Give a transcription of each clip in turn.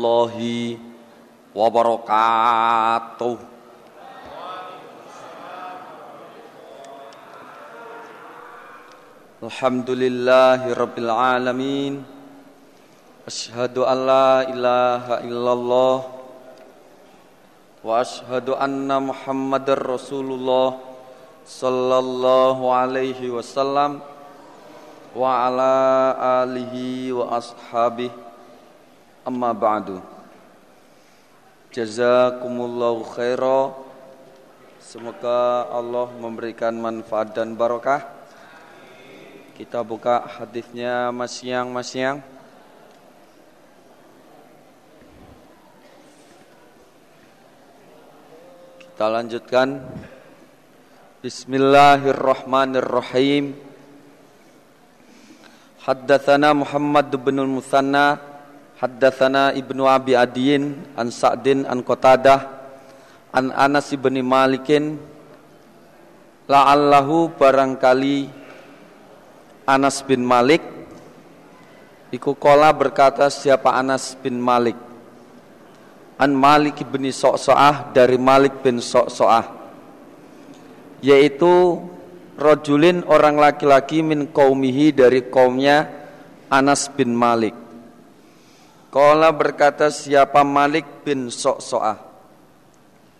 warahmatullahi wabarakatuh. Alhamdulillahi rabbil alamin. Illallah wa ashhadu anna Muhammadar sallallahu alaihi wasallam wa ala alihi wa ashabihi amma ba'du. Jazakumullahu khaira. Semoga Allah memberikan manfaat dan barokah. Kita buka hadisnya Mas Yang Mas Yang kita lanjutkan. Bismillahirrahmanirrahim. Haddatsana Muhammad bin Musanna Haddatsana Ibnu Abi Adiyin an Sa'din an Qatadah an Anas bin Malikin. La'allahu barangkali Anas bin Malik. Iku kola berkata siapa Anas bin Malik? An Malik bin So'so'ah dari Malik bin So'so'ah. Yaitu rojulin orang laki-laki min kaumihi dari kaumnya Anas bin Malik. Kala berkata siapa Malik bin So'so'ah.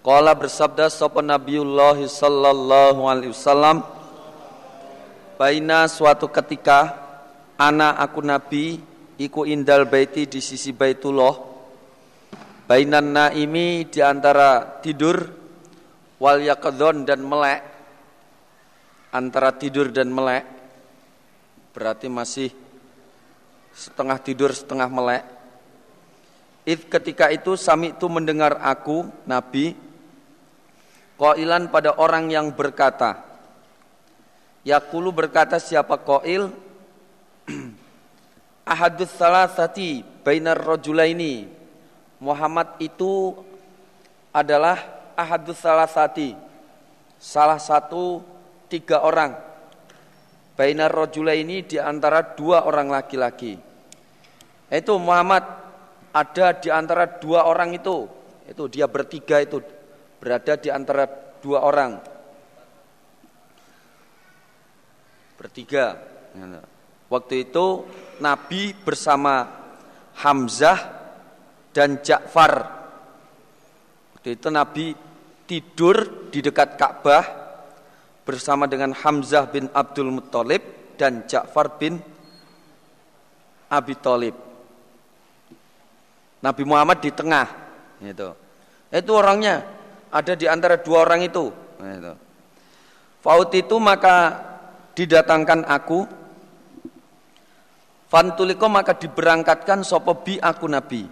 Kala bersabda sopan Nabiullah sallallahu alaihi wasallam Baina suatu ketika anak aku Nabi iku indal baiti di sisi Baitullah Bainan naimi di antara tidur wal yakadhon dan melek antara tidur dan melek berarti masih setengah tidur setengah melek Ketika itu sami itu mendengar aku Nabi Koilan pada orang yang berkata. Yakulu berkata siapa koil Ahadus salah sati Bainar ini Muhammad itu adalah ahadus salah sati Salah satu tiga orang. Bainar rojula ini di antara dua orang laki-laki. Itu Muhammad ada di antara dua orang itu. Itu dia bertiga itu berada di antara dua orang. Bertiga. Waktu itu Nabi bersama Hamzah dan Ja'far. Waktu itu Nabi tidur di dekat Ka'bah bersama dengan Hamzah bin Abdul Muttalib dan Ja'far bin Abi Thalib. Nabi Muhammad di tengah, itu. Itu orangnya ada di antara dua orang itu. Itu. Faut itu maka didatangkan aku Fantuliko maka diberangkatkan sopo bi aku nabi.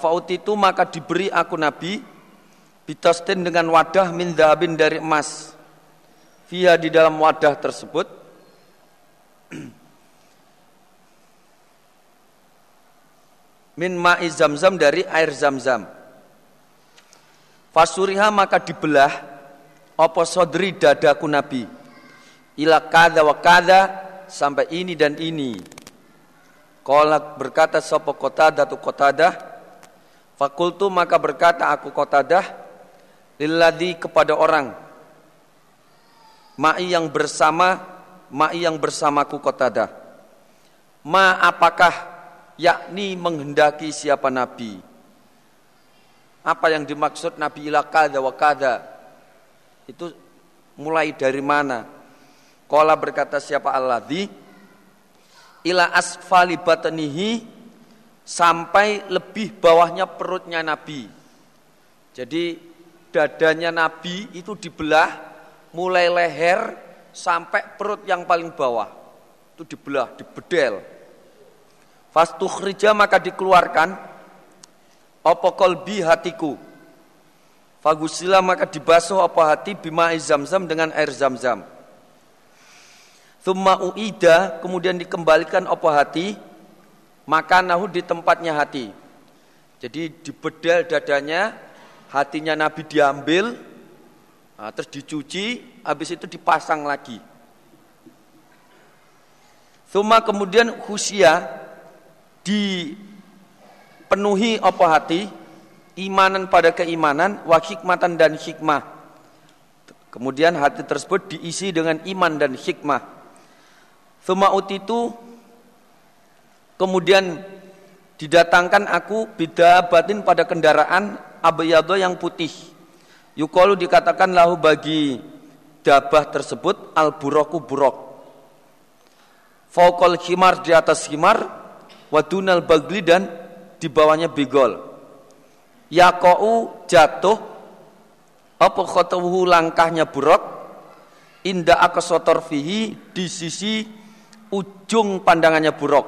Faut itu maka diberi aku nabi Bitostin dengan wadah min dari emas. Via di dalam wadah tersebut min ma'i zamzam dari air zamzam. Fasuriha maka dibelah opo sodri dadaku Nabi. Ila kada wa kada sampai ini dan ini. Kolak berkata sopo kotada tu kotadah. Fakultu maka berkata aku kotadah lilladzi kepada orang ma'i yang bersama ma'i yang bersamaku kotada ma apakah yakni menghendaki siapa nabi. Apa yang dimaksud nabi ila kada wa kada? Itu mulai dari mana? Kola berkata siapa alladzi ila asfali batnihi sampai lebih bawahnya perutnya nabi. Jadi dadanya Nabi itu dibelah mulai leher sampai perut yang paling bawah. Itu dibelah, dibedel. Fastukhrija maka dikeluarkan apa kolbi hatiku. Fagusila maka dibasuh apa hati bima zamzam dengan air zamzam. Thumma uida kemudian dikembalikan apa hati maka nahu di tempatnya hati. Jadi dibedel dadanya hatinya Nabi diambil, nah, terus dicuci, habis itu dipasang lagi. Suma kemudian husia dipenuhi apa hati imanan pada keimanan wa hikmatan dan hikmah. Kemudian hati tersebut diisi dengan iman dan hikmah. Thumma utitu kemudian didatangkan aku bida batin pada kendaraan abayado yang putih. Yukalu dikatakan lahu bagi dabah tersebut al buroku burok Fokol himar di atas himar wadunal bagli dan di bawahnya bigol yakou jatuh apa khotowu langkahnya buruk inda akasotor fihi di sisi ujung pandangannya buruk.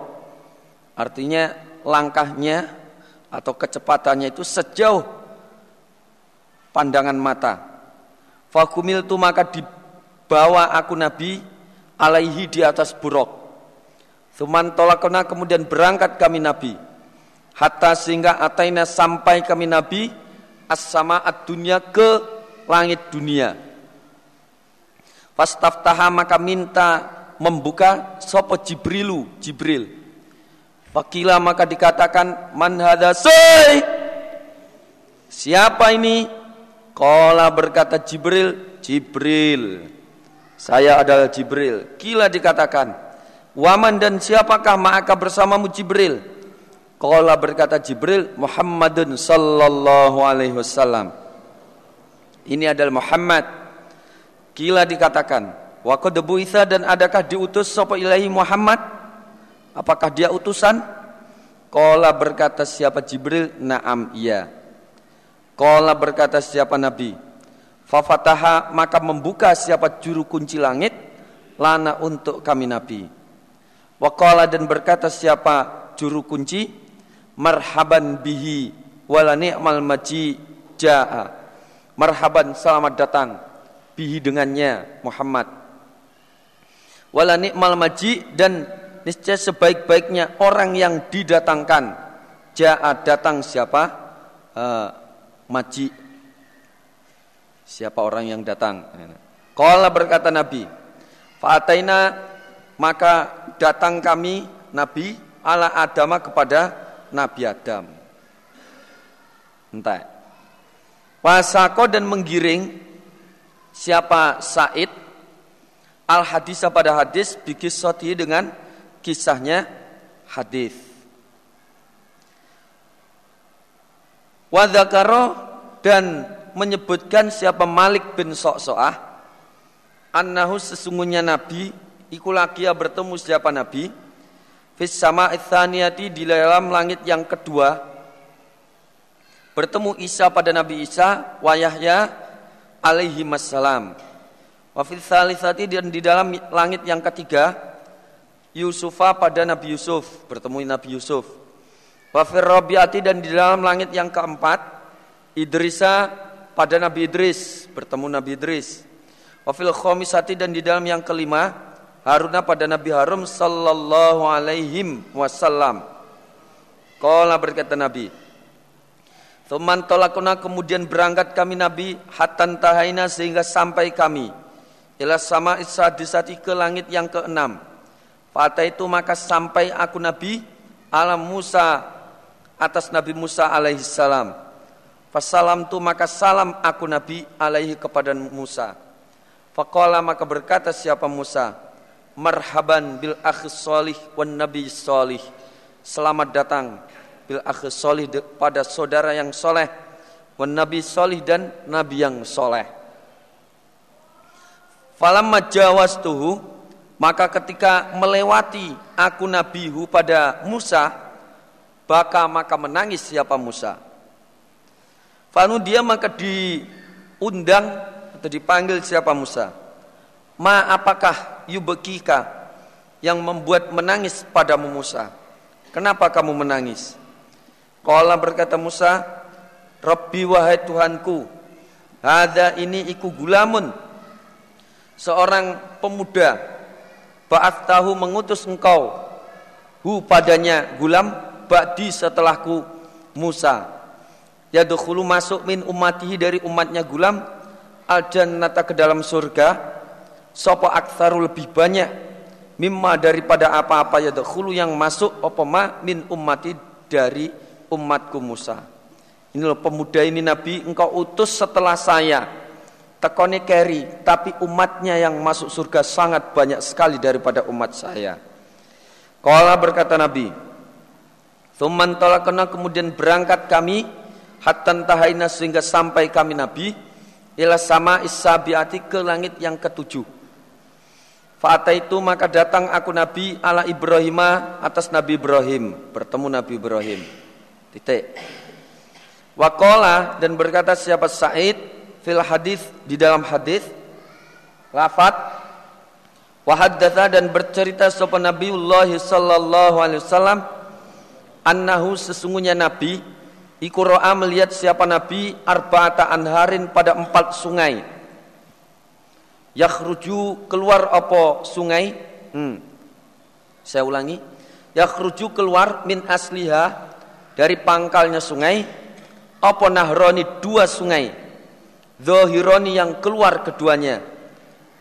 Artinya langkahnya atau kecepatannya itu sejauh pandangan mata. Fakumil tu maka dibawa aku nabi alaihi di atas buruk Suman tolakona kemudian berangkat kami Nabi. Hatta sehingga ataina sampai kami Nabi as-sama dunia ke langit dunia. Fastaftaha maka minta membuka sopo Jibrilu, Jibril. Fakila maka dikatakan man hadasai. Siapa ini? Kola berkata Jibril, Jibril. Saya adalah Jibril. Kila dikatakan, Waman dan siapakah maka bersamamu Jibril? Qala berkata Jibril, Muhammadun sallallahu alaihi wasallam. Ini adalah Muhammad. Kila dikatakan, wa qad dan adakah diutus sapa ilahi Muhammad? Apakah dia utusan? Qala berkata siapa Jibril? Naam iya. Qala berkata siapa Nabi? Fafataha maka membuka siapa juru kunci langit lana untuk kami Nabi. Waqala dan berkata siapa juru kunci marhaban bihi wala ni'mal maji jaa. Marhaban selamat datang bihi dengannya Muhammad. Wala ni'mal maji dan niscaya sebaik-baiknya orang yang didatangkan. Jaa datang siapa? Uh, maji. Siapa orang yang datang? Qala berkata Nabi, Fa'ataina maka datang kami Nabi ala Adama kepada Nabi Adam. Entah. Wasako dan menggiring siapa Said al hadis pada hadis bikis soti dengan kisahnya hadis. Wadakaro dan menyebutkan siapa Malik bin Soksoah annahu sesungguhnya Nabi Iku lagia bertemu siapa Nabi? Fis sama ithaniyati di dalam langit yang kedua. Bertemu Isa pada Nabi Isa Wayahya alaihi wassalam Wafil salisati dan di dalam langit yang ketiga Yusufa pada Nabi Yusuf. Bertemu Nabi Yusuf. Wafir Rabiati dan di dalam langit yang keempat Idrisa pada Nabi Idris. Bertemu Nabi Idris. Wafil khomisati dan di dalam yang kelima Haruna pada Nabi Harum sallallahu alaihi wasallam. Kala berkata Nabi, Tuman tolakuna kemudian berangkat kami Nabi hatan tahaina sehingga sampai kami ila sama disati ke langit yang keenam. Fata itu maka sampai aku Nabi alam Musa atas Nabi Musa alaihi salam. Fasalam tu maka salam aku Nabi alaihi kepada Musa. Fakola maka berkata siapa Musa, marhaban bil akhis solih wan nabi solih selamat datang bil akhis solih pada saudara yang soleh wan nabi solih dan nabi yang soleh. Falamma jawastuhu maka ketika melewati aku nabihu pada Musa baka maka menangis siapa Musa. Fanu dia maka diundang atau dipanggil siapa Musa Ma apakah yubekika yang membuat menangis padamu Musa. Kenapa kamu menangis? Kala berkata Musa, Rabbi wahai Tuhanku, ada ini iku gulamun, seorang pemuda, Ba'at tahu mengutus engkau, hu padanya gulam, ba'di setelahku Musa. Yadukhulu masuk min umatihi dari umatnya gulam, al jannata ke dalam surga, Sopo aktsaru lebih banyak mimma daripada apa-apa ya dahulu yang masuk apa ma min ummati dari umatku Musa. Ini loh pemuda ini Nabi engkau utus setelah saya. Tekoni keri, tapi umatnya yang masuk surga sangat banyak sekali daripada umat saya. Kala berkata Nabi, Thuman kena kemudian berangkat kami Hatan tahaina sehingga sampai kami Nabi Ila sama isabiati ke langit yang ketujuh Fa'ata itu maka datang aku Nabi ala Ibrahimah atas Nabi Ibrahim. Bertemu Nabi Ibrahim. Titik. Wakola dan berkata siapa Said? Fil hadis di dalam hadis lafat wahaddatha dan bercerita sopan Nabiullah sallallahu alaihi wasallam annahu sesungguhnya Nabi iku ro'a melihat siapa Nabi arba'ata anharin pada empat sungai yakhruju keluar apa? Sungai? Hmm. saya ulangi. Yakhruju keluar min asliha dari pangkalnya sungai. Apa nahroni dua sungai? Zohironi yang keluar keduanya.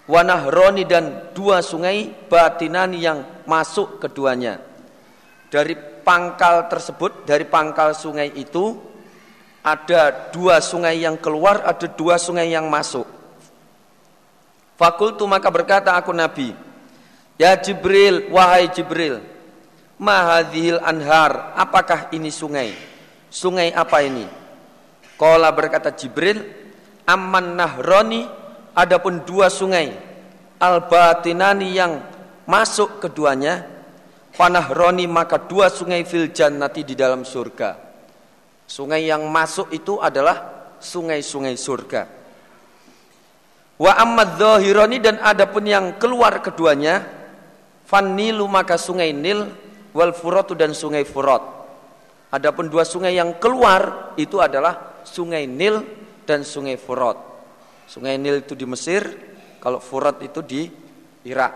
Wanahroni dan dua sungai Batinani yang masuk keduanya. Dari pangkal tersebut Dari pangkal sungai itu Ada dua sungai yang keluar Ada dua sungai yang masuk Fakultu maka berkata aku Nabi Ya Jibril, wahai Jibril Mahadhil anhar Apakah ini sungai? Sungai apa ini? Kola berkata Jibril, Amman nahroni, adapun dua sungai, al-batinani yang masuk keduanya, panahroni maka dua sungai fil jannati di dalam surga. Sungai yang masuk itu adalah sungai-sungai surga. Wa ammad dhahironi dan adapun yang keluar keduanya, fannilu maka sungai Nil, wal furatu dan sungai Furat. Adapun dua sungai yang keluar itu adalah sungai Nil dan sungai Furat. Sungai Nil itu di Mesir, kalau Furat itu di Irak.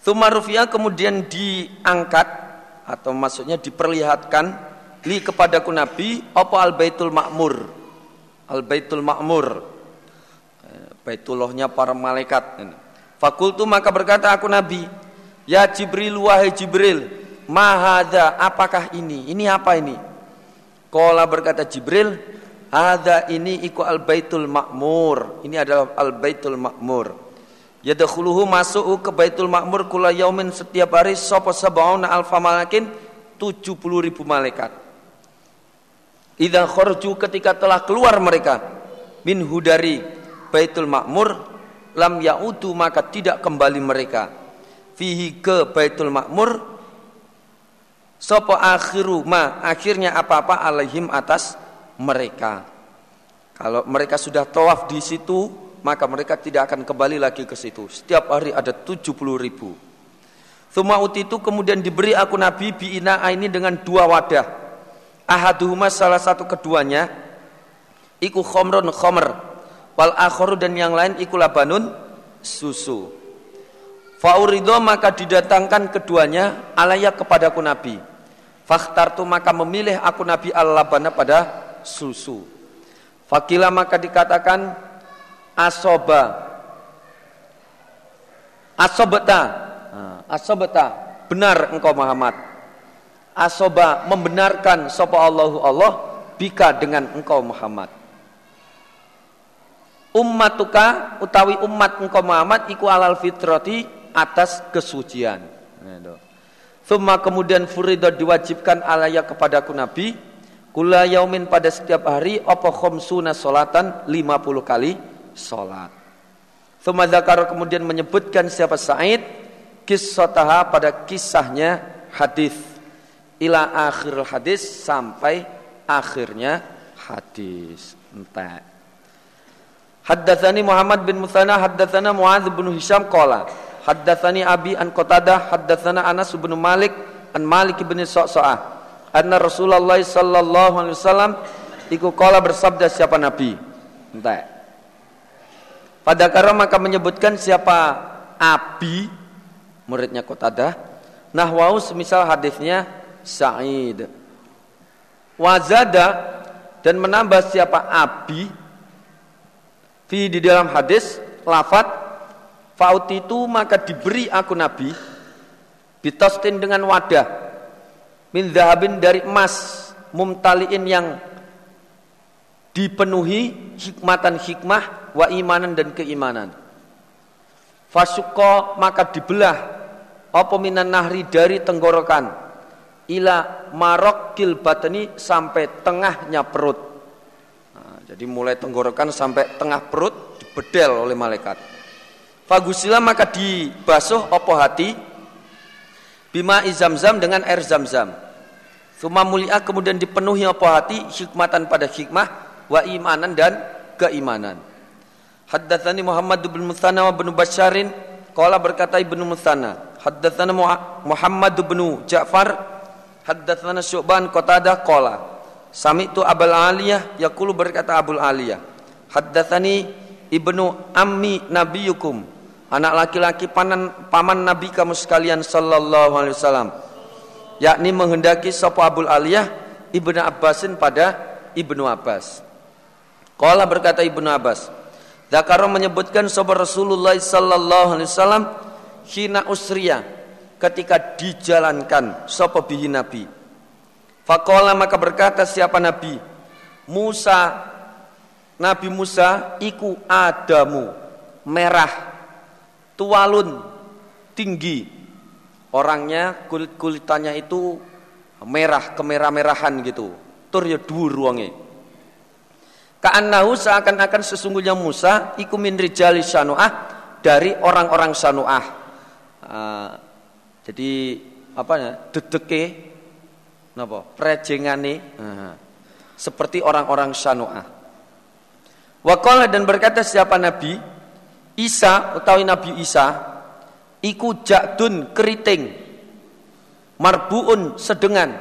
Thumarufiyah kemudian diangkat atau maksudnya diperlihatkan li kepadaku Nabi apa al baitul makmur al baitul makmur baitullahnya para malaikat. Fakultu maka berkata aku Nabi ya Jibril wahai Jibril mahada apakah ini? Ini apa ini? Kola berkata Jibril, ada ini iku al baitul makmur. Ini adalah al baitul makmur. Yadkhuluhu masuk ke baitul makmur kula yaumin setiap hari sapa sabauna alfa malakin? 70 ribu malaikat. Idza kharju ketika telah keluar mereka min hudari baitul makmur lam yaudu maka tidak kembali mereka fihi ke baitul makmur Sopo akhiru ma akhirnya apa-apa alaihim atas mereka. Kalau mereka sudah tawaf di situ, maka mereka tidak akan kembali lagi ke situ. Setiap hari ada 70 ribu. Thumma itu kemudian diberi aku Nabi biina ini dengan dua wadah. Ahaduhuma salah satu keduanya iku khomrun khomer wal akhoru dan yang lain iku labanun susu. Faurido maka didatangkan keduanya alaya kepadaku Nabi. Fakhtartu maka memilih aku Nabi al-labana pada susu. Fakila maka dikatakan asoba. Asobeta. Asobeta. Benar engkau Muhammad. Asoba membenarkan sopa Allahu Allah bika dengan engkau Muhammad. Ummatuka utawi umat engkau Muhammad iku alal fitrati atas kesucian. Nah, Thumma kemudian furida diwajibkan alaya kepadaku Nabi Kula yaumin pada setiap hari Apa khomsuna solatan 50 kali solat Thumma zakar kemudian menyebutkan siapa Sa'id Kissotaha pada kisahnya hadis. Ila akhir hadis sampai akhirnya hadis. Entah Haddatsani Muhammad bin Muthana haddatsana Muadz bin Hisham qala. Haddatsani Abi an Qatadah haddatsana Anas bin Malik an Malik bin Sa'sa'ah anna Rasulullah sallallahu alaihi wasallam iku kala bersabda siapa nabi? Entah. Pada kara maka menyebutkan siapa Abi muridnya Qatadah nahwau semisal hadisnya Sa'id. Wazada dan menambah siapa Abi fi di dalam hadis lafat Faut itu maka diberi aku Nabi bitostin dengan wadah min dhahabin dari emas mumtaliin yang dipenuhi hikmatan hikmah wa imanan dan keimanan. Fasuko maka dibelah apa minan nahri dari tenggorokan? Ila marok batani sampai tengahnya perut jadi mulai tenggorokan sampai tengah perut dibedel oleh malaikat fagusila maka dibasuh apa hati bima izamzam dengan air zamzam Suma mulia kemudian dipenuhi apa hati hikmatan pada hikmah wa imanan dan keimanan. Haddatsani Muhammad bin Musanna wa bin Basyarin qala berkata Ibnu Musanna haddatsana Muhammad bin Ja'far haddatsana Syu'ban Qatadah qala sami'tu Abul Aliyah yaqulu berkata Abul Aliyah haddatsani Ibnu Ammi nabiyukum anak laki-laki paman paman nabi kamu sekalian sallallahu alaihi wasallam yakni menghendaki sapa Abul Aliyah Ibnu Abbasin pada Ibnu Abbas. Qala berkata Ibnu Abbas, Zakaro menyebutkan sapa Rasulullah sallallahu alaihi wasallam hina usriya ketika dijalankan sapa bihi nabi. Faqala maka berkata siapa nabi? Musa Nabi Musa iku Adamu merah tualun tinggi orangnya kulit kulitannya itu merah kemerah-merahan gitu tur ya dhuwur wonge Ka'annahu seakan-akan sesungguhnya Musa iku min rijali sanuah dari orang-orang sanuah. Uh, jadi apa ya? Dedeke napa? Prejengane seperti orang-orang sanuah. Waqala dan berkata siapa nabi? Isa utawi Nabi Isa iku jakdun keriting marbuun sedengan.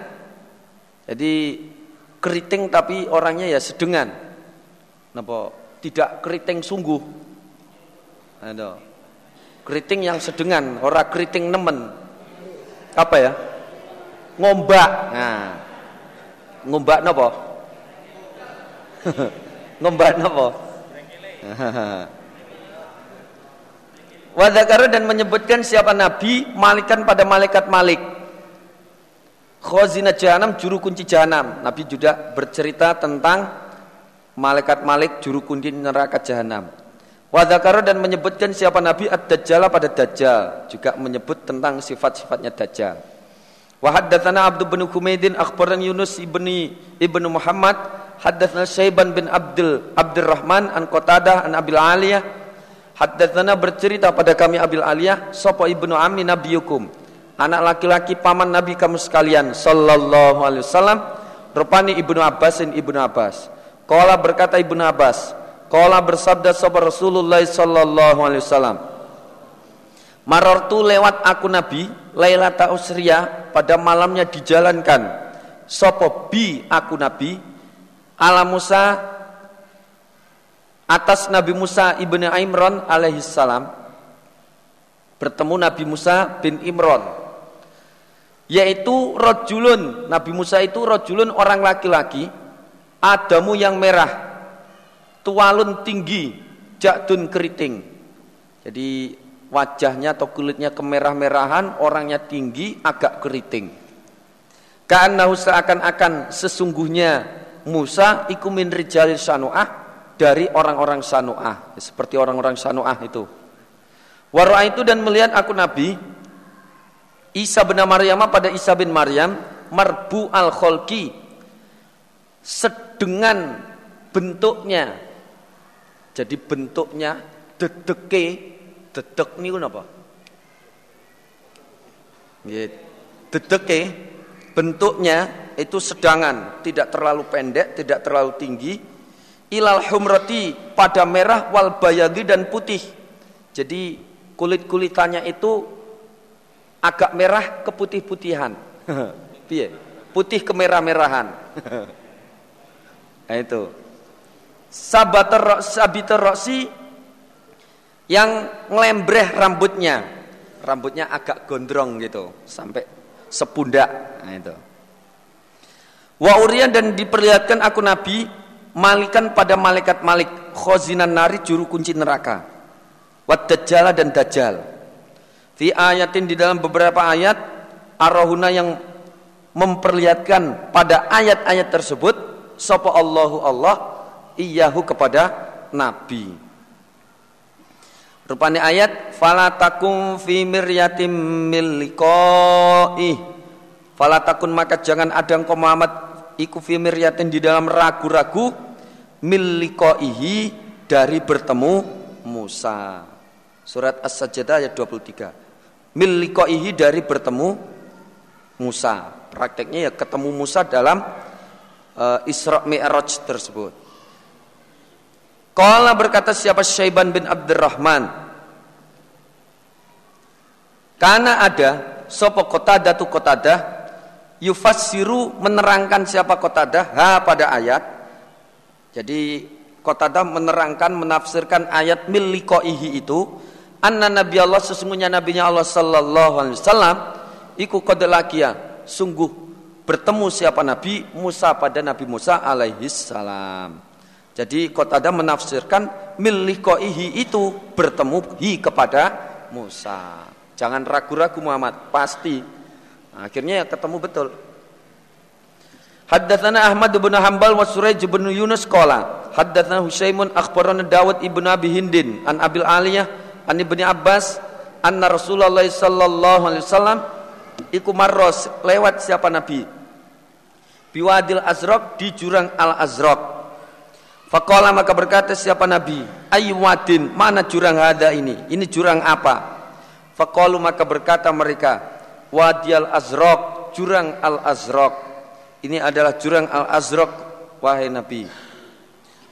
Jadi keriting tapi orangnya ya sedengan. Napa? Tidak keriting sungguh. Ada. Keriting yang sedengan ora keriting nemen. Apa ya ngombak nah ngombak napa ngombak napa Wadakara dan menyebutkan siapa Nabi malikan pada malaikat Malik. Khazina Jahanam juru kunci Jahanam. Nabi juga bercerita tentang malaikat Malik juru kunci neraka Jahanam. Wadakara dan menyebutkan siapa Nabi Ad-Dajjal pada Dajjal. Juga menyebut tentang sifat-sifatnya Dajjal. Wahaddatsana Abdul bin Humaidin akhbaran Yunus ibni ibnu Muhammad. Haddatsana Syaiban bin Abdul Abdurrahman an Qatadah an Abil Aliyah. Haddatsana bercerita pada kami Abil Aliyah sapa ibnu ammi nabiyukum? Anak laki-laki paman nabi kamu sekalian sallallahu alaihi wasallam. Rupani ibnu Abbas dan ibnu Abbas. Qala berkata ibnu Abbas Qala bersabda sapa Rasulullah sallallahu alaihi wasallam Marartu lewat aku nabi Lailata usriya pada malamnya dijalankan. Sapa bi aku nabi? Ala Musa atas Nabi Musa ibnu Imran alaihissalam bertemu Nabi Musa bin Imran. Yaitu rojulun Nabi Musa itu rojulun orang laki-laki Adamu yang merah tualun tinggi jakdun keriting. Jadi wajahnya atau kulitnya kemerah-merahan orangnya tinggi agak keriting. Karena seakan-akan sesungguhnya Musa ikumin rijalil sanu'ah dari orang-orang Sanu'ah. Seperti orang-orang Sanu'ah itu. Warwa itu dan melihat aku Nabi Isa bin Maryam pada Isa bin Maryam marbu al kholki sedengan bentuknya. Jadi bentuknya dedeke dedek ini apa dedeke bentuknya itu sedangan tidak terlalu pendek tidak terlalu tinggi ilal humrati pada merah wal bayadi dan putih. Jadi kulit-kulitannya itu agak merah keputih-putihan. Piye? Putih kemerah-merahan. nah itu. Sabater sabiter yang ngelembreh rambutnya. Rambutnya agak gondrong gitu sampai sepundak. Nah itu. Wa urian dan diperlihatkan aku Nabi malikan pada malaikat malik khozinan nari juru kunci neraka wad dajjal dan dajjal fi ayatin di dalam beberapa ayat arahuna yang memperlihatkan pada ayat-ayat tersebut sapa Allahu Allah iyahu kepada nabi rupanya ayat fala takum fi miryatim milqai fala takun maka jangan ada engkau Muhammad iku fi miryatin di dalam ragu-ragu milqaihi dari bertemu Musa. Surat as-sajdah ayat 23 milqaihi dari bertemu Musa. Prakteknya ya ketemu Musa dalam uh, Isra Mi'raj tersebut. Kala berkata siapa Syaiban bin Abdurrahman karena ada sopo kotada tu kotada yufassiru menerangkan siapa kotada ha pada ayat. Jadi kotada menerangkan menafsirkan ayat milikoihi itu anna nabi Allah sesungguhnya nabinya Allah sallallahu alaihi wasallam iku kodelakia sungguh bertemu siapa Nabi Musa pada Nabi Musa alaihi salam. Jadi Qatada menafsirkan milikoihi itu bertemu hi kepada Musa. Jangan ragu-ragu Muhammad, pasti. Nah, akhirnya ya ketemu betul. Haddatsana Ahmad bin Hanbal wa Suraij bin Yunus qala haddatsana Husaimun akhbarana Dawud ibn Abi Hindin an Abil Aliyah an Ibni Abbas anna Rasulullah sallallahu alaihi wasallam iku marros lewat siapa Nabi biwadil azrok di jurang al azrok Fakola maka berkata siapa Nabi? Aywadin mana jurang hada ini? Ini jurang apa? Fakolu maka berkata mereka Wadial azrok Jurang al azrok Ini adalah jurang al azrok Wahai Nabi.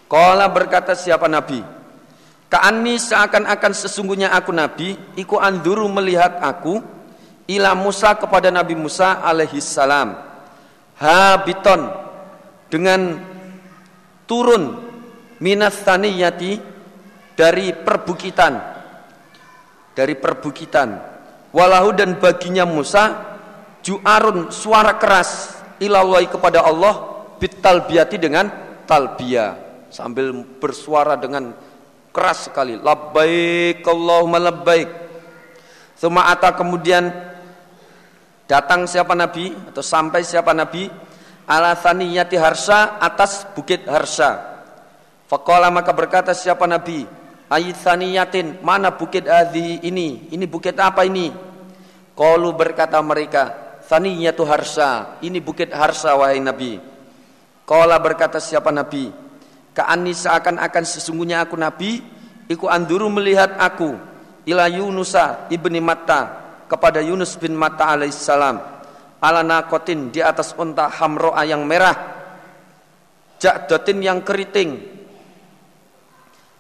Kola berkata siapa Nabi? Ka'ani seakan-akan sesungguhnya aku Nabi Iku anduru melihat aku ila Musa kepada Nabi Musa alaihi salam. Habiton dengan turun minas taniyati dari perbukitan. Dari perbukitan. Walahu dan baginya Musa ju'arun suara keras ilallahi kepada Allah bitalbiyati dengan talbiyah. Sambil bersuara dengan keras sekali. Labbaik Allahumma labbaik. Suma'ata kemudian Datang siapa Nabi atau sampai siapa Nabi? Ala thaniyati harsa atas bukit harsa. Fakola maka berkata siapa Nabi? Ayat mana bukit adi ini? Ini bukit apa ini? Kalu berkata mereka thaniyatu harsa ini bukit harsa wahai Nabi. Kala berkata siapa Nabi? Ka'ani seakan-akan sesungguhnya aku Nabi. Iku anduru melihat aku Ila Yunusa ibni Matta kepada Yunus bin Matta alaihissalam ala nakotin di atas unta hamroa yang merah. Jakdotin yang keriting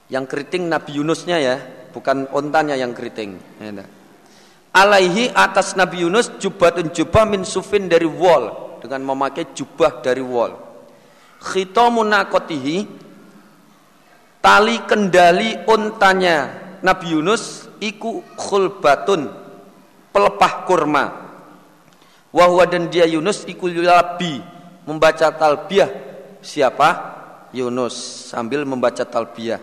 yang keriting Nabi Yunusnya ya bukan ontanya yang keriting ya, alaihi atas Nabi Yunus jubatun jubah min sufin dari wall dengan memakai jubah dari wall khitamun nakotihi tali kendali untanya Nabi Yunus iku khulbatun pelepah kurma. Wahwa dan dia Yunus ikul labi membaca talbiyah siapa? Yunus sambil membaca talbiyah.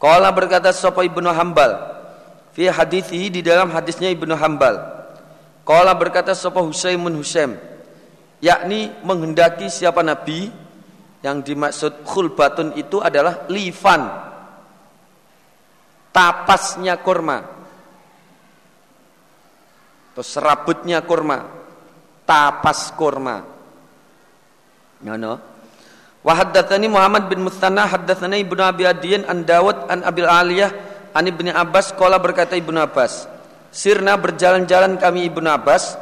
Kala berkata sapa Ibnu Hambal fi hadithi di dalam hadisnya Ibnu Hambal. Kala berkata sapa Husaimun Husaim yakni menghendaki siapa nabi yang dimaksud khulbatun itu adalah lifan tapasnya kurma atau serabutnya kurma tapas kurma ngono wa haddatsani Muhammad bin Mustanna haddatsani Ibnu Abi Adiyin an Dawud an Abil Aliyah an Ibnu Abbas qala berkata Ibnu Abbas sirna berjalan-jalan kami Ibnu Abbas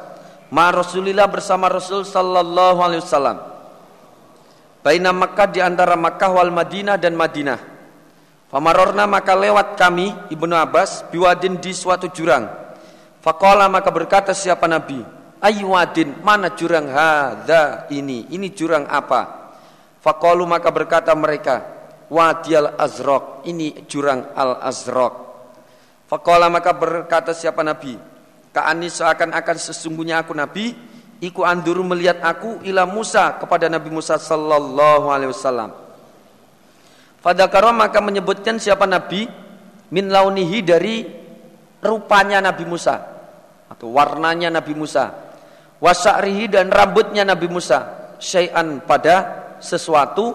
ma Rasulillah bersama Rasul sallallahu alaihi wasallam baina Makkah di antara Makkah wal Madinah dan Madinah. Famarorna maka lewat kami Ibnu Abbas biwadin di suatu jurang. Fakola maka berkata siapa Nabi? Aywadin mana jurang? Hadha ini Ini jurang apa Fakolu maka berkata mereka Wadial azrok Ini jurang al azrok Fakola maka berkata siapa Nabi Ka'ani seakan-akan sesungguhnya aku Nabi Iku anduru melihat aku ila Musa kepada Nabi Musa sallallahu alaihi wasallam. Fadakaro maka menyebutkan siapa Nabi min launihi dari rupanya Nabi Musa atau warnanya Nabi Musa wasarihi dan rambutnya Nabi Musa syai'an pada sesuatu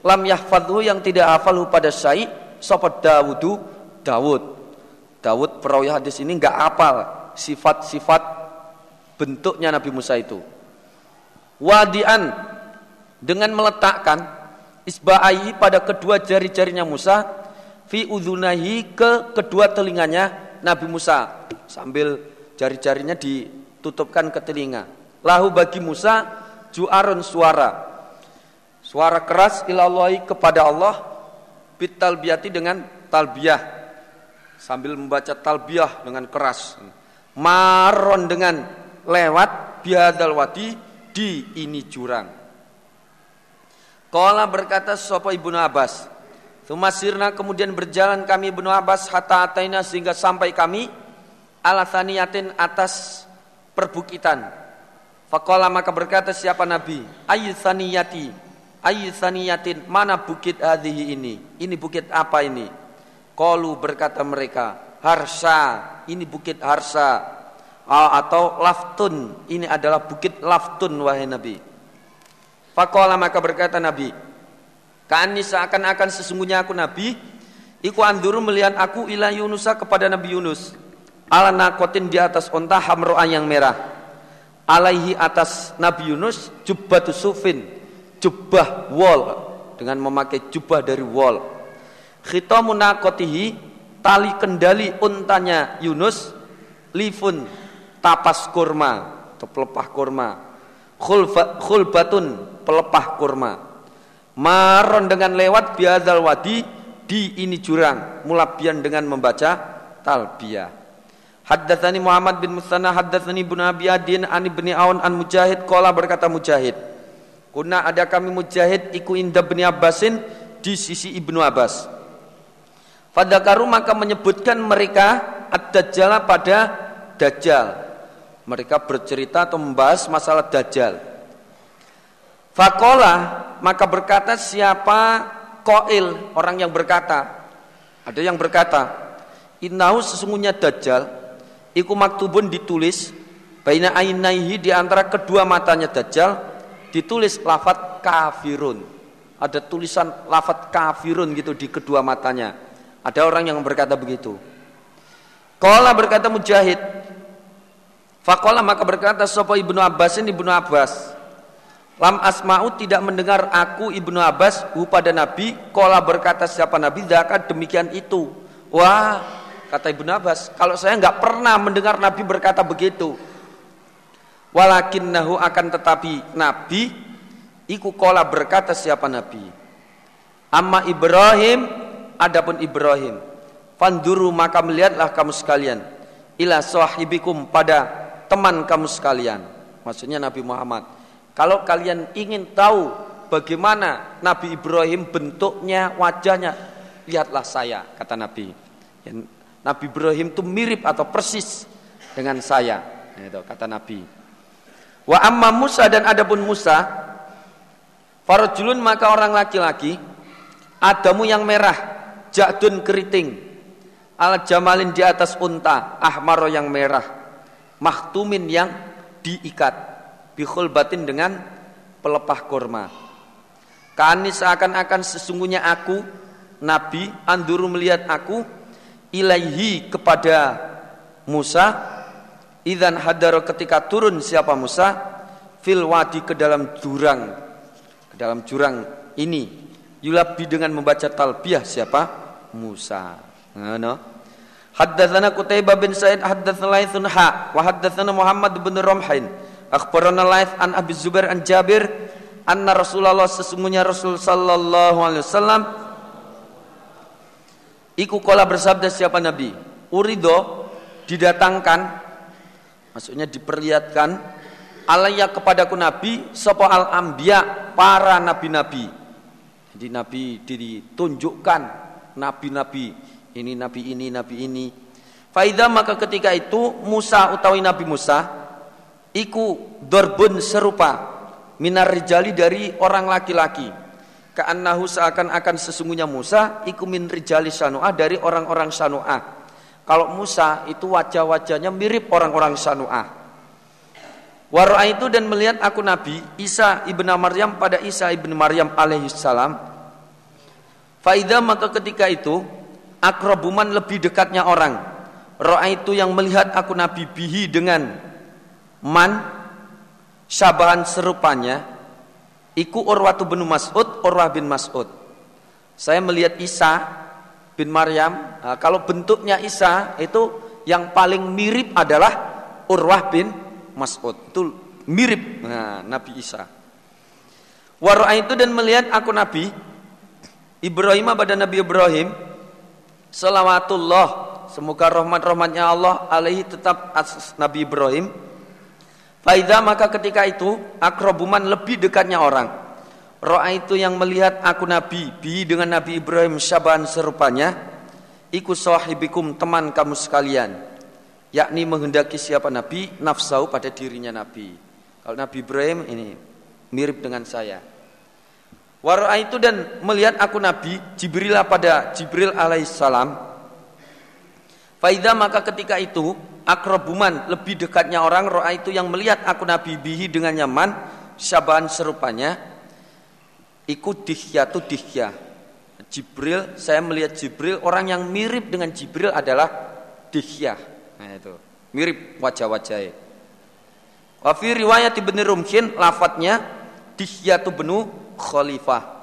lam yahfadhu yang tidak hafalhu pada syai' sapa Dawudu Dawud Dawud perawi hadis ini enggak hafal sifat-sifat bentuknya Nabi Musa itu wadian dengan meletakkan isba'ai pada kedua jari-jarinya Musa fi udhunahi ke kedua telinganya Nabi Musa sambil jari-jarinya ditutupkan ke telinga. Lahu bagi Musa ju'arun suara. Suara keras ilallahi kepada Allah bitalbiyati dengan talbiyah sambil membaca talbiyah dengan keras. Maron dengan lewat biadal wadi di ini jurang. Kala berkata sapa Ibnu Abbas, Tumasirna kemudian berjalan kami Ibnu Abbas hatta ataina sehingga sampai kami ala thaniyatin atas perbukitan. Fakola maka berkata siapa Nabi? Ayu thaniyati. Ayu. Mana bukit hadhihi ini? Ini bukit apa ini? Kolu berkata mereka. Harsa. Ini bukit Harsa. Atau Laftun. Ini adalah bukit Laftun wahai Nabi. Fakola maka berkata Nabi. Kani seakan-akan sesungguhnya aku Nabi. Iku anduru melihat aku ila Yunusa kepada Nabi Yunus ala nakotin di atas onta hamroa yang merah alaihi atas Nabi Yunus jubbatu sufin jubah wol dengan memakai jubah dari wol. Khitamu nakotihi tali kendali untanya Yunus lifun tapas kurma atau pelepah kurma. Khulfa, khulbatun pelepah kurma. Maron dengan lewat biadal wadi di ini jurang mulabian dengan membaca talbiyah. Haddatsani Muhammad bin Musanna haddatsani Ibnu Abi Adin an Ibnu Aun an Mujahid qala berkata Mujahid Kuna ada kami Mujahid iku inda bin Abbasin di sisi Ibnu Abbas. Fadakaru maka menyebutkan mereka ad-dajjal pada Dajjal. Mereka bercerita atau membahas masalah Dajjal. Fakola maka berkata siapa koil orang yang berkata. Ada yang berkata Innahu sesungguhnya Dajjal iku maktubun ditulis baina ainaihi di antara kedua matanya Dajjal ditulis lafat kafirun. Ada tulisan lafat kafirun gitu di kedua matanya. Ada orang yang berkata begitu. Kala berkata Mujahid. Fakola maka berkata Sopo Ibnu Abbas ini Ibnu Abbas. Lam asma'u tidak mendengar aku Ibnu Abbas hu pada Nabi. Kala berkata siapa Nabi, daka demikian itu. Wah, Kata Ibnu Abbas, kalau saya nggak pernah mendengar Nabi berkata begitu. Walakinnahu akan tetapi Nabi iku kola berkata siapa Nabi. Amma Ibrahim, adapun Ibrahim. Fanduru maka melihatlah kamu sekalian. Ila sahibikum pada teman kamu sekalian. Maksudnya Nabi Muhammad. Kalau kalian ingin tahu bagaimana Nabi Ibrahim bentuknya, wajahnya, lihatlah saya, kata Nabi. Nabi Ibrahim itu mirip atau persis dengan saya. Kata Nabi. Wa amma Musa dan adapun Musa, farajulun maka orang laki-laki, adamu yang merah, jadun keriting, al jamalin di atas unta, ahmaro yang merah, mahtumin yang diikat, bihul batin dengan pelepah kurma. Kani seakan-akan sesungguhnya aku, Nabi, anduru melihat aku, ilaihi kepada Musa idan hadar ketika turun siapa Musa fil wadi ke dalam jurang ke dalam jurang ini. Yulabi dengan membaca talbiyah siapa? Musa. No Haddatsana Qutaibah bin Sa'id haddatsana Laitsun ha wa haddatsana Muhammad bin Ramhin akhbarana Laits an Abi Zubair an Jabir anna Rasulullah sesungguhnya Rasul sallallahu alaihi wasallam Iku kola bersabda siapa Nabi? Urido didatangkan, maksudnya diperlihatkan alaya kepadaku Nabi sopo al ambia para nabi-nabi. Jadi Nabi ditunjukkan nabi-nabi ini nabi ini nabi ini. Faidah maka ketika itu Musa utawi Nabi Musa iku dorbun serupa minar rijali dari orang laki-laki Ka'annahu seakan-akan sesungguhnya Musa iku min rijali sanu'ah dari orang-orang sanu'ah. Kalau Musa itu wajah-wajahnya mirip orang-orang sanu'ah. Wara itu dan melihat aku Nabi Isa ibnu Maryam pada Isa ibnu Maryam alaihissalam. Faida maka ketika itu akrobuman lebih dekatnya orang. Roa itu yang melihat aku Nabi bihi dengan man syabahan serupanya. Iku Urwatu bin Mas'ud, Urwah bin Mas'ud. Saya melihat Isa bin Maryam. Nah, kalau bentuknya Isa itu yang paling mirip adalah Urwah bin Mas'ud itu mirip nah, Nabi Isa. Waro'a itu dan melihat aku Nabi Ibrahim pada Nabi Ibrahim Salawatullah Semoga rahmat-rahmatnya Allah alaihi tetap atas Nabi Ibrahim Faida maka ketika itu akrobuman lebih dekatnya orang Ro'a itu yang melihat aku Nabi Bi dengan Nabi Ibrahim syaban serupanya Iku sahibikum teman kamu sekalian yakni menghendaki siapa Nabi nafsau pada dirinya Nabi. Kalau Nabi Ibrahim ini mirip dengan saya. Wara itu dan melihat aku Nabi Jibril pada Jibril alaihissalam. Faida maka ketika itu akrobuman lebih dekatnya orang roa itu yang melihat aku Nabi bihi dengan nyaman syabahan serupanya ikut dihyatu dihya Jibril saya melihat Jibril orang yang mirip dengan Jibril adalah dihya Nah itu mirip wajah-wajahnya. Wa fi riwayat Ibnu Rumkin lafadznya Dihyatu benu Khalifah.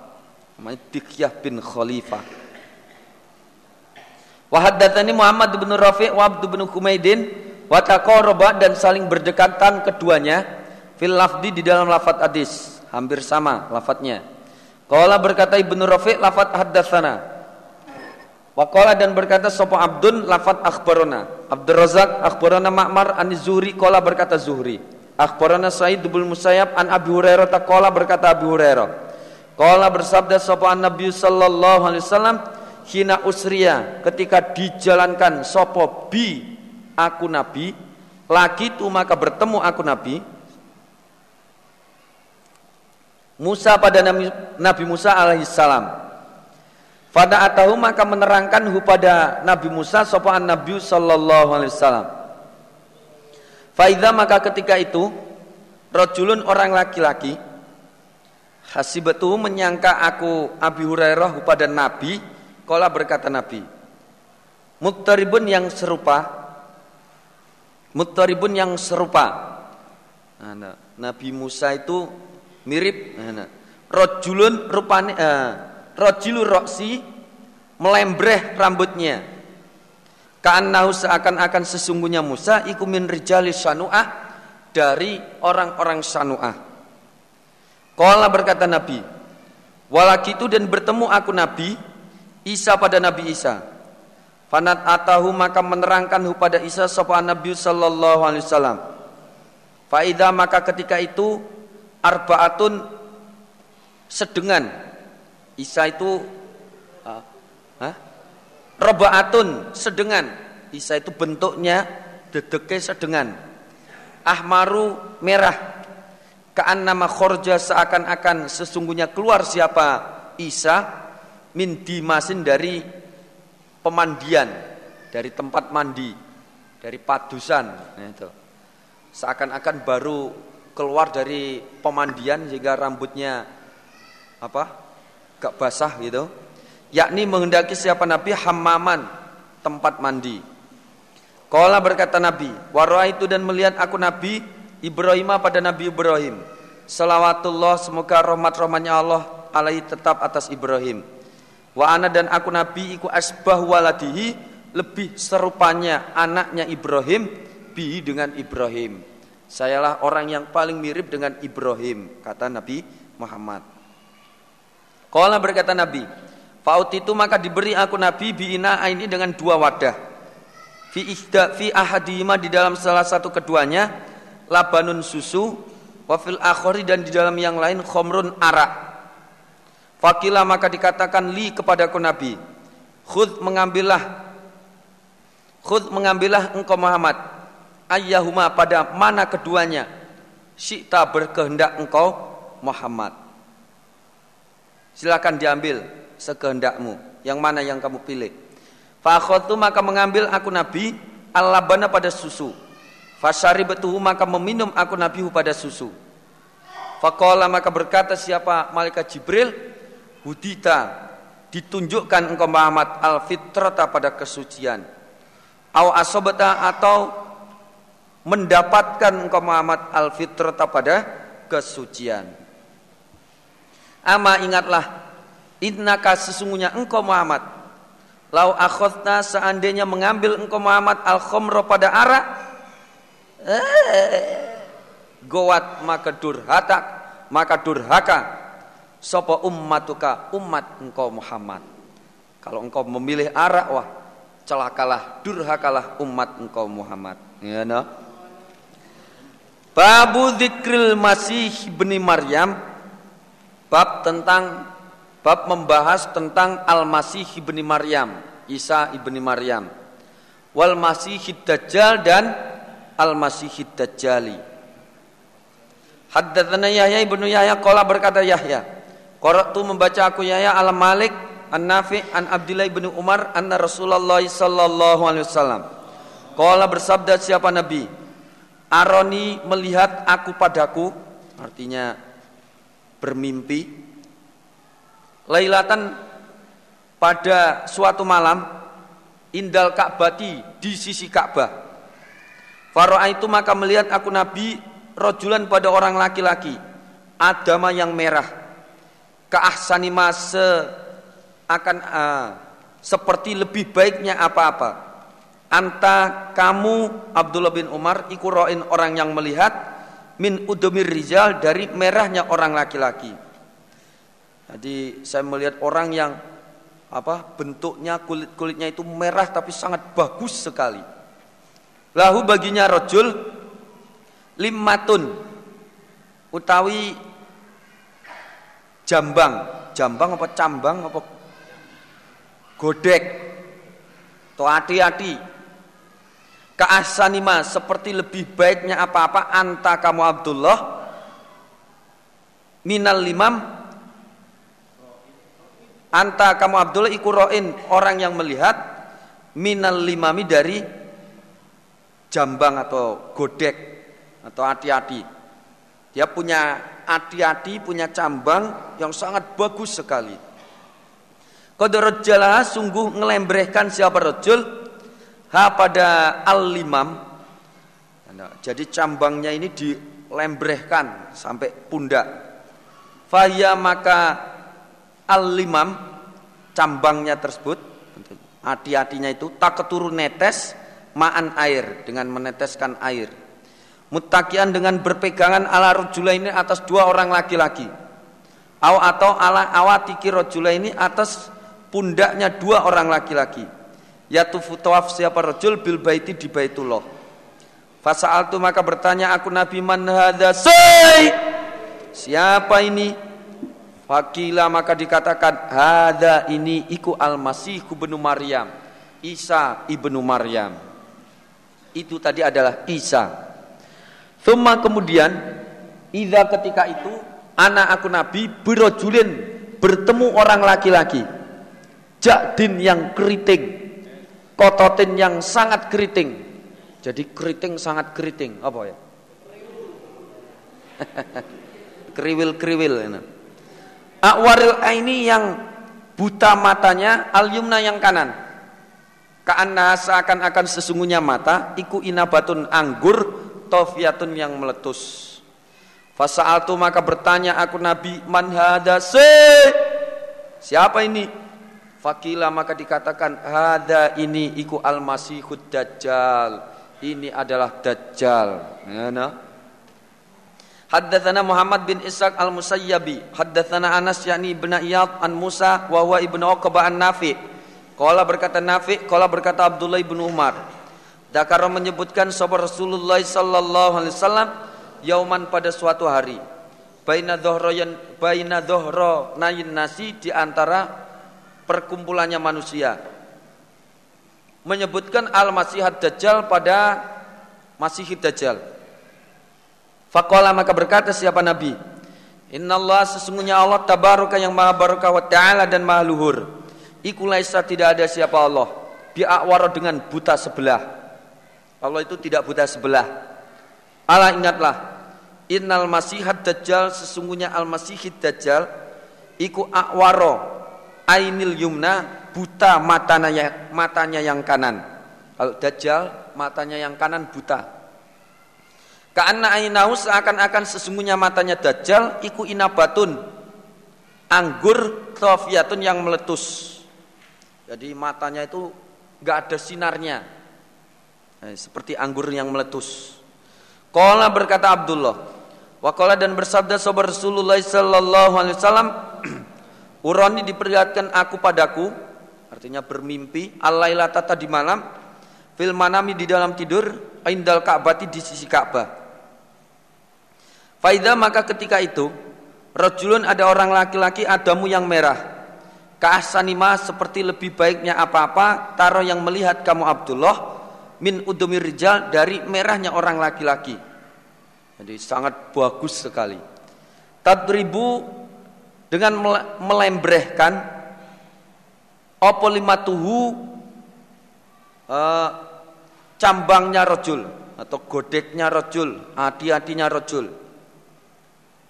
Namanya Dihyah bin Khalifah. Wa haddatsani Muhammad bin Rafi' wa Abd bin Humaidin wa taqarraba dan saling berdekatan keduanya fil lafdi di dalam lafadz hadis hampir sama lafadznya. Qala berkata Ibnu Rafi' lafadz haddatsana Waqala dan berkata sapa Abdun lafat akhbarona. Abdul Razak akhbarona Ma'mar an Zuhri qala berkata Zuhri. Akhbarona Sa'id bin Musayyab an Abi Hurairah qala berkata Abi Hurairah. Qala bersabda sapa Nabi sallallahu alaihi wasallam hina usriya ketika dijalankan sapa bi aku nabi lagi tu maka bertemu aku nabi Musa pada Nabi, Nabi Musa alaihissalam pada atahu maka menerangkan hu pada Nabi Musa sopaan Nabi sallallahu alaihi wasallam. Faida maka ketika itu rojulun orang laki-laki hasibatu menyangka aku Abi Hurairah pada Nabi kola berkata Nabi Muktaribun yang serupa Muktaribun yang serupa nah, Nabi Musa itu mirip nah. Rojulun rupanya eh, rojilu roksi melembreh rambutnya Ka'annahu seakan-akan sesungguhnya Musa iku min rijali sanu'ah dari orang-orang sanu'ah. Kala berkata Nabi, walaki itu dan bertemu aku Nabi Isa pada Nabi Isa. Fanat atahu maka menerangkan pada Isa sapa Nabi sallallahu alaihi wasallam. Faida maka ketika itu arbaatun sedengan Isa itu uh, huh? robaatun sedengan. Isa itu bentuknya dedeke sedengan. Ahmaru merah. Kaan nama khorja seakan-akan sesungguhnya keluar siapa Isa min dimasin dari pemandian dari tempat mandi dari padusan nah itu seakan-akan baru keluar dari pemandian sehingga rambutnya apa gak basah gitu. Yakni menghendaki siapa Nabi? Hamaman tempat mandi. Kala berkata Nabi Waroa itu dan melihat aku Nabi Ibrahim pada Nabi Ibrahim. Salawatullah semoga rahmat-rahmatnya Allah alaihi tetap atas Ibrahim. Wa ana dan aku Nabi iku asbah waladihi Lebih serupanya anaknya Ibrahim Bihi dengan Ibrahim Sayalah orang yang paling mirip dengan Ibrahim Kata Nabi Muhammad Kala berkata Nabi, Faut itu maka diberi aku Nabi biina ini dengan dua wadah. Fi ihda fi ahadima di dalam salah satu keduanya labanun susu, wafil akhori dan di dalam yang lain khomrun arak. Fakila maka dikatakan li kepada aku Nabi, khud mengambillah khud mengambillah engkau Muhammad ayyahuma pada mana keduanya Syikta berkehendak engkau Muhammad Silakan diambil sekehendakmu. Yang mana yang kamu pilih? Fakhotu maka mengambil aku Nabi al pada susu. Fasyaribatuhu maka meminum aku Nabi pada susu. Fakola maka berkata siapa malaikat Jibril, Hudita, ditunjukkan engkau Muhammad al-fitrata pada kesucian. Au asobata atau mendapatkan engkau Muhammad al-fitrata pada kesucian. Ama ingatlah, innaka sesungguhnya engkau Muhammad, lau akhotna seandainya mengambil engkau Muhammad al-khomro pada arak, eh, gowat maka durhaka maka durhaka sapa ummatuka umat engkau Muhammad kalau engkau memilih arak wah celakalah durhakalah umat engkau Muhammad ya no? Babu dzikril Masih ibni Maryam bab tentang bab membahas tentang Al-Masih ibni Maryam Isa ibni Maryam. Wal Masih Dajjal dan Al-Masih Dajjali. Haddatsana Yahya ibnu Yahya qala berkata Yahya Qara'tu membaca aku Yahya al Malik an Nafi an Abdullah ibnu Umar anna Rasulullah sallallahu alaihi wasallam. Qala bersabda siapa nabi Aroni melihat aku padaku artinya bermimpi. Lailatan pada suatu malam indal Ka'bati di sisi Ka'bah. Faro'a itu maka melihat aku Nabi rojulan pada orang laki-laki adama yang merah. Keahsani akan uh, seperti lebih baiknya apa-apa anta kamu Abdullah bin Umar ikuroin orang yang melihat min udumir rizal dari merahnya orang laki-laki. Jadi saya melihat orang yang apa bentuknya kulit kulitnya itu merah tapi sangat bagus sekali. Lahu baginya rojul limatun utawi jambang. Jambang apa cambang apa? Godek. To ati-ati kaasanima seperti lebih baiknya apa-apa anta kamu Abdullah minal limam anta kamu Abdullah ikuroin orang yang melihat minal limami dari jambang atau godek atau hati-hati. Dia punya hati-hati, punya cambang yang sangat bagus sekali. Qadarajjalah sungguh ngelembrehkan siapa rajul ha pada al-limam. Nah, jadi cambangnya ini dilembrehkan sampai pundak. Fahya maka al-limam cambangnya tersebut hati-hatinya itu tak keturun netes maan air dengan meneteskan air Mutakian dengan berpegangan ala rojula ini atas dua orang laki-laki. Aw atau ala awatiki rojula ini atas pundaknya dua orang laki-laki. Yatufu tawaf siapa rojul bil baiti di baitullah. Fasa'altu maka bertanya aku Nabi man hadha say. Siapa ini? Fakila maka dikatakan hadha ini iku al-masih ibnu Maryam. Isa ibnu Maryam. Itu tadi adalah Isa Thumma kemudian Iza ketika itu Anak aku Nabi Birojulin Bertemu orang laki-laki Jakdin yang keriting Kototin yang sangat keriting Jadi keriting sangat keriting Apa ya? Kriwil-kriwil Akwaril ini yang buta matanya Al-yumna yang kanan Ka'anna seakan-akan sesungguhnya mata Iku inabatun anggur tofiyatun yang meletus. Fasa'altu maka bertanya aku Nabi man hada se Siapa ini? Fakila maka dikatakan hada ini iku al-masihud dajjal. Ini adalah dajjal. Ya, nah. Haddatsana Muhammad bin Ishaq al-Musayyabi, haddatsana Anas yakni bin Iyad an Musa wa huwa ibnu Uqbah an Nafi. Qala berkata Nafi, qala berkata Abdullah bin Umar. Dakar menyebutkan sahabat Rasulullah sallallahu alaihi wasallam yauman pada suatu hari. Baina dhuhrayan baina dhuhra nayin nasi di antara perkumpulannya manusia. Menyebutkan al-Masihad Dajjal pada Masihid Dajjal. Faqala maka berkata siapa Nabi? Inna Allah sesungguhnya Allah tabaraka yang maha barakah wa ta'ala dan maha luhur. Iku laisa tidak ada siapa Allah. Bi'awara dengan buta sebelah Allah itu tidak buta sebelah. Allah ingatlah, innal masihat dajjal sesungguhnya al masihid dajjal iku akwaro ainil yumna buta matanya matanya yang kanan. Kalau dajjal matanya yang kanan buta. Karena ainau seakan-akan sesungguhnya matanya dajjal iku inabatun anggur tofiatun yang meletus. Jadi matanya itu nggak ada sinarnya, eh, seperti anggur yang meletus. Kala berkata Abdullah, Wakola dan bersabda sahabat Rasulullah Sallallahu Alaihi Wasallam, Urani diperlihatkan aku padaku, artinya bermimpi, alailah tata di malam, fil manami di dalam tidur, indal Ka'bati di sisi Ka'bah. Faidah maka ketika itu, rojulun ada orang laki-laki adamu yang merah, Ka'asanima seperti lebih baiknya apa-apa Taruh yang melihat kamu Abdullah Min udumir rijal dari merahnya orang laki-laki. Jadi sangat bagus sekali. Tadribu dengan melembrehkan Opolimatuhu uh, Cambangnya rojul Atau godeknya rojul Adi-adinya rojul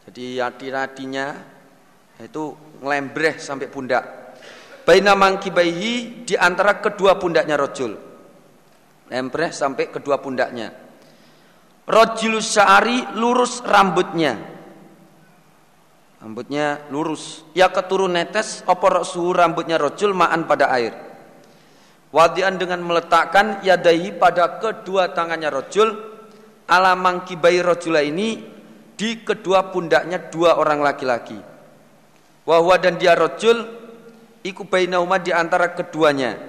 Jadi adi-adinya Itu ngelembreh sampai pundak. Baina mangkibaihi di antara kedua pundaknya rojul. Lembreh sampai kedua pundaknya. Rojulus syari lurus rambutnya. Rambutnya lurus. Ya keturun netes opor suhu rambutnya rojul ma'an pada air. Wadian dengan meletakkan yadaihi pada kedua tangannya rojul ala mangkibai rojula ini di kedua pundaknya dua orang laki-laki Wahwa dan dia rojul iku bainauma di antara keduanya.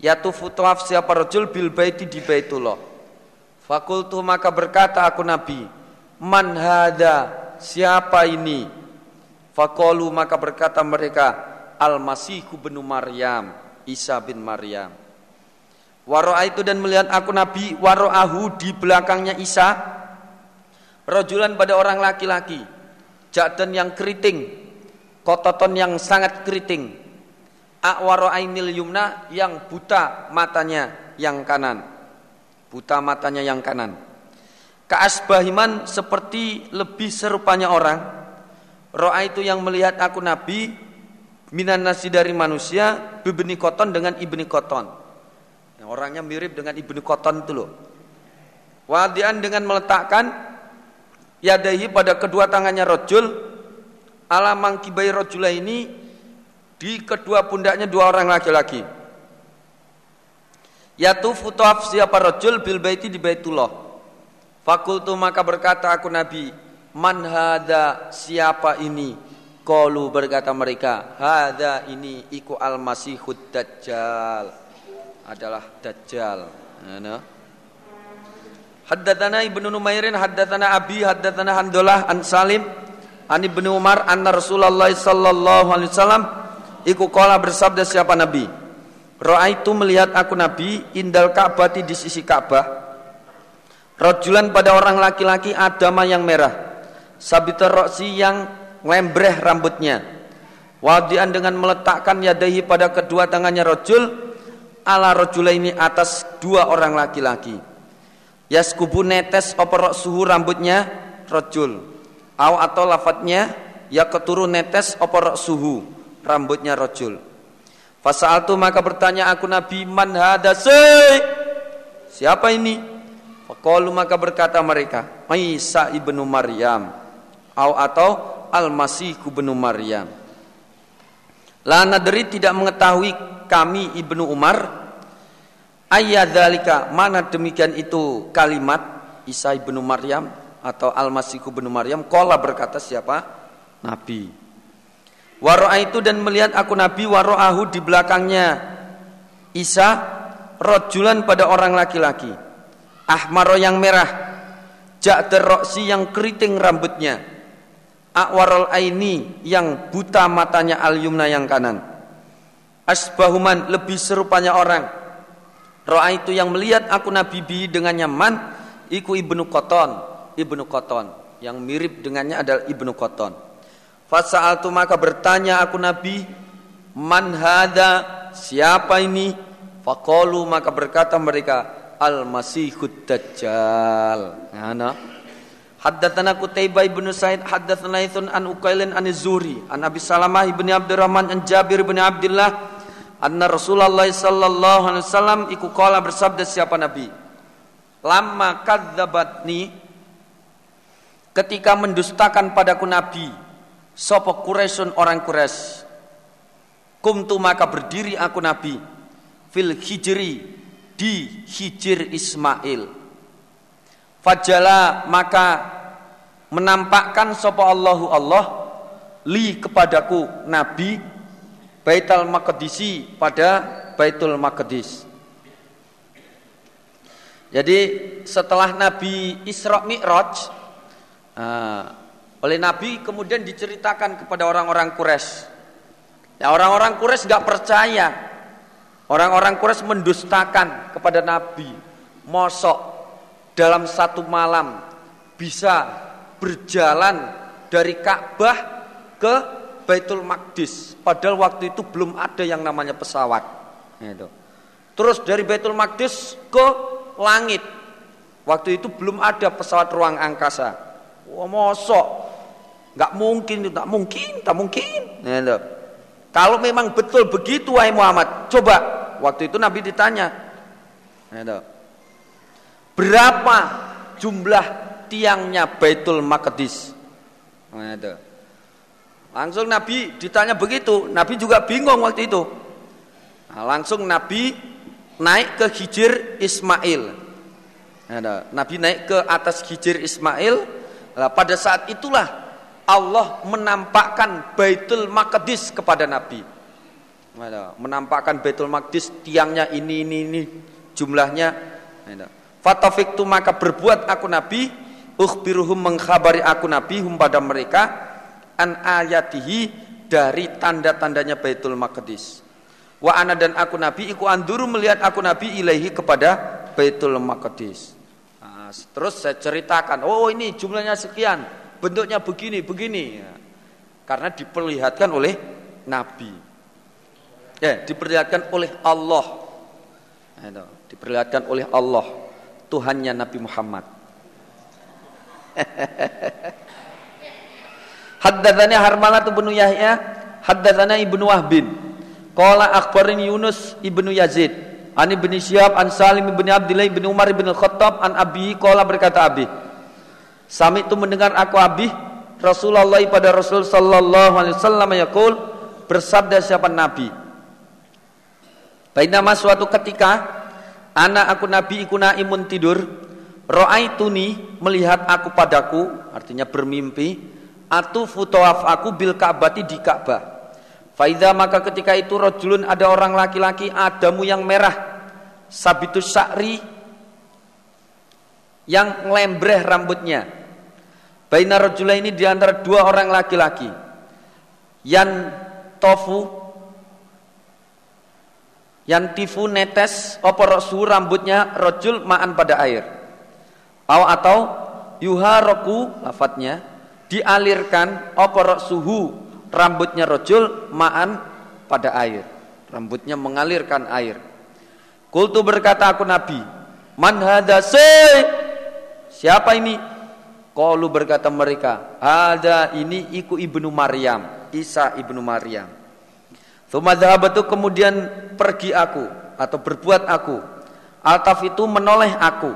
Yatufu tawaf siapa rojul bil baiti di baitullah. Fakultu maka berkata aku Nabi, man hada siapa ini? Fakolu maka berkata mereka, al masihu bin Maryam, Isa bin Maryam. Waro'a itu dan melihat aku Nabi waro'ahu di belakangnya Isa. Rojulan pada orang laki-laki. Jakdan yang keriting. Kototon yang sangat keriting. Akwaro ainil yumna yang buta matanya yang kanan. Buta matanya yang kanan. Kaasbahiman seperti lebih serupanya orang roa itu yang melihat aku nabi minan nasi dari manusia bibni koton dengan ibni koton orangnya mirip dengan ibni koton itu loh wadian dengan meletakkan yadahi pada kedua tangannya rojul ala mangkibai rojula ini di kedua pundaknya dua orang laki-laki. Yatufu tawaf siapa rojul bil baiti di baitullah. Fakultu maka berkata aku Nabi, man hada siapa ini? Kalu berkata mereka, hada ini iku al masihud dajjal. Adalah dajjal. Nah, Haddatsana Ibnu Numairin haddatsana Abi haddatsana Handalah an Salim An Ibnu Umar anna Rasulullah sallallahu alaihi wasallam iku kala bersabda siapa Nabi Ra'aitu melihat aku Nabi indal Ka'bah di sisi Ka'bah Rajulan pada orang laki-laki adama yang merah Sabitar roksi yang lembreh rambutnya. Wadian dengan meletakkan yadahi pada kedua tangannya rojul Ala rojula ini atas dua orang laki-laki. Yaskubu netes operok suhu rambutnya? Rojul. Aw atau lafadznya ya keturun netes opor suhu rambutnya rojul. Fasal tu maka bertanya aku Nabi man hadasai siapa ini? Fakolu maka berkata mereka Isa ibnu Maryam Aw atau Al-Masih ibnu Maryam. Lana dari tidak mengetahui kami ibnu Umar. Ayadzalika mana demikian itu kalimat Isa ibnu Maryam atau Al-Masihu bin Maryam? Kola berkata siapa? Nabi. Waro'a itu dan melihat aku Nabi waro'ahu di belakangnya. Isa rojulan pada orang laki-laki. Ahmaro yang merah. Ja'der roksi yang keriting rambutnya Akwarol aini yang buta matanya al-yumna yang kanan Asbahuman lebih serupanya orang Ro'a itu yang melihat aku Nabi bi dengan nyaman Iku ibnu Koton Ibnu Qoton. Yang mirip dengannya adalah Ibnu Qoton. Fasa'altu maka bertanya aku Nabi, "Man hada? Siapa ini?" Faqalu maka berkata mereka, al-masihud dajjal. Ana Haddatsana Qutaibah ibn Sa'id haddatsana Ithun an Uqailin an Zuri an Abi Salamah ibn Abdurrahman an Jabir ibn Abdullah anna Rasulullah sallallahu alaihi wasallam iku qala bersabda siapa Nabi? Lama kadzabatni ketika mendustakan padaku Nabi sapa Quraisyun orang Quraisy kumtu maka berdiri aku Nabi fil hijri di hijir Ismail Fajala maka menampakkan sapa Allahu Allah li kepadaku Nabi Baitul Maqdisi pada Baitul Maqdis. Jadi setelah Nabi Isra Mi'raj uh, oleh Nabi kemudian diceritakan kepada orang-orang Quraisy. Ya orang-orang Quraisy nggak percaya. Orang-orang Quraisy mendustakan kepada Nabi. Mosok dalam satu malam bisa berjalan dari Ka'bah ke Baitul Maqdis. Padahal waktu itu belum ada yang namanya pesawat. Itu. terus dari Baitul Maqdis ke langit. Waktu itu belum ada pesawat ruang angkasa. Wah mosok. Nggak mungkin tak mungkin tak mungkin. Itu. kalau memang betul begitu wahai Muhammad coba. Waktu itu Nabi ditanya. Itu Berapa jumlah tiangnya Baitul Maqdis? Nah. Langsung Nabi ditanya begitu, Nabi juga bingung waktu itu. Nah, langsung Nabi naik ke Hijir Ismail. Nah, Nabi naik ke atas Hijir Ismail. Nah, pada saat itulah Allah menampakkan Baitul Maqdis kepada Nabi. Nah, menampakkan Baitul Maqdis tiangnya ini ini ini jumlahnya. Nah, Fatafiktu maka berbuat aku Nabi ukhbiruhum mengkhabari aku Nabi hum pada mereka an ayatihi dari tanda-tandanya Baitul Maqdis. Wa ana dan aku Nabi iku anduru melihat aku Nabi ilaihi kepada Baitul Maqdis. Nah, terus saya ceritakan, oh ini jumlahnya sekian, bentuknya begini, begini. Karena diperlihatkan oleh Nabi. Ya, diperlihatkan oleh Allah. Nah, diperlihatkan oleh Allah. Tuhannya Nabi Muhammad. Haddatsana Harmalah bin Yahya, haddatsana Ibnu Wahbin. Qala akhbarani Yunus ibnu Yazid, an ibnu Syihab an Salim ibnu Abdullah ibnu Umar ibnu Khattab an Abi qala berkata Abi. Sami itu mendengar aku Abi Rasulullah pada Rasul sallallahu alaihi wasallam yaqul bersabda siapa Nabi. Bainama suatu ketika Anak aku Nabi iku naimun tidur. Ro'aituni melihat aku padaku, artinya bermimpi. Atu futawaf aku bil Ka'bati di Ka'bah. Faida maka ketika itu rojulun ada orang laki-laki adamu yang merah. Sabitus sa'ri yang lembreh rambutnya. Baina rojula ini di antara dua orang laki-laki. Yang tofu yang tifu netes opo rosu rambutnya rojul ma'an pada air. Au atau yuha roku lafadznya dialirkan opo suhu rambutnya rojul ma'an pada air. Rambutnya mengalirkan air. Kultu berkata aku nabi man hada siapa ini? Kalu berkata mereka ada ini iku ibnu Maryam Isa ibnu Maryam Thumadhabatu kemudian pergi aku atau berbuat aku. Altaf itu menoleh aku.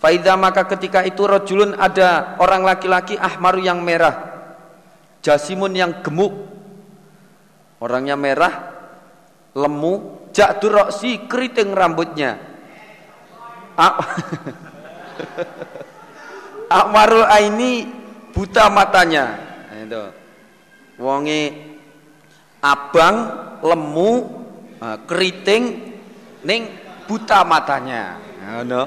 Faida maka ketika itu rojulun ada orang laki-laki ahmaru yang merah. Jasimun yang gemuk. Orangnya merah, lemu, jakdur roksi keriting rambutnya. Akmarul aini buta matanya. Nah, itu. Wonge abang, lemu, eh, keriting, ning buta matanya. Ngono.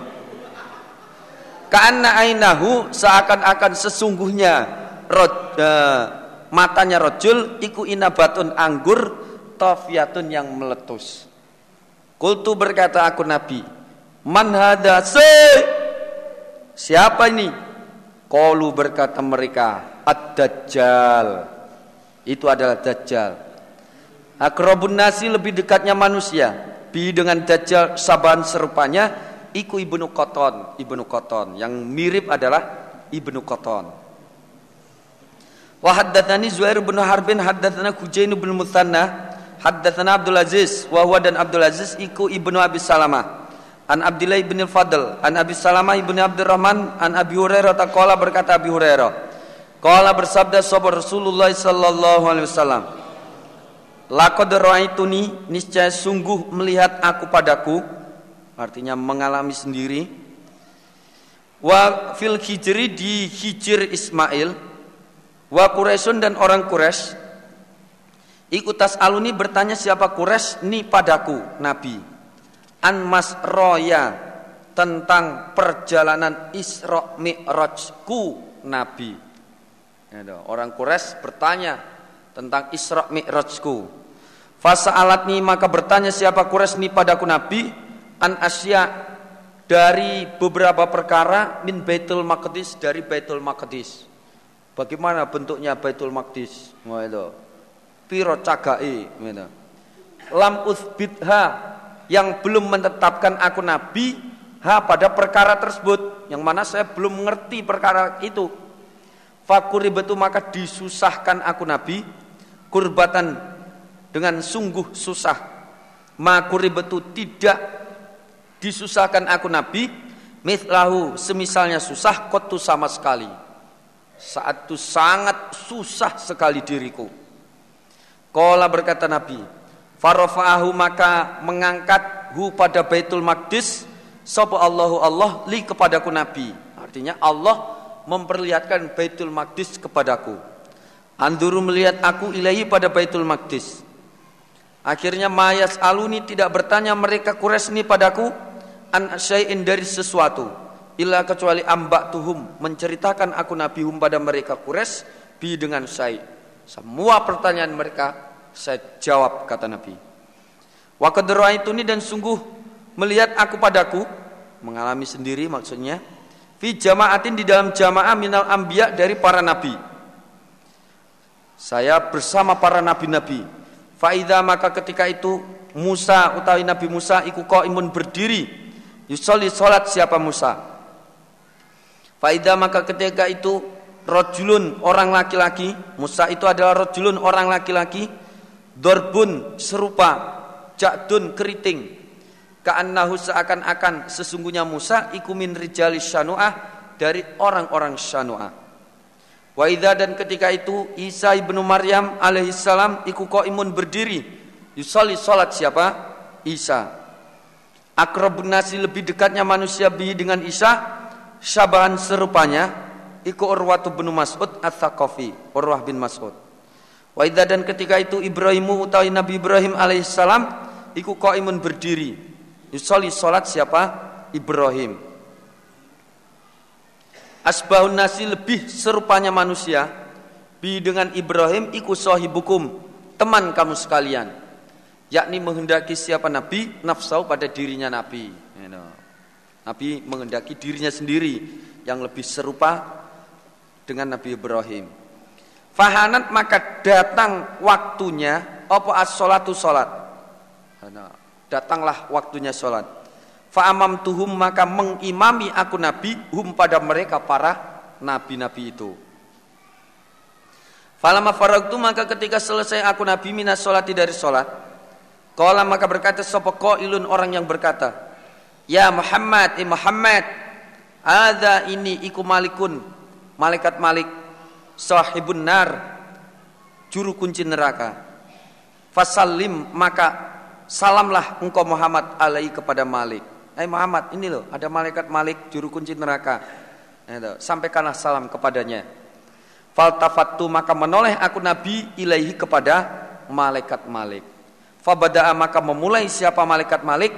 Ainahu seakan-akan sesungguhnya uh, matanya rojul iku inabatun anggur tofiatun yang meletus. Kultu berkata aku Nabi, man hada Siapa ini? Kolu berkata mereka, Ad-Dajjal. Itu adalah Dajjal. Akrobun nasi lebih dekatnya manusia. Bi dengan dajjal saban serupanya iku Ibnu Qaton, Ibnu Qaton. Yang mirip adalah Ibnu Qaton. Wa haddatsani Zuhair bin Harbin haddatsana Hujain bin Muthanna haddatsana Abdul Aziz wa huwa dan Abdul Aziz iku Ibnu Abi Salamah. An Abdullah bin Fadl, an Abi Salamah ibn Abdurrahman, an Abi Hurairah taqala berkata Abi Hurairah. Qala bersabda sahabat Rasulullah sallallahu alaihi wasallam. Laqad ra'aituni niscaya sungguh melihat aku padaku artinya mengalami sendiri wa fil hijri di hijir Ismail wa Quraisyun dan orang Quraisy ikutas aluni bertanya siapa Quraisy ni padaku Nabi. An masroya tentang perjalanan Isra Mi'rajku Nabi. Orang Quraisy bertanya tentang Isra Mi'rajku Fasa alatni maka bertanya siapa Quraisy padaku Nabi an asya dari beberapa perkara min Baitul Maqdis dari Baitul Maqdis. Bagaimana bentuknya Baitul Maqdis? Wah. Piro cagai, gitu. Lam uthbitha yang belum menetapkan aku nabi ha pada perkara tersebut yang mana saya belum mengerti perkara itu. Fakuribatu maka disusahkan aku nabi kurbatan dengan sungguh susah. Makuribatu tidak disusahkan aku Nabi. Mithlahu semisalnya susah kotu sama sekali. Saat itu sangat susah sekali diriku. Kola berkata Nabi Farofahu maka mengangkat hu pada Baitul Maqdis Sopo Allahu Allah li kepadaku Nabi. Artinya Allah memperlihatkan Baitul Maqdis kepadaku. Anduru melihat aku ilahi pada Baitul Maqdis Akhirnya mayas aluni tidak bertanya mereka Quraisy padaku an syai'in dari sesuatu? Illa kecuali ambak tuhum menceritakan aku nabi hum pada mereka Quraisy bi dengan syai' semua pertanyaan mereka saya jawab kata Nabi. Wa itu dan sungguh melihat aku padaku mengalami sendiri maksudnya fi jamaatin di dalam jamaah minal anbiya dari para nabi. Saya bersama para nabi-nabi faida maka ketika itu Musa utawi Nabi Musa iku imun berdiri Yusolli solat siapa Musa. Faidah maka ketika itu rojulun orang laki-laki. Musa itu adalah rojulun orang laki-laki. Dorbun serupa. Ja'dun keriting. Ka'annahu seakan-akan sesungguhnya Musa ikumin rijali syanu'ah dari orang-orang syanu'ah. Wa dan ketika itu Isa ibnu Maryam alaihissalam iku imun berdiri. Yusolli solat siapa? Isa. Akrabun nasi lebih dekatnya manusia bi dengan Isa syabahan serupanya iku Urwatu bin Mas'ud Ats-Tsaqafi Urwah bin Mas'ud. Wa dan ketika itu Ibrahimu utawi Nabi Ibrahim alaihissalam iku qaimun berdiri. Yusolli salat siapa? Ibrahim Asbahun nasi lebih serupanya manusia. Bi dengan Ibrahim iku sahibukum teman kamu sekalian. Yakni menghendaki siapa nabi nafsau pada dirinya nabi. You know. nabi menghendaki dirinya sendiri yang lebih serupa dengan Nabi Ibrahim. Fahanat maka datang waktunya apa as-salatu salat? Datanglah waktunya salat fa'amam tuhum maka mengimami aku nabi hum pada mereka para nabi-nabi itu Falama faragtu maka ketika selesai aku nabi minas solati dari solat Kala maka berkata sapa ilun orang yang berkata, "Ya Muhammad, eh Muhammad, ada ini iku malikun, malaikat Malik, sahibun nar, juru kunci neraka. Fasallim maka salamlah engkau Muhammad alai kepada Malik. Eh Muhammad, ini loh ada malaikat Malik juru kunci neraka. Itu, sampaikanlah salam kepadanya. Faltafattu maka menoleh aku Nabi ilaihi kepada malaikat Malik. Fabada'a maka memulai siapa malaikat Malik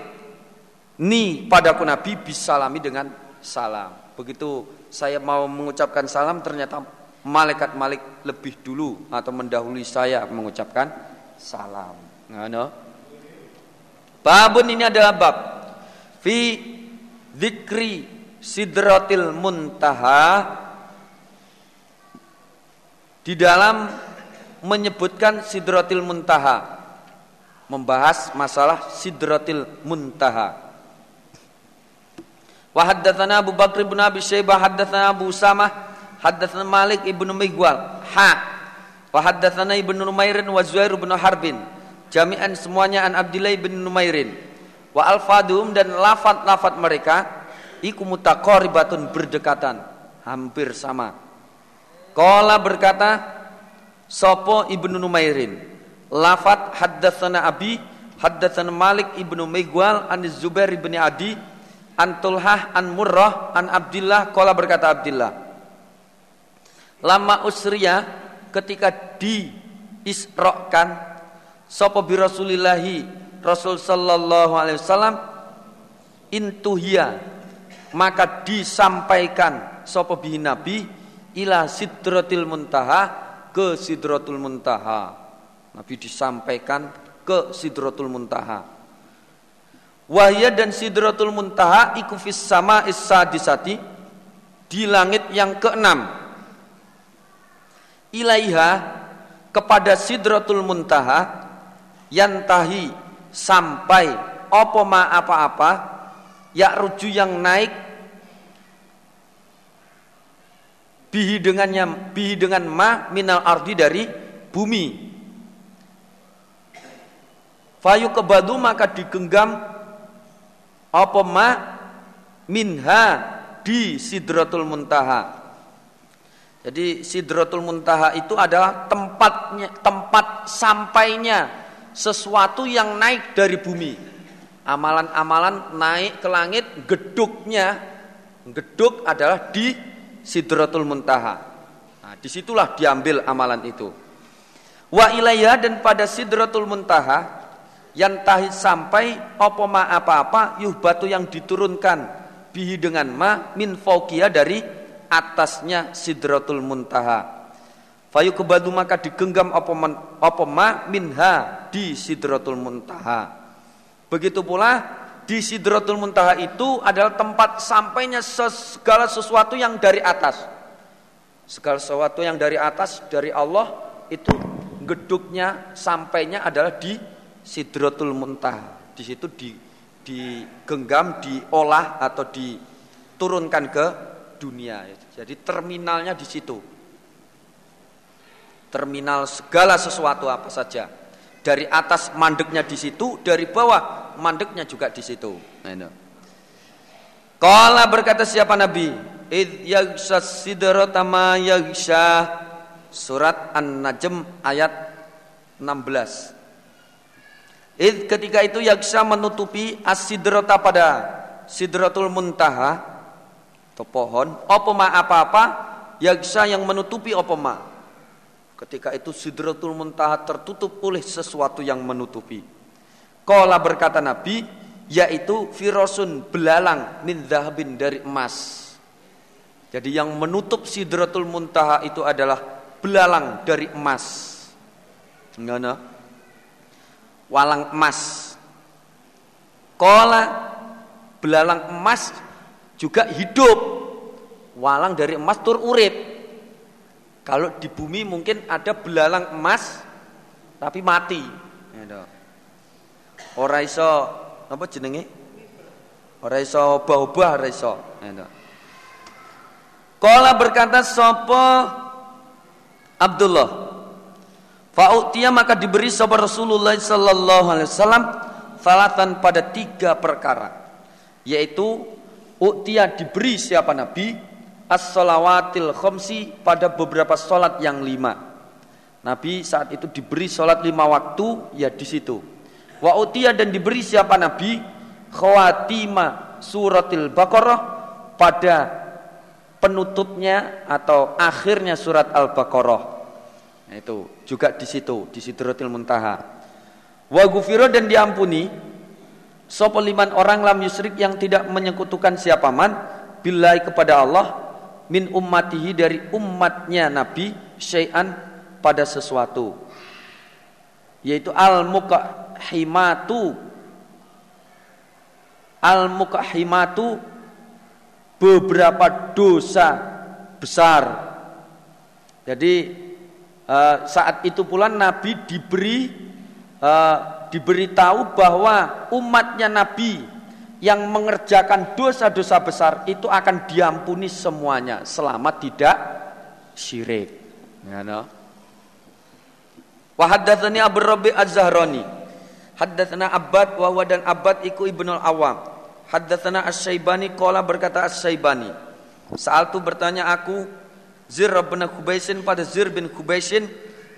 ni padaku Nabi bisalami dengan salam. Begitu saya mau mengucapkan salam ternyata malaikat Malik lebih dulu atau mendahului saya mengucapkan salam. Nah, no? Babun ini adalah bab fi dzikri sidratil muntaha di dalam menyebutkan sidratil muntaha membahas masalah Sidratil Muntaha. Wa haddatsana Abu Bakr bin Abi Syaibah haddatsana Abu Samah haddatsana Malik ibnu Migwal ha. Wa haddatsana Ibnu Numairin wa Zuhair bin Harbin. Jami'an semuanya an Abdillah bin Numairin wa alfadum dan lafat-lafat mereka iku mutaqaribatun berdekatan hampir sama. Qala berkata Sopo ibnu Numairin? Lafat haddatsana Abi Haddatsana Malik ibnu Migwal An Zubair ibni Adi An Tulhah an Murrah an Abdillah. Kala berkata Abdillah Lama usriya ketika di isrokan Sopo bi Rasulillahi Rasul sallallahu alaihi wasallam intuhia maka disampaikan sopo bihi nabi ila sidratil muntaha ke sidratul muntaha nabi disampaikan ke sidratul muntaha Wahya dan Sidratul Muntaha iku fis sama disati di langit yang keenam. Ilaiha kepada Sidratul Muntaha yantahi sampai apa ma apa-apa ya ruju yang naik bihi dengannya bihi dengan ma minal ardi dari bumi fayu kebadu maka digenggam apa ma minha di Sidratul Muntaha. Jadi Sidratul Muntaha itu adalah tempatnya tempat sampainya sesuatu yang naik dari bumi. Amalan-amalan naik ke langit, geduknya geduk adalah di Sidratul Muntaha. Nah, di situlah diambil amalan itu. Wa ilayya dan pada Sidratul Muntaha yang tahi sampai apa ma apa-apa batu yang diturunkan bihi dengan ma min fauqiyah dari atasnya sidratul muntaha fayu kebadu maka digenggam apa, man, apa ma minha di sidratul muntaha begitu pula di sidratul muntaha itu adalah tempat sampainya segala sesuatu yang dari atas segala sesuatu yang dari atas dari Allah itu geduknya sampainya adalah di Sidratul Muntah. Di situ di digenggam, diolah atau diturunkan ke dunia. Jadi terminalnya di situ. Terminal segala sesuatu apa saja. Dari atas mandeknya di situ, dari bawah mandeknya juga di situ. Nah, Kala berkata siapa Nabi? Id Surat An-Najm ayat 16 Id ketika itu yaksa menutupi asidrata pada sidratul muntaha. Atau pohon. Opoma apa-apa? Yaksa yang menutupi opoma ketika itu sidratul muntaha tertutup oleh sesuatu yang menutupi Kola berkata Nabi yaitu firosun belalang min zahabin dari emas jadi yang menutup sidratul muntaha itu adalah belalang dari emas Enggak walang emas. Kola belalang emas juga hidup. Walang dari emas tur urip. Kalau di bumi mungkin ada belalang emas tapi mati. Ora iso apa jenenge? Ora iso obah-obah ora iso. Kala berkata sapa Abdullah Fa'utia maka diberi sahabat Rasulullah sallallahu alaihi wasallam salatan pada tiga perkara yaitu utia diberi siapa nabi as-salawatil khomsi pada beberapa solat yang lima. Nabi saat itu diberi solat lima waktu ya di situ. Wa utia dan diberi siapa nabi? Khawatima suratil baqarah pada penutupnya atau akhirnya surat al-baqarah. Nah, itu juga di situ, di Sidratil Muntaha. Wa gufiro dan diampuni sapa liman orang lam yusrik yang tidak menyekutukan siapa man billahi kepada Allah min ummatihi dari umatnya Nabi syai'an pada sesuatu. Yaitu al mukahimatu al mukahimatu beberapa dosa besar. Jadi Uh, saat itu pula Nabi diberi uh, diberitahu bahwa umatnya Nabi yang mengerjakan dosa-dosa besar itu akan diampuni semuanya selama tidak syirik. Ya, no? Wa haddatsani Abu Rabi Az-Zahrani. Haddatsana Abbad wa dan Abbad iku Ibnu Awam. Haddatsana As-Syaibani qala berkata As-Syaibani. Saat tu bertanya aku Zir bin Kubaisin pada Zir bin Kubaisin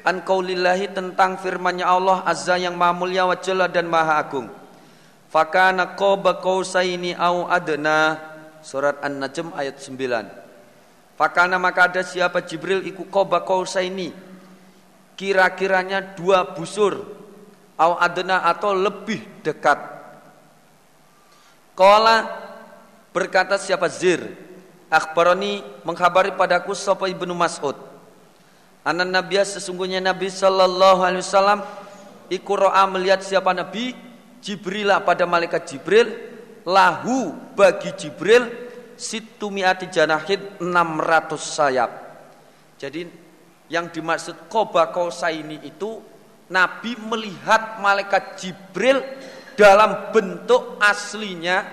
an qaulillahi tentang firman-Nya Allah Azza yang Maha Mulia wa Jalla dan Maha Agung. Fakana qaba qausaini au adna. Surat An-Najm ayat 9. Fakana maka ada siapa? Jibril iku qaba qausaini. Kira-kiranya dua busur. Au adna atau lebih dekat. Qala berkata siapa? Zir. Akhbarani menghabari padaku sapa Ibnu Mas'ud. Anan Nabiya sesungguhnya Nabi sallallahu alaihi wasallam iku melihat siapa Nabi Jibril pada malaikat Jibril lahu bagi Jibril situmiati janahid 600 sayap. Jadi yang dimaksud koba ini itu Nabi melihat malaikat Jibril dalam bentuk aslinya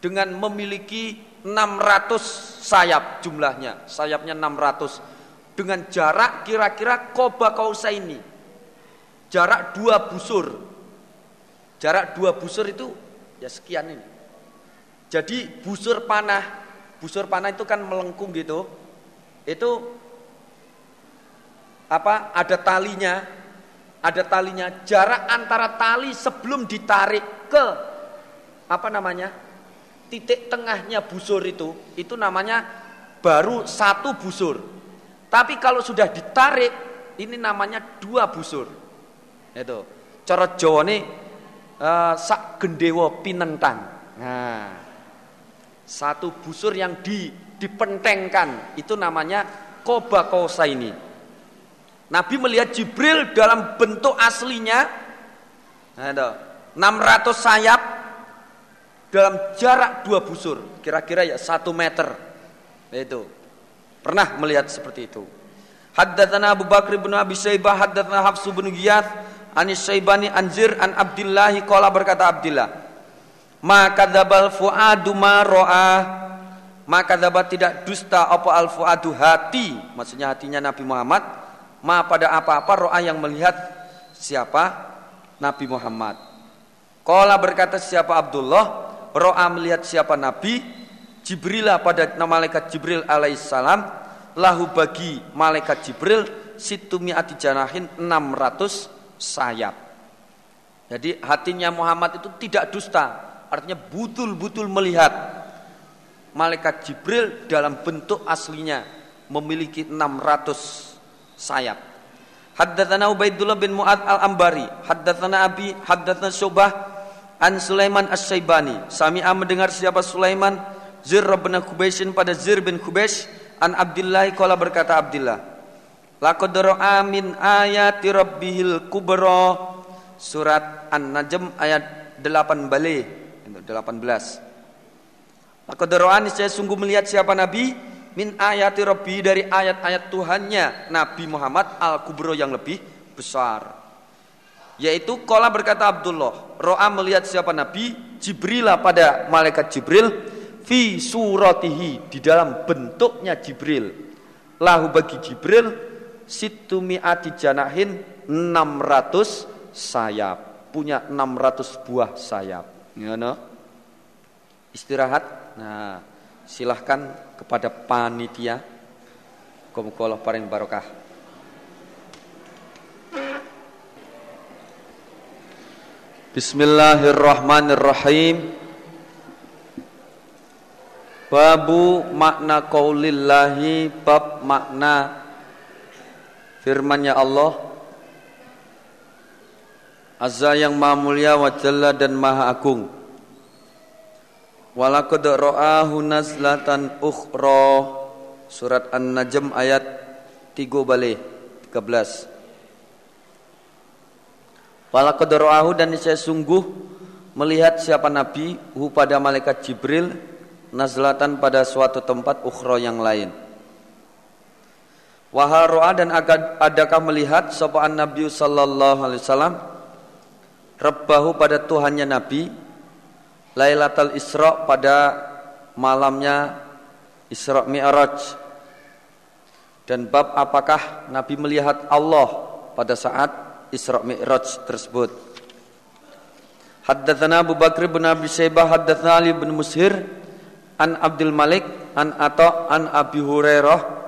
dengan memiliki 600 sayap jumlahnya, sayapnya 600 dengan jarak kira-kira koba ini jarak dua busur Jarak dua busur itu ya sekian ini. Jadi busur panah, busur panah itu kan melengkung gitu. Itu apa? Ada talinya, ada talinya. Jarak antara tali sebelum ditarik ke apa namanya? Titik tengahnya busur itu, itu namanya baru satu busur. Tapi kalau sudah ditarik, ini namanya dua busur. Itu. Cara Jawa nih uh, sak gendewo pinentang. Nah, satu busur yang di, dipentengkan itu namanya koba kosa ini. Nabi melihat Jibril dalam bentuk aslinya nah, 600 sayap dalam jarak dua busur, kira-kira ya satu meter. Itu pernah melihat seperti itu. Haddatsana Abu Bakar bin Abi Syaibah, haddatsana Hafsu bin Giyath, Anis Syaibani Anzir an Abdillahi Kola berkata Abdillah. Maka dabal fuadu ma ro'a. Maka dapat tidak dusta apa al fuadu hati. Maksudnya hatinya Nabi Muhammad. Ma pada apa-apa ro'a yang melihat Siapa? Nabi Muhammad. Kola berkata siapa Abdullah? Ro'a melihat siapa Nabi? Jibrilah pada malaikat Jibril alaihissalam. Lahu bagi malaikat Jibril Situmi ati janahin 600 sayap. Jadi hatinya Muhammad itu tidak dusta, artinya betul-betul melihat malaikat Jibril dalam bentuk aslinya memiliki 600 sayap. Haddatsana Ubaidullah bin Muad al-Ambari, haddatsana Abi, haddatsana Syubah an Sulaiman As-Saibani. Sami'a mendengar siapa Sulaiman Zir bin Kubaisin pada Zir bin Kubais an Abdullah qala berkata Abdullah Laqad ra'a min ayati rabbihil kubra surat An-Najm ayat 8 balik 18. Laqad ra'a saya sungguh melihat siapa nabi min ayati rabbi dari ayat-ayat Tuhannya Nabi Muhammad al-kubro yang lebih besar. Yaitu kola berkata Abdullah, ro'a melihat siapa nabi Jibril pada malaikat Jibril fi suratihi di dalam bentuknya Jibril. Lahu bagi Jibril situmiati janahin 600 sayap. Punya 600 buah sayap. Ngono? Istirahat? Nah silahkan kepada panitia. Kumukolah paring barokah. Bismillahirrahmanirrahim. Babu makna qaulillahi bab makna firmannya Allah Azza yang maha mulia wa jalla dan maha agung. Walakad ra'ahu nazlatan ukhra Surat An-Najm ayat 3 balik 13 Walakad ra'ahu dan saya sungguh melihat siapa Nabi hu pada malaikat Jibril nazlatan pada suatu tempat ukhra yang lain Waharoa dan adakah melihat sopan Nabi sallallahu alaihi wasallam Rabbahu pada Tuhannya Nabi Lailatul Isra pada malamnya Isra Mi'raj dan bab apakah Nabi melihat Allah pada saat Isra Mi'raj tersebut. Haddatsana Abu Bakr bin Abi Syaibah haddatsana Ali bin Mushir an Abdul Malik an Atha an Abi Hurairah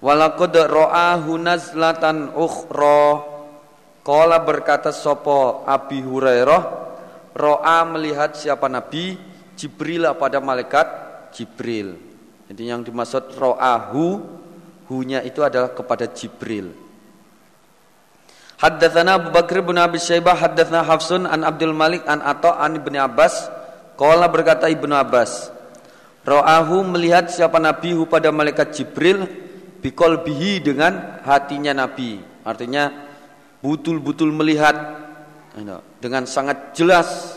walaqad ra'ahu nazlatan ukhra qala berkata sapa Abi Hurairah ra'a melihat siapa Nabi Jibril pada malaikat Jibril. Jadi yang dimaksud ra'ahu hunya itu adalah kepada Jibril. Haddatsana Abu Bakr bin Abi Syaibah haddatsana Hafsun an Abdul Malik an Atha an Ibnu Abbas qala berkata Ibnu Abbas Ra'ahu melihat siapa Nabi hu pada malaikat Jibril bikol bihi dengan hatinya Nabi. Artinya betul-betul melihat. Dengan sangat jelas,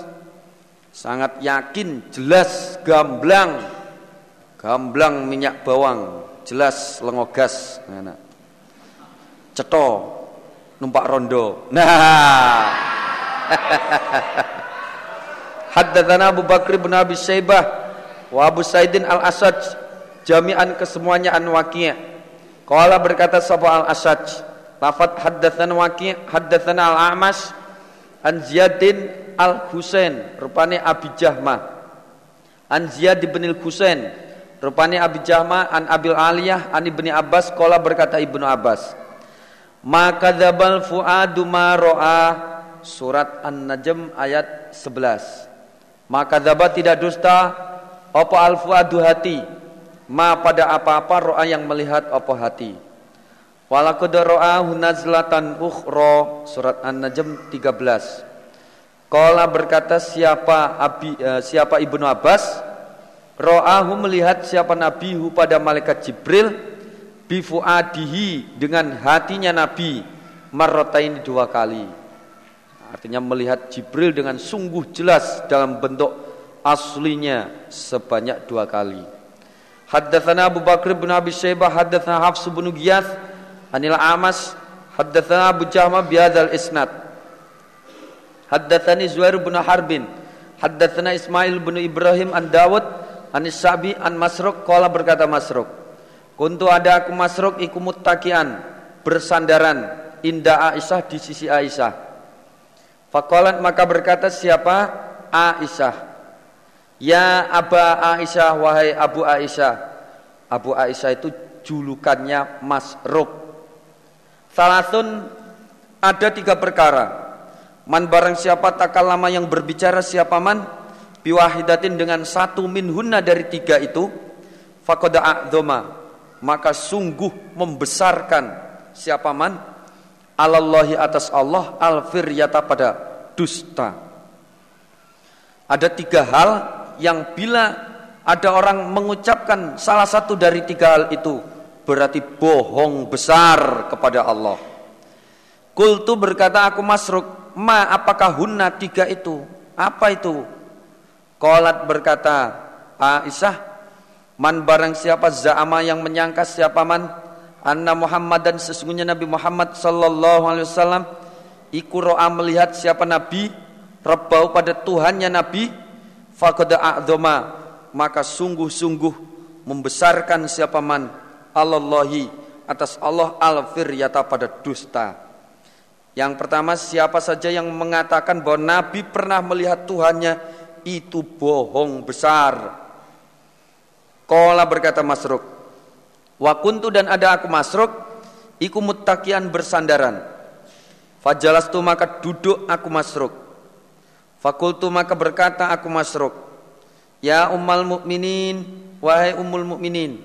sangat yakin, jelas, gamblang, gamblang minyak bawang jelas lengogas ceto numpak rondo. Nah. Haddatsana Abu Bakr bin Abi Syaibah wa Abu Saidin Al-Asaj jami'an kesemuanya an Qala berkata sapa Al-Asaj lafat haddatsana Waqi' haddatsana Al-A'mash an Ziyadin Al-Husain rupane Abi Jahmah. An Ziyad bin Al-Husain Rupanya Abi Jahma an Abil Aliyah an Ibni Abbas Kola berkata Ibnu Abbas. Maka dzabal fuadu ma ro'a Surat An-Najm ayat 11 Maka dzaba tidak dusta Apa al fuadu hati Ma pada apa-apa ro'a yang melihat apa hati Walaqad ro'a hunazlatan ukhra Surat An-Najm 13 Kola berkata siapa Abi, uh, siapa Ibnu Abbas Ro'ahu melihat siapa nabihu pada malaikat Jibril bifuadihi dengan hatinya Nabi ini dua kali. Artinya melihat Jibril dengan sungguh jelas dalam bentuk aslinya sebanyak dua kali. Haddatsana Abu Bakr bin Abi Syaibah haddatsana Hafs bin Giyas anil Amas haddatsana Abu Jahma bihadzal isnad. Haddatsani Zuhair bin Harbin haddatsana Ismail bin Ibrahim an Dawud Anis Sabi an Masruk Kala berkata Masruk Kuntu ada aku Masruk iku muttakian Bersandaran Indah Aisyah di sisi Aisyah Fakolat maka berkata siapa Aisyah Ya Aba Aisyah wahai Abu Aisyah. Abu Aisyah itu julukannya Masruk Salasun ada tiga perkara. Man barang siapa takal lama yang berbicara siapa man biwahidatin dengan satu minhunna dari tiga itu fakoda a'dhoma maka sungguh membesarkan siapa man? Alallahi atas Allah alfiryata pada dusta. Ada tiga hal yang bila ada orang mengucapkan salah satu dari tiga hal itu berarti bohong besar kepada Allah. Kultu berkata aku masruk ma apakah hunna tiga itu? Apa itu? Kolat berkata, Aisyah, man barang siapa za'ama yang menyangka siapa man anna Muhammad dan sesungguhnya Nabi Muhammad sallallahu alaihi wasallam iku ro'a melihat siapa nabi rebau pada Tuhannya nabi faqad maka sungguh-sungguh membesarkan siapa man Allahi atas Allah al-firyata pada dusta. Yang pertama siapa saja yang mengatakan bahwa nabi pernah melihat Tuhannya itu bohong besar. Kola berkata Masruk, Wa kuntu dan ada aku Masruk, iku muttakian bersandaran. Fajalastu maka duduk aku Masruk. Fakultu maka berkata aku Masruk, Ya ummal mukminin, wahai ummul mukminin,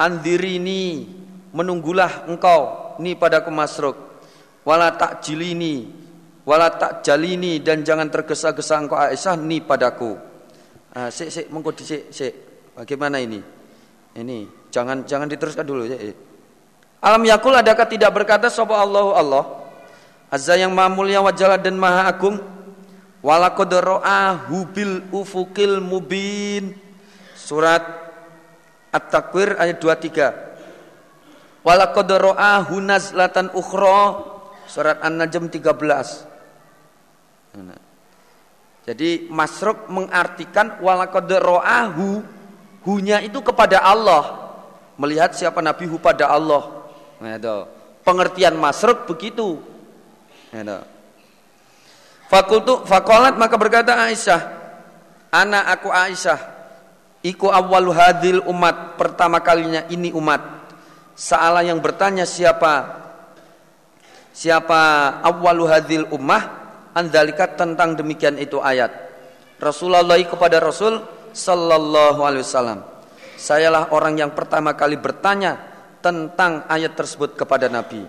andirini menunggulah engkau ni padaku Masruk, wala tak jilini wala tak jalini dan jangan tergesa-gesa engkau Aisyah ni padaku. Ah, sik sik mengko dhisik sik. Bagaimana ini? Ini jangan jangan diteruskan dulu ya. Alam yakul adakah tidak berkata sapa Allahu Allah Azza yang maha mulia wa dan maha agung walaqad ra'ahu bil ufukil mubin surat At-Takwir ayat 23 walaqad ra'ahu nazlatan ukhra surat An-Najm 13 Jadi masruk mengartikan walaqad ro'ahu hunya itu kepada Allah. Melihat siapa Nabi hu pada Allah. Nah, itu. Pengertian masruk begitu. Nah, itu. Fakultu fakolat maka berkata Aisyah, anak aku Aisyah, iku awal hadil umat pertama kalinya ini umat. Salah yang bertanya siapa siapa awal hadil ummah andalika tentang demikian itu ayat. Rasulullah kepada Rasul sallallahu alaihi wasallam. Sayalah orang yang pertama kali bertanya tentang ayat tersebut kepada Nabi.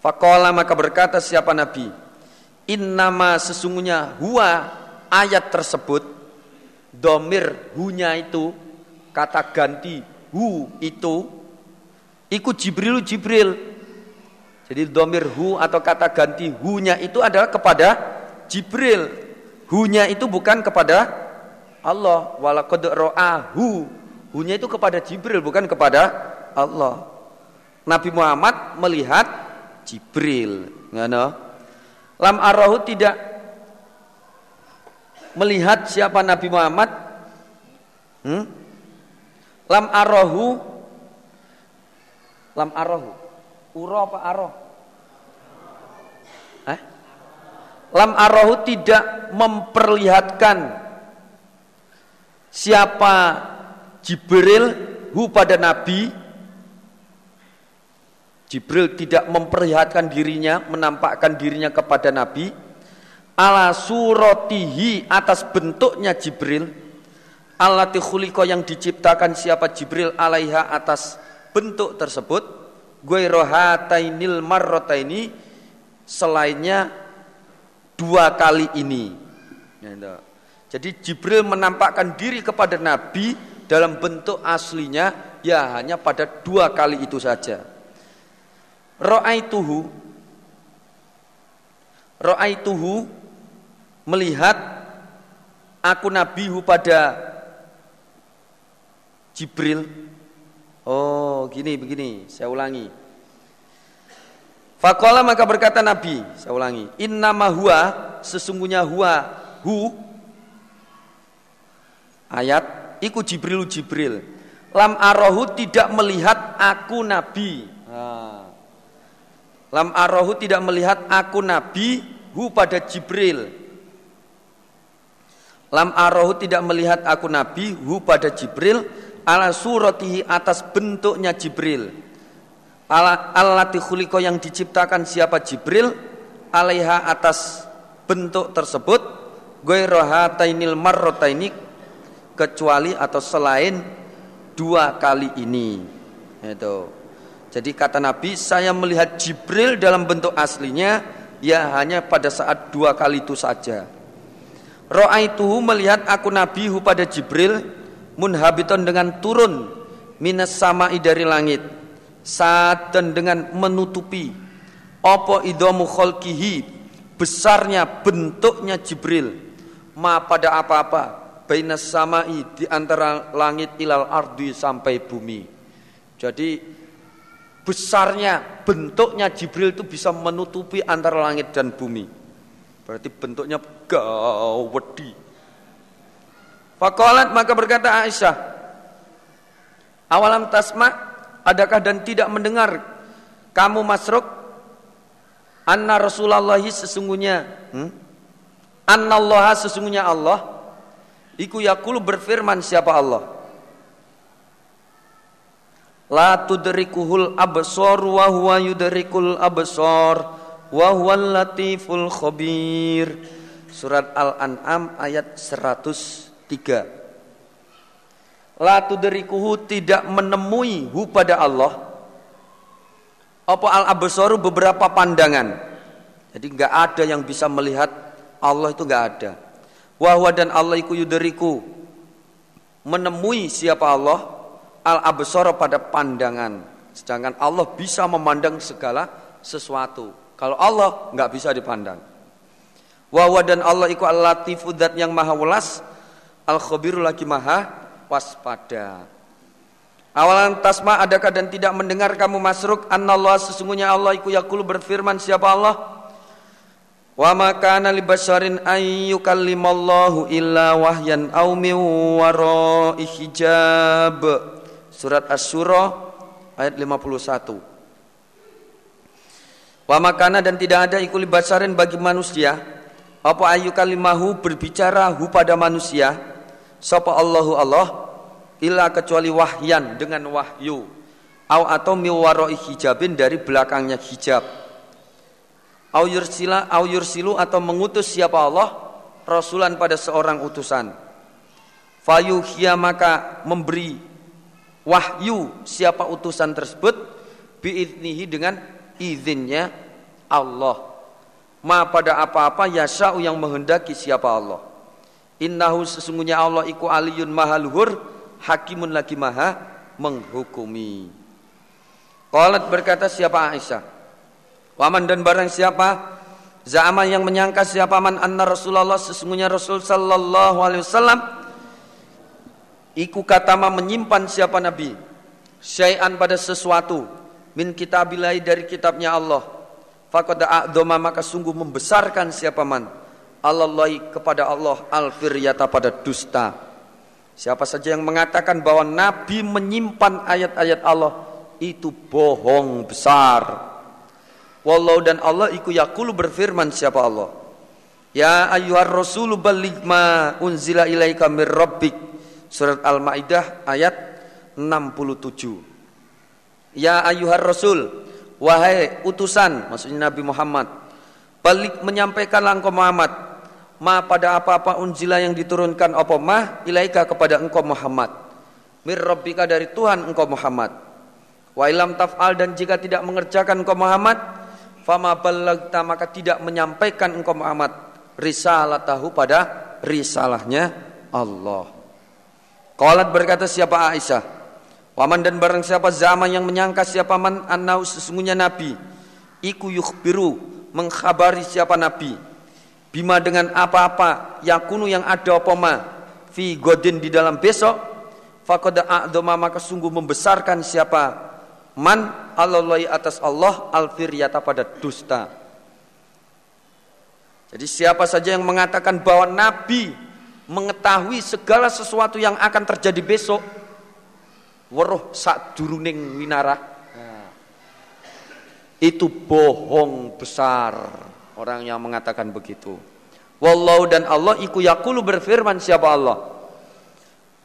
Fakola maka berkata siapa Nabi? Innama sesungguhnya huwa ayat tersebut domir hunya itu kata ganti hu itu ikut Jibril Jibril jadi domir hu atau kata ganti hu-nya itu adalah kepada Jibril. Hu-nya itu bukan kepada Allah. Walaqad hu Hu-nya itu kepada Jibril bukan kepada Allah. Nabi Muhammad melihat Jibril. Ngano? Lam arahu tidak melihat siapa Nabi Muhammad? Hmm? Lam arahu Lam arahu Uro apa aroh? Eh? Lam arohu tidak memperlihatkan siapa Jibril hu pada Nabi. Jibril tidak memperlihatkan dirinya, menampakkan dirinya kepada Nabi. Ala suratihi atas bentuknya Jibril. Alati yang diciptakan siapa Jibril alaiha atas bentuk tersebut Guairohatainil marrotaini selainnya dua kali ini. Ya, Jadi Jibril menampakkan diri kepada Nabi dalam bentuk aslinya ya hanya pada dua kali itu saja. Ro'aituhu Ro'aituhu melihat aku nabihu pada Jibril Oh, gini begini, saya ulangi. Fakola maka berkata Nabi, saya ulangi, Inna huwa sesungguhnya huwa hu ayat iku Jibril Jibril. Lam arohu tidak melihat aku Nabi. Lam arohu tidak melihat aku Nabi hu pada Jibril. Lam arohu tidak melihat aku Nabi hu pada Jibril ala suratihi atas bentuknya Jibril. Ala allati yang diciptakan siapa Jibril alaiha atas bentuk tersebut ghairu tainil marrataini kecuali atau selain dua kali ini. Itu jadi kata Nabi saya melihat Jibril dalam bentuk aslinya ya hanya pada saat dua kali itu saja. Ro'aituhu melihat aku Nabi pada Jibril munhabiton dengan turun minas samai dari langit saat dengan menutupi opo idomu kholkihi besarnya bentuknya Jibril. Ma pada apa-apa bainas samai di antara langit ilal ardi sampai bumi. Jadi besarnya bentuknya Jibril itu bisa menutupi antara langit dan bumi berarti bentuknya gawedi Fakolat maka berkata Aisyah, awalam tasma, adakah dan tidak mendengar kamu masruk? Anna Rasulullah sesungguhnya, hmm? Anna Allah sesungguhnya Allah, iku yakulu berfirman siapa Allah? La tudrikuhul absor wa huwa yudrikul absor wa huwal latiful khabir. Surat Al-An'am ayat 100 Tiga. La tudrikuhu tidak menemui hu pada Allah. Apa al absaru beberapa pandangan. Jadi nggak ada yang bisa melihat Allah itu nggak ada. Wahwa dan Allah iku yudriku menemui siapa Allah al absara pada pandangan. Sedangkan Allah bisa memandang segala sesuatu. Kalau Allah nggak bisa dipandang. Wahwa dan Allah iku al latifu yang maha welas Al khabiru lagi maha waspada. Awalan tasma adakah dan tidak mendengar kamu masruk Allah sesungguhnya Allah iku yakulu berfirman siapa Allah Wa ma kana li basharin an yukallimallahu illa wahyan aw min wara'i hijab. Surat Asy-Syura ayat 51. Wa makana dan tidak ada ikuli basarin bagi manusia apa ayu kalimahu berbicara hu pada manusia sapa Allahu Allah illa kecuali wahyan dengan wahyu au atau miwaroi hijabin dari belakangnya hijab au yursila au yursilu atau mengutus siapa Allah rasulan pada seorang utusan fayuhya maka memberi wahyu siapa utusan tersebut? Biiznihi dengan izinnya Allah. Ma pada apa-apa yasa'u yang menghendaki siapa Allah. Innahu sesungguhnya Allah iku aliyun maha luhur hakimun lagi maha menghukumi. Qalat berkata siapa Aisyah? Waman dan barang siapa? Za'ama yang menyangka siapa man anna Rasulullah sesungguhnya Rasul sallallahu alaihi wasallam iku katama menyimpan siapa nabi? Syai'an pada sesuatu. Min kitabillah dari kitabnya Allah. Faqad a'doma maka sungguh membesarkan siapa man? Allahi kepada Allah al-firyata pada dusta. Siapa saja yang mengatakan bahwa nabi menyimpan ayat-ayat Allah itu bohong besar. Wallahu dan Allah iku yakulu berfirman siapa Allah. Ya ayyuhar rasulu balligh unzila ilaika mir rabbik. Surat Al-Maidah ayat 67. Ya ayyuhar rasul, wahai utusan, maksudnya Nabi Muhammad. Balik menyampaikan engkau Muhammad ma pada apa-apa unzila yang diturunkan apa mah ilaika kepada engkau Muhammad. Mir rabbika dari Tuhan engkau Muhammad. Wa ilam taf'al dan jika tidak mengerjakan engkau Muhammad, fama ballagta maka tidak menyampaikan engkau Muhammad risalatahu pada risalahnya Allah. Qalat berkata siapa Aisyah? Waman dan barang siapa zaman yang menyangka siapa man annau sesungguhnya nabi. Iku yukhbiru mengkhabari siapa nabi. Bima dengan apa-apa yakunu yang ada apa ma? Fi godin di dalam besok. Faqad a'dama maka sungguh membesarkan siapa man? Allahi atas Allah al-firyata pada dusta. Jadi siapa saja yang mengatakan bahwa Nabi mengetahui segala sesuatu yang akan terjadi besok, weruh sak duruning winara, nah, itu bohong besar orang yang mengatakan begitu. Wallahu dan Allah iku yakulu berfirman siapa Allah?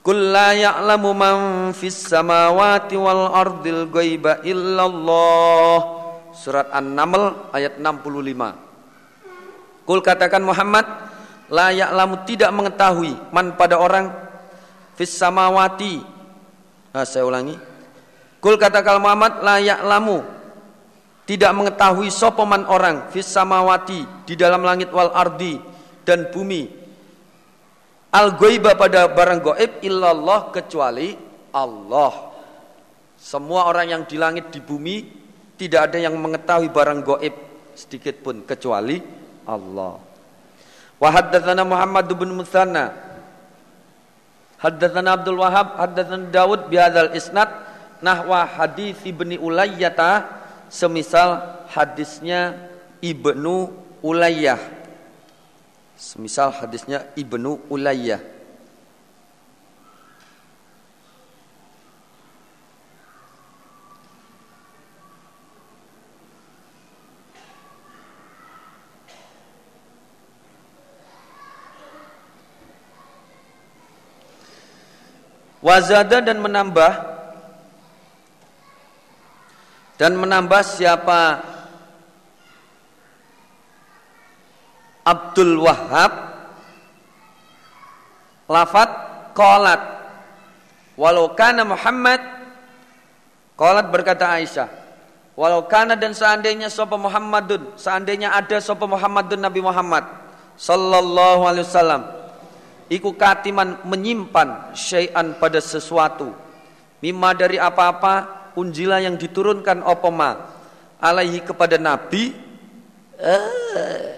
Qul la ya'lamu man fis samawati wal ardil ghaiba illallah. Surat An-Naml ayat 65. Kul katakan Muhammad, la ya'lamu tidak mengetahui man pada orang fis samawati. Nah, saya ulangi. Kul katakan Muhammad, la ya'lamu tidak mengetahui sopoman orang fis samawati di dalam langit wal ardi dan bumi al ghaiba pada barang gaib illallah kecuali Allah. Semua orang yang di langit di bumi tidak ada yang mengetahui barang gaib sedikit pun kecuali Allah. Wa haddatsana Muhammad bin Musanna. Haddatsana Abdul Wahab haddatsana Daud bihadzal isnad. Nahwa hadis Ulayyah semisal hadisnya Ibnu Ulayyah Semisal hadisnya Ibnu Ulayyah. Wazada dan menambah dan menambah siapa? Abdul Wahab lafat qalat walau kana Muhammad qalat berkata Aisyah walau kana dan seandainya sapa Muhammadun seandainya ada sapa Muhammadun Nabi Muhammad sallallahu alaihi wasallam iku katiman menyimpan syai'an pada sesuatu. Mimma dari apa-apa unjila yang diturunkan opoma alaihi kepada nabi. Eh,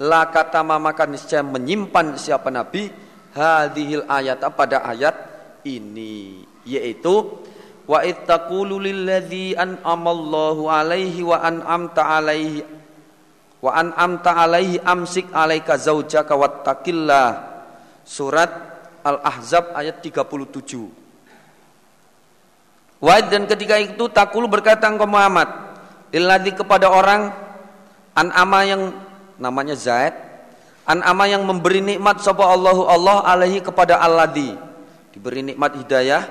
la kata maka niscaya menyimpan siapa nabi. Hadhil ayat pada ayat ini. Yaitu wa ittaqulu lilladzi an'amallahu alaihi wa an'amta alaihi Wa an amta alaihi amsik alaika zaujaka wattaqillah. Surat Al-Ahzab ayat 37. Wa'id dan ketika itu takulu berkata engkau Muhammad Illadhi kepada orang An'ama yang namanya Zaid An'ama yang memberi nikmat Sapa Allahu Allah alaihi kepada Alladhi Diberi nikmat hidayah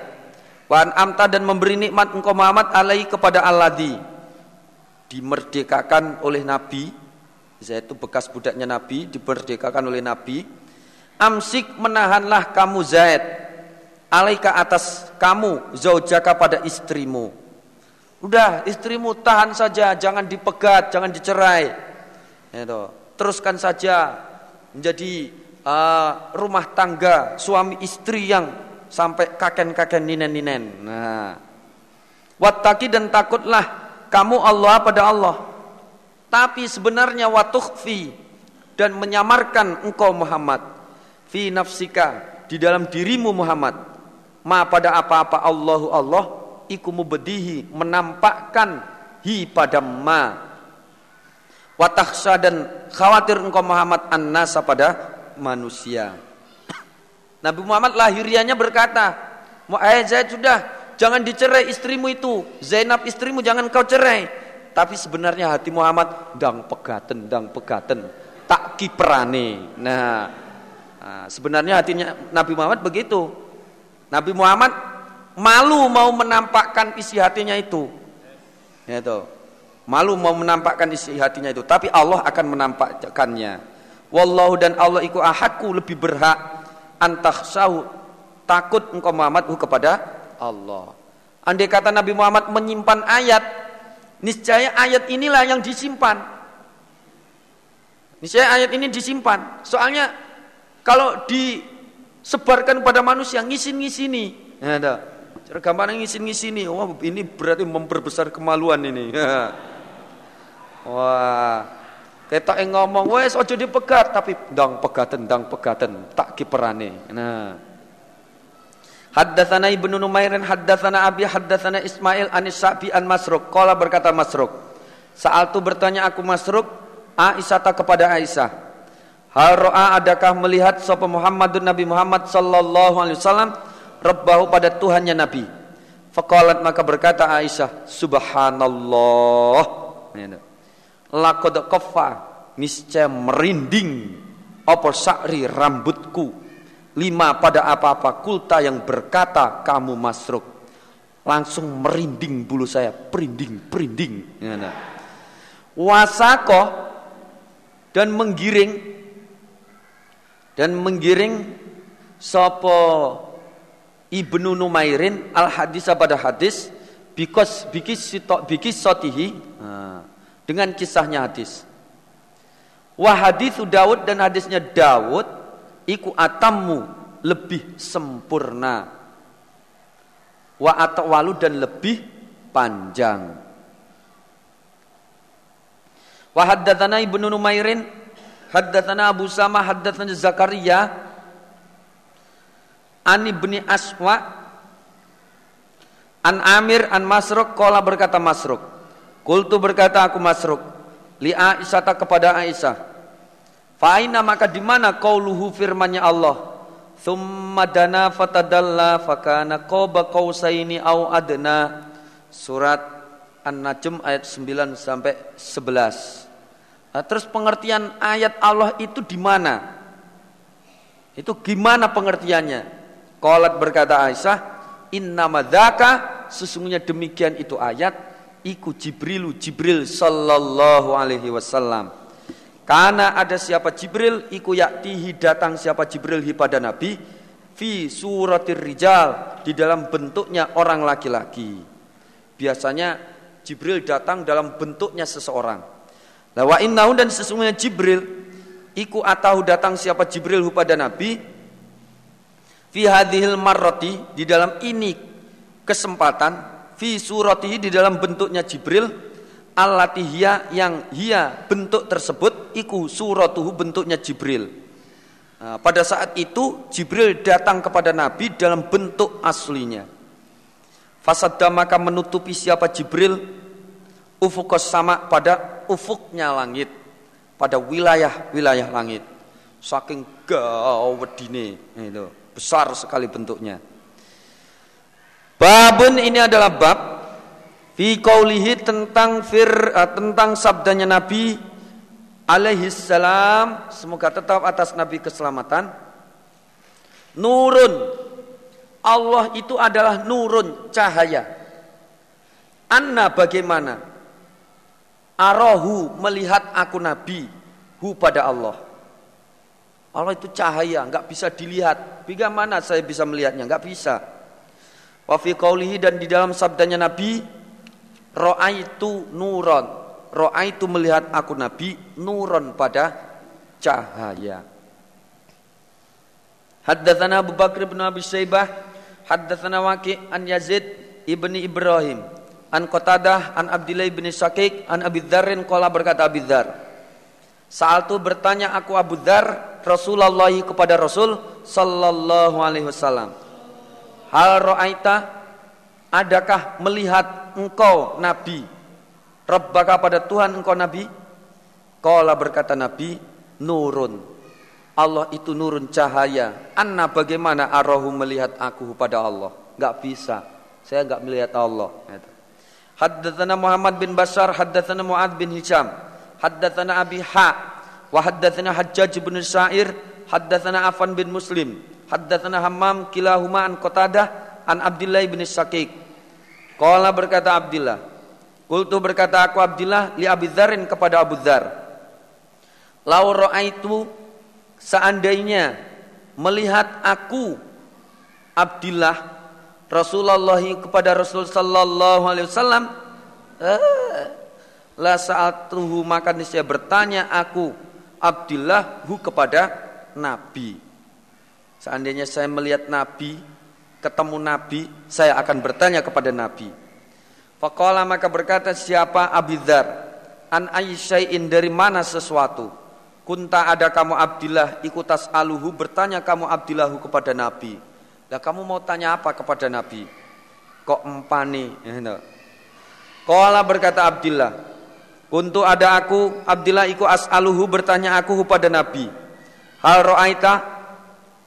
Wa amta dan memberi nikmat engkau Muhammad alaihi kepada Alladhi Dimerdekakan oleh Nabi Zaid itu bekas budaknya Nabi, diberdekakan oleh Nabi. Amsik menahanlah kamu Zaid alaika atas kamu zaujaka pada istrimu. Udah istrimu tahan saja, jangan dipegat, jangan dicerai. Itu. Teruskan saja menjadi uh, rumah tangga suami istri yang sampai kaken-kaken ninen-ninen. Nah, wattaki dan takutlah kamu Allah pada Allah tapi sebenarnya watukhfi dan menyamarkan engkau Muhammad fi nafsika di dalam dirimu Muhammad. Ma pada apa-apa Allahu Allah iku mubedihi menampakkan hi pada ma. Watakhsha dan khawatir engkau Muhammad annasa pada manusia. Nabi Muhammad lahirianya berkata eh Zaid sudah jangan dicerai istrimu itu. Zainab istrimu jangan kau cerai. Tapi sebenarnya hati Muhammad dang pegaten, dang pegaten, tak kiprane. Nah, nah, sebenarnya hatinya Nabi Muhammad begitu. Nabi Muhammad malu mau menampakkan isi hatinya itu. Ya itu. Malu mau menampakkan isi hatinya itu, tapi Allah akan menampakkannya. Wallahu dan Allah iku ahakku lebih berhak antakhsahu takut engkau Muhammad kepada Allah. Andai kata Nabi Muhammad menyimpan ayat Niscaya ayat inilah yang disimpan. Niscaya ayat ini disimpan. Soalnya kalau disebarkan pada manusia ngisin-ngisini. Ya, ada. Cara gambaran ngisin-ngisini. Wah, ini berarti memperbesar kemaluan ini. Wah. Kita yang ngomong, wes ojo dipegat, tapi dang pegaten, dang pegaten, tak kiperane. Nah. Haddatsana Ibnu Numairin haddatsana Abi haddatsana Ismail an Sa'bi an Masruk. Qala berkata Masruk. Saat itu bertanya aku Masruk Aisyah kepada Aisyah. Hal ro'a adakah melihat sapa Muhammadun Nabi Muhammad sallallahu alaihi wasallam rabbahu pada Tuhannya Nabi. Faqalat maka berkata Aisyah, Subhanallah. Laqad qaffa niscaya merinding apa sa'ri rambutku Lima pada apa-apa kulta yang berkata kamu masruk. Langsung merinding bulu saya, perinding, perinding. Wasako dan menggiring dan menggiring sopo ibnu Numairin al hadis pada hadis bikos bikis sitok bikis sotihi. Dengan kisahnya hadis. Wah hadis Daud dan hadisnya Daud iku atammu lebih sempurna. Wa atwalu dan lebih panjang. Wa haddatsana ibnu numairin haddatsana abu sama haddatsana zakaria an ibni aswa an amir an masruk kola berkata masruk kultu berkata aku masruk li aisyah kepada aisyah Fa'ina maka di mana qauluhu firmannya Allah? Thumma dana fatadalla fakana qaba qausaini au adna. Surat An-Najm ayat 9 sampai 11. Nah, terus pengertian ayat Allah itu di mana? Itu gimana pengertiannya? Qalat berkata Aisyah, "Inna madzaka sesungguhnya demikian itu ayat iku Jibrilu Jibril sallallahu alaihi wasallam." Karena ada siapa Jibril iku yaktihi datang siapa Jibril pada Nabi fi suratir rijal di dalam bentuknya orang laki-laki. Biasanya Jibril datang dalam bentuknya seseorang. Lah wa dan sesungguhnya Jibril iku atau datang siapa Jibril pada Nabi fi hadhil marrati di dalam ini kesempatan fi suratihi di dalam bentuknya Jibril Alatihya yang hia bentuk tersebut iku suratuhu bentuknya Jibril. Nah, pada saat itu Jibril datang kepada Nabi dalam bentuk aslinya. Fasadda maka menutupi siapa Jibril ufukos sama pada ufuknya langit. pada wilayah-wilayah langit. Saking gawedine itu, besar sekali bentuknya. Babun ini adalah bab fi qaulihi tentang fir uh, tentang sabdanya Nabi alaihi salam semoga tetap atas Nabi keselamatan nurun Allah itu adalah nurun cahaya anna bagaimana arahu melihat aku Nabi hu pada Allah. Allah itu cahaya nggak bisa dilihat. Bagaimana saya bisa melihatnya? Nggak bisa. Wa fi qawlihi dan di dalam sabdanya Nabi Ra'aitu nuron. Ra'aitu melihat aku Nabi Nuron pada cahaya. Haddathana Abu Bakr bin Abi Saybah Haddathana Waqi an Yazid ibni Ibrahim An Qatadah an Abdillah bin Syakik An Abi Dharrin Kola berkata Abi Saat itu bertanya aku Abu Dhar Rasulullah kepada Rasul Sallallahu alaihi wasallam Hal ro'aita Adakah melihat engkau Nabi? Rabbaka pada Tuhan engkau Nabi Kala berkata Nabi Nurun. Allah itu nurun cahaya. Anna bagaimana arahu melihat aku pada Allah Gak bisa. Saya gak melihat Allah Haddathana Muhammad bin Bashar Haddathana Mu'ad bin Hisham Haddathana Abi Ha Wa haddathana Hajjaj bin Sa'ir Haddathana Afan bin Muslim Haddatsana Hammam kilahuma an Qatadah an Abdullah bin Syakik. Qala berkata Abdullah, Kultu berkata aku Abdullah li Abi Dzarin kepada Abu Dzar. Lau itu seandainya melihat aku Abdullah Rasulullah kepada Rasul sallallahu alaihi wasallam eh, la sa'atuhu maka niscaya bertanya aku Abdullah hu kepada Nabi Seandainya saya melihat Nabi, ketemu Nabi, saya akan bertanya kepada Nabi. Fakola maka berkata siapa Abidhar an Aisyai'in dari mana sesuatu. Kunta ada kamu Abdillah ikutas aluhu bertanya kamu Abdillahu kepada Nabi. Lah kamu mau tanya apa kepada Nabi? Kok empani? Kola berkata Abdillah. Kuntu ada aku Abdillah iku as'aluhu bertanya aku kepada Nabi. Hal ro'aita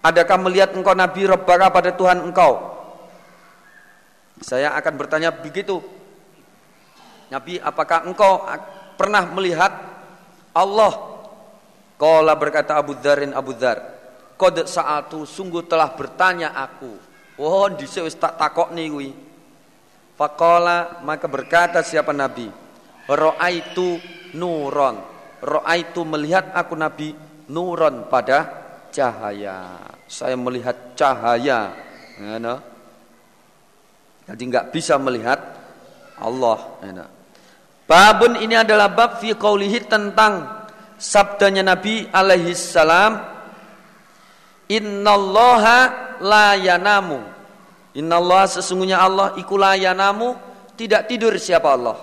Adakah melihat engkau Nabi Rabbaka pada Tuhan engkau? Saya akan bertanya begitu. Nabi, apakah engkau pernah melihat Allah? Qala berkata Abu Dzarin Abu Dzar, "Qad sa'atu sungguh telah bertanya aku." Oh, dhisik wis tak takokni kuwi. Faqala maka berkata siapa Nabi? Ra'aitu nuron. Ra'aitu melihat aku Nabi nuron pada cahaya saya melihat cahaya. Ya, Jadi nggak bisa melihat Allah. Ya, Babun ini adalah bab fi tentang sabdanya Nabi alaihi salam Innallaha la yanamu. Innallaha sesungguhnya Allah iku la yanamu tidak tidur siapa Allah.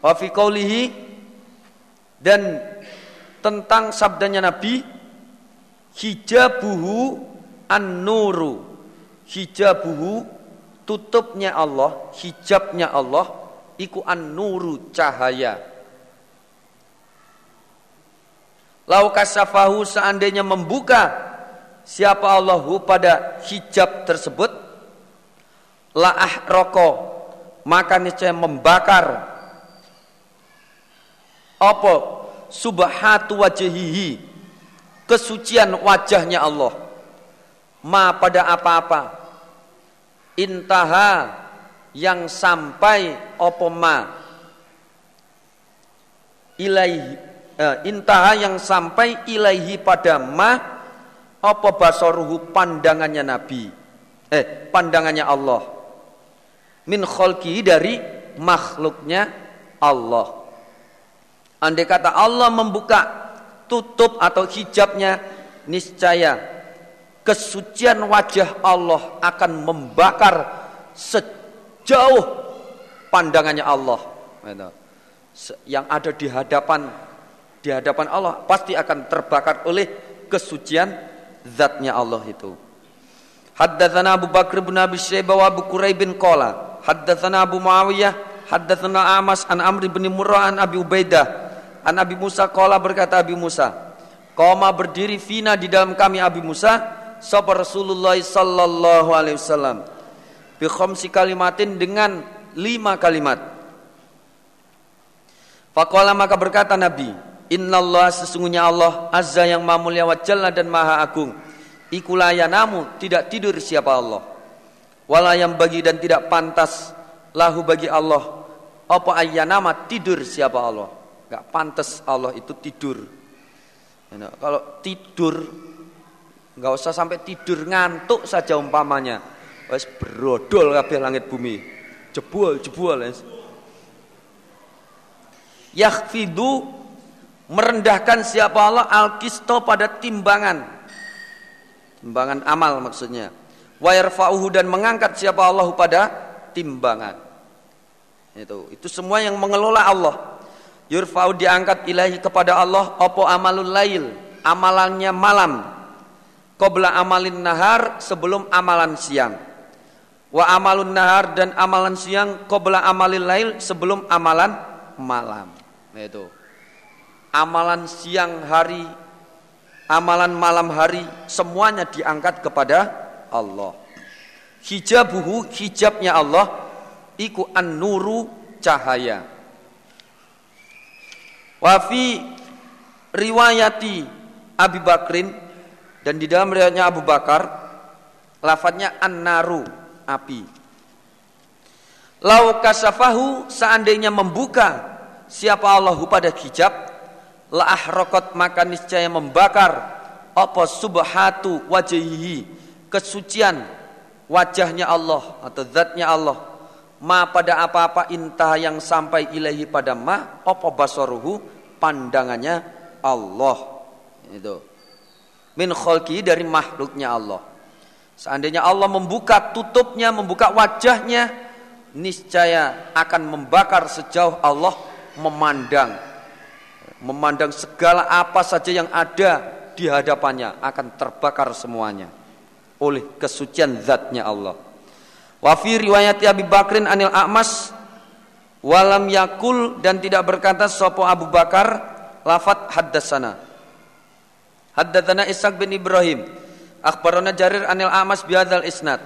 Wa fi qaulihi dan tentang sabdanya Nabi hijabuhu an-nuru hijabuhu tutupnya Allah hijabnya Allah iku an-nuru cahaya lau kasafahu seandainya membuka siapa Allahu pada hijab tersebut la ahroko maka niscaya membakar. Apa? Subhatu wajhihi kesucian wajahnya Allah. Ma pada apa-apa. Intaha yang sampai opo ma? Ilaihi eh, intaha yang sampai ilaihi pada ma opo basoruhu pandangannya Nabi? Eh pandangannya Allah. Min kholki dari makhluknya Allah. Andai kata Allah membuka tutup atau hijabnya niscaya kesucian wajah Allah akan membakar sejauh pandangannya Allah. Yang ada di hadapan di hadapan Allah pasti akan terbakar oleh kesucian zatnya Allah itu Haddatsana Abu Bakr bin Abi Syaibah wa Abu Quraib bin Qala Haddatsana Abu Muawiyah Haddatsana Amas an Amr bin Murrah an Abi Ubaidah An Abi Musa kola berkata Abi Musa, Koma berdiri fina di dalam kami Abi Musa, sapa Rasulullah sallallahu alaihi wasallam. Bi khamsi kalimatin dengan lima kalimat. Fakola maka berkata Nabi, Inna sesungguhnya Allah azza yang maha mulia wa jalla dan maha agung. Ikulah namu tidak tidur siapa Allah. Wala yang bagi dan tidak pantas lahu bagi Allah. Apa nama tidur siapa Allah. Gak pantas Allah itu tidur. Kalau tidur nggak usah sampai tidur ngantuk saja umpamanya. Wes brodol kabeh langit bumi. Jebol jebol. Yakhfidu merendahkan siapa Allah al-kisto pada timbangan. Timbangan amal maksudnya. Wa yarfa'uhu dan mengangkat siapa Allah pada timbangan. Itu itu semua yang mengelola Allah. Yurfa'u diangkat ilahi kepada Allah opo amalul lail amalannya malam. Qabla amalin nahar sebelum amalan siang. Wa amalun nahar dan amalan siang qabla amalil lail sebelum amalan malam. Itu amalan siang hari, amalan malam hari, semuanya diangkat kepada Allah. Hijabuhu, hijabnya Allah, iku an-nuru cahaya. Wafi riwayati Abi Bakrin dan di dalam riwayatnya Abu Bakar lafadznya an-naru api. Lau kasafahu seandainya membuka siapa Allahu pada hijab la ahraqat maka niscaya membakar. Apa subhatu wajhihi? Kesucian wajahnya Allah atau zatnya Allah. Ma pada apa-apa intah yang sampai ilahi pada ma apa basaruhu? Pandangannya Allah. Itu. Min khalqi dari makhluknya Allah. Seandainya Allah membuka tutupnya membuka wajahnya niscaya akan membakar sejauh Allah memandang memandang segala apa saja yang ada di hadapannya akan terbakar semuanya oleh kesucian zatnya Allah. Wa fi riwayat Abi Bakrin anil A'mas walam yakul dan tidak berkata sopo Abu Bakar lafat haddatsana. Haddatsana Ishaq bin Ibrahim. Akhbarana Jarir anil A'mas bihadzal isnad.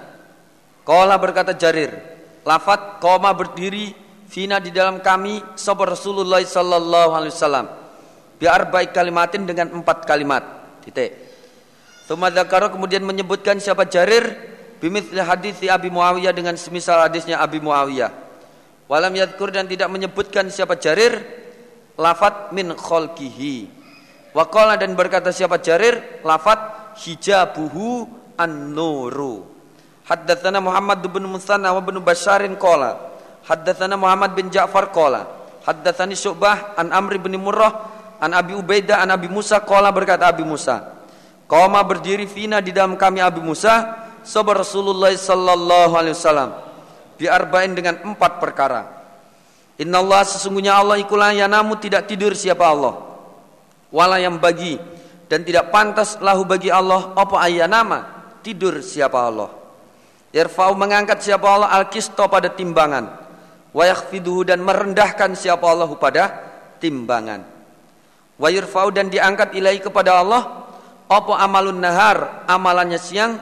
Qala berkata Jarir, lafat koma berdiri fina di dalam kami sapa Rasulullah sallallahu alaihi wasallam biar baik kalimatin dengan empat kalimat titik Thumma kemudian menyebutkan siapa Jarir bimithli hadis Abi Muawiyah dengan semisal hadisnya Abi Muawiyah. Walam yadkur dan tidak menyebutkan siapa Jarir lafat min kholkihi. Waqala dan berkata siapa Jarir lafat hijabuhu an-nuru. Haddatsana Muhammad bin Musanna wa bin Basharin qala. Haddatsana Muhammad bin Ja'far qala. Haddatsani Syu'bah an Amr bin Murrah An Abi Ubaidah an Abi Musa Kola berkata Abi Musa Koma berdiri fina di dalam kami Abi Musa Sabar Rasulullah sallallahu alaihi wasallam Biarbain dengan empat perkara. Inna Allah sesungguhnya Allah ikulah namu tidak tidur siapa Allah. Wala yang bagi Dan tidak pantas lahu bagi Allah Apa nama Tidur siapa Allah. Irfa'u mengangkat siapa Allah Al-kisto pada timbangan Wayakhfiduhu dan merendahkan siapa Allah pada timbangan. Wa dan diangkat ilahi kepada Allah apa amalun nahar amalannya siang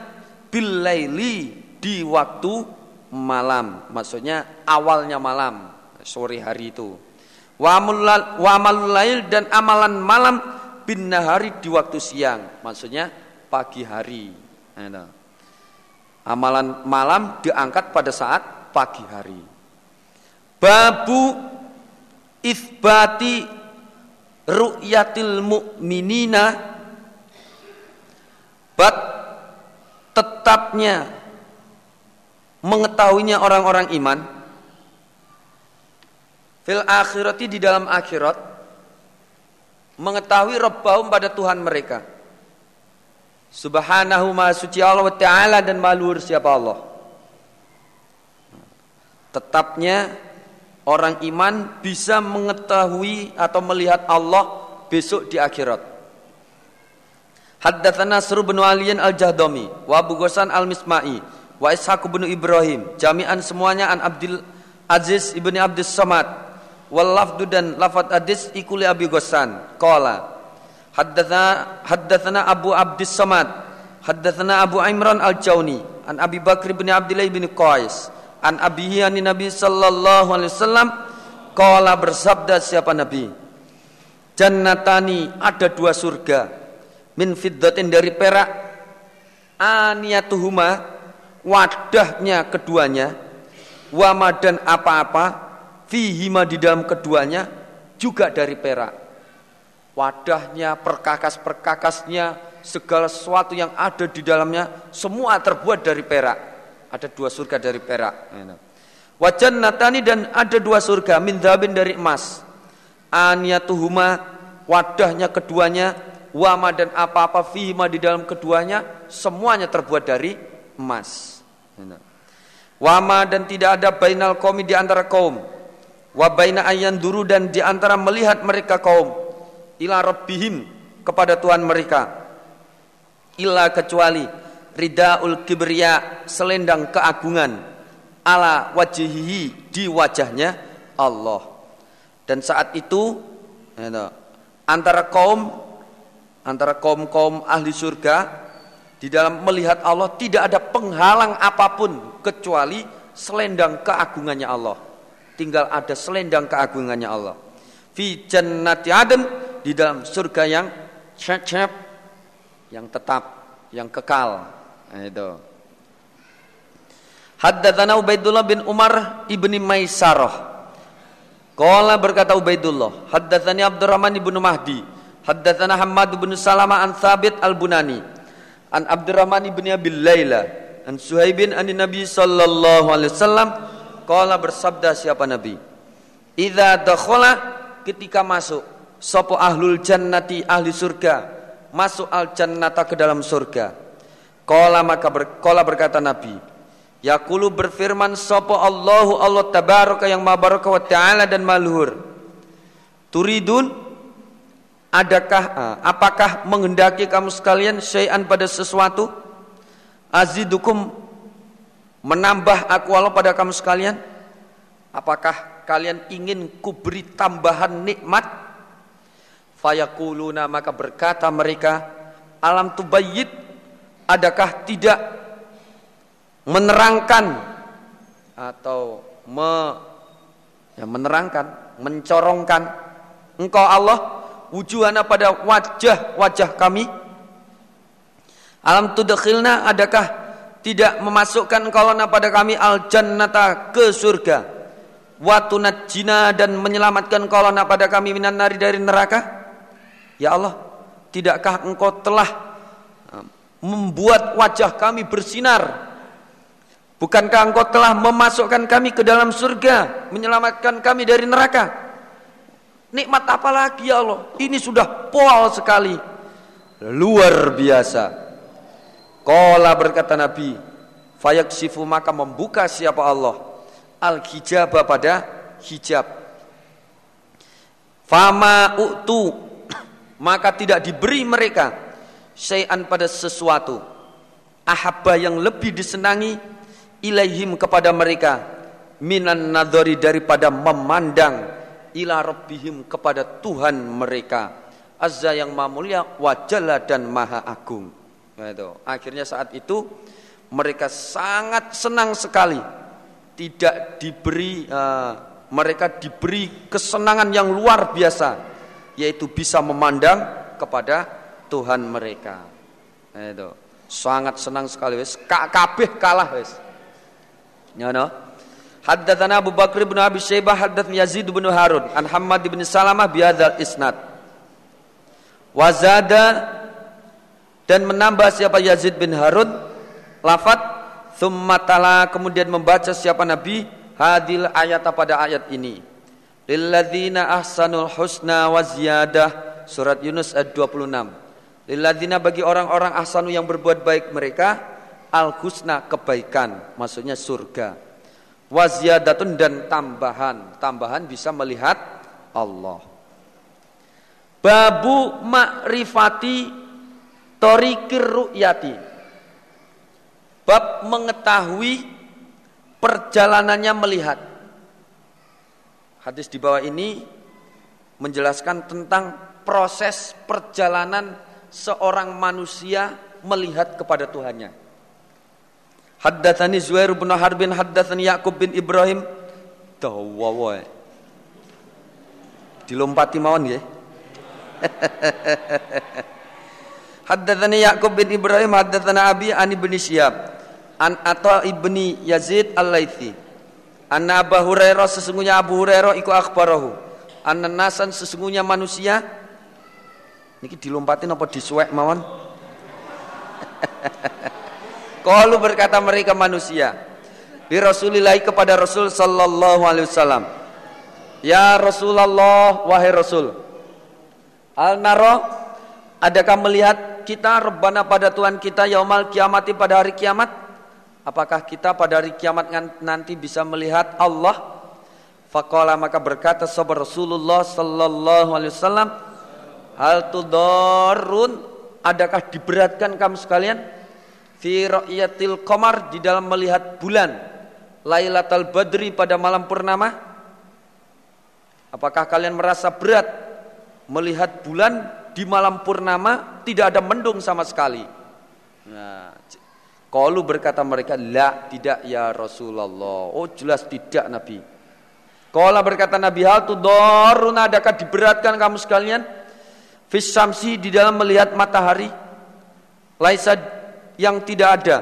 bil laili di waktu malam. Maksudnya awalnya malam sore hari itu. Wa amalul lail dan amalan malam bin nahari di waktu siang. Maksudnya pagi hari. Nah, amalan malam diangkat pada saat pagi hari babu isbati ru'yatil mu'minina. Bat tetapnya mengetahuinya orang-orang iman. Fil akhirati di dalam akhirat mengetahui rabbahum pada Tuhan mereka. Subhanahu ma suci Allah wa ta'ala dan malur siapa Allah. Tetapnya orang iman bisa mengetahui atau melihat Allah besok di akhirat. Haddatsana Nasr bin Aliyan Al-Jahdami wa Abu Ghassan Al-Misma'i wa Ishaq bin Ibrahim jami'an semuanya an Abdul Aziz ibni Abdus Samad wal lafdu dan lafad hadis ikuli Abi Ghassan qala haddatsana haddatsana Abu Abdus Samad haddatsana Abu Imran Al-Jauni an Abi Bakr bin Abdullah bin Qais an abihi Nabi sallallahu alaihi wasallam qala bersabda siapa Nabi Jannatani ada dua surga min fiddatin dari perak aniyatuhuma wadahnya keduanya wama dan apa-apa fihima di dalam keduanya juga dari perak. Wadahnya, perkakas-perkakasnya, segala sesuatu yang ada di dalamnya semua terbuat dari perak. Ada dua surga dari perak. Wajan natani dan ada dua surga min dari emas. Aniyatuhuma wadahnya keduanya wama dan apa-apa fihima di dalam keduanya semuanya terbuat dari emas. Wama dan tidak ada bainal kaum di antara kaum Wabaina ayan duru dan di antara melihat mereka kaum ila rabbihim kepada Tuhan mereka illa kecuali ridaul kibriya selendang keagungan ala wajihi di wajahnya Allah dan saat itu ya antara kaum antara kaum-kaum ahli surga di dalam melihat Allah tidak ada penghalang apa pun kecuali selendang keagungannya Allah tinggal ada selendang keagungannya Allah. Fi jannati aden di dalam surga yang cep yang tetap, yang kekal. Nah, itu. Haddatsana Ubaidullah bin Umar ibni Maisarah. Qala berkata Ubaidullah, haddatsani Abdurrahman ibnu Mahdi, haddatsana Hammad bin Salama an Thabit al-Bunani, an Abdurrahman ibni Abil Laila, an Suhaibin an Nabi sallallahu alaihi wasallam Kala bersabda siapa Nabi? Idza dakhala ketika masuk sapa ahlul jannati ahli surga masuk al jannata ke dalam surga. Kala maka ber, berkata Nabi, Yakulu berfirman sapa Allahu Allah tabaraka yang mabaraka wa taala dan maluhur. Turidun adakah ah, apakah menghendaki kamu sekalian syai'an pada sesuatu? Azidukum menambah aku Allah pada kamu sekalian? Apakah kalian ingin kuberi tambahan nikmat? Fayakuluna maka berkata mereka, alam tubayyid adakah tidak menerangkan atau me, ya menerangkan, mencorongkan? Engkau Allah wujuhana pada wajah-wajah kami? Alam tudkhilna adakah tidak memasukkan kolona pada kami? Al jannata ke surga. Watunat jina dan menyelamatkan kolona pada kami minan nari dari neraka. Ya Allah tidakkah engkau telah membuat wajah kami bersinar. Bukankah engkau telah memasukkan kami ke dalam surga menyelamatkan kami dari neraka? Nikmat apa lagi ya Allah? Ini sudah pol sekali. Luar biasa. Kola berkata Nabi, fayaksifu maka membuka siapa Allah? Al hijab pada hijab. Fama utu maka tidak diberi mereka syai'an pada sesuatu. Ahabba yang lebih disenangi ilaihim kepada mereka minan nadhari daripada memandang ila rabbihim kepada Tuhan mereka. Azza yang maha mulia wajalla dan maha agung. Nah, itu. Akhirnya saat itu mereka sangat senang sekali. Tidak diberi uh, mereka diberi kesenangan yang luar biasa yaitu bisa memandang kepada Tuhan mereka. Itu. Sangat senang sekali wis. Kabeh kalah wis. Ya no. Haddatsana Abu Bakar bin Abi Syaibah haddatsana Yazid bin Harun an Hammad bin Salamah bi isnad. Wazada dan menambah siapa Yazid bin Harun lafat thummatala kemudian membaca siapa Nabi hadil ayat pada ayat ini lilladzina ahsanul husna wa ziyadah surat Yunus ayat 26 lilladzina bagi orang-orang ahsanu yang berbuat baik mereka al husna kebaikan maksudnya surga. Wa ziyadatun dan tambahan. Tambahan bisa melihat Allah. Babu makrifati Torikir ru'yati. Bab mengetahui perjalanannya melihat. Hadis di bawah ini menjelaskan tentang proses perjalanan seorang manusia melihat kepada Tuhannya. Haddatsani Zuhair bin Harbin haddatsani Yaqub bin Ibrahim dawawa. Dilompati mawon nggih. Haddatsani Yaqub bin Ibrahim haddatsana Abi an ibn Syihab an Atha ibni Yazid Al-Laitsi. Anna Abu Hurairah sesungguhnya Abu Hurairah iku akhbarahu. Anna nasan sesungguhnya manusia Niki dilompatin apa disuwek mawon? Kalau berkata mereka manusia di Rasulillah kepada Rasul sallallahu alaihi wasallam. Ya Rasulullah wahai Rasul. Al naro adakah melihat kita rebana pada Tuhan kita yaumal kiamati pada hari kiamat? Apakah kita pada hari kiamat nanti bisa melihat Allah? Faqala maka berkata sahabat Rasulullah sallallahu alaihi wasallam, hal tudarrun adakah diberatkan kamu sekalian? Fi ra'yatil qamar di dalam melihat bulan. Lailatul Badri pada malam purnama. Apakah kalian merasa berat melihat bulan di malam purnama? Tidak ada mendung sama sekali. Nah kalau berkata mereka la tidak ya Rasulullah. Oh jelas tidak Nabi. Kalau berkata Nabi hal tudarrun adakah diberatkan kamu sekalian Fisamsi di dalam melihat matahari Laisa yang tidak ada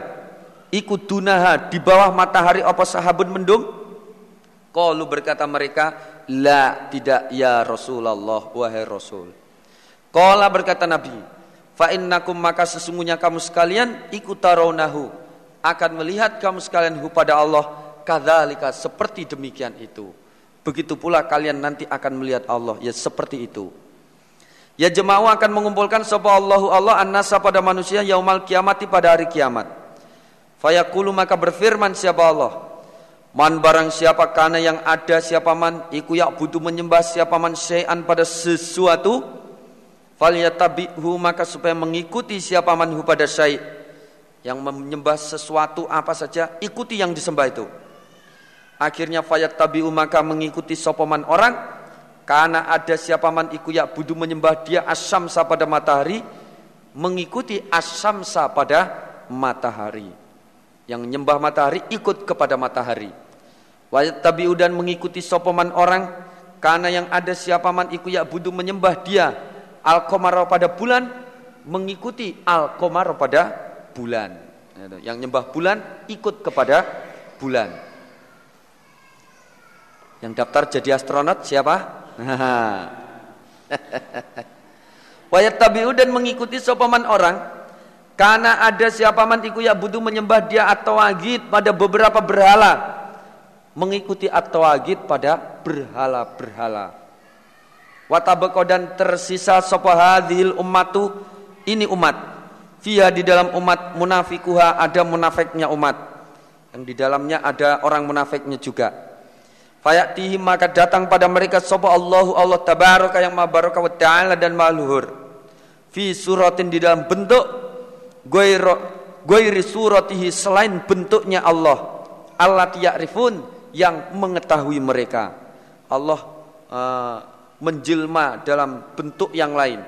ikut dunaha di bawah matahari apa sahabun mendung? Qalu berkata mereka la tidak ya Rasulullah wahai Rasul. Qala berkata Nabi fa innakum maka sesungguhnya kamu sekalian ikutaraunahu akan melihat kamu sekalian pada Allah kadzalika seperti demikian itu. Begitu pula kalian nanti akan melihat Allah ya seperti itu Ya jemaah akan mengumpulkan sapa Allahu Allah an-nasa pada manusia yaumal kiamati pada hari kiamat. Fayaqulu maka berfirman siapa Allah? Man barang siapa kana yang ada siapa man iku yak butuh menyembah siapa man syai'an pada sesuatu falyatabihu maka supaya mengikuti siapa man hu pada syai' yang menyembah sesuatu apa saja ikuti yang disembah itu. Akhirnya fayat tabiu maka mengikuti sopaman orang karena ada siapa man iku ya budu menyembah dia asamsa pada matahari mengikuti asamsa pada matahari. Yang menyembah matahari ikut kepada matahari. Wajat tabiu dan mengikuti sopaman orang karena yang ada siapa man iku ya budu menyembah dia al pada bulan mengikuti al pada bulan. Yang nyembah bulan ikut kepada bulan. Yang daftar jadi astronot siapa? Wayat tabiu dan mengikuti sopaman orang karena ada siapa man iku ya butuh menyembah dia atau agit pada beberapa berhala mengikuti atau agit pada berhala-berhala. Watabako dan tersisa sopa hadhil ummatu ini umat. Via di dalam umat munafikuha ada munafiknya umat. Yang di dalamnya ada orang munafiknya juga. Fayatihim maka datang pada mereka sapa Allahu Allah tabaraka yang maha baraka wa ta'ala dan maluhur. Fi suratin di dalam bentuk goiro goiri suratihi selain bentuknya Allah. Allah ya'rifun yang mengetahui mereka. Allah uh, menjelma dalam bentuk yang lain.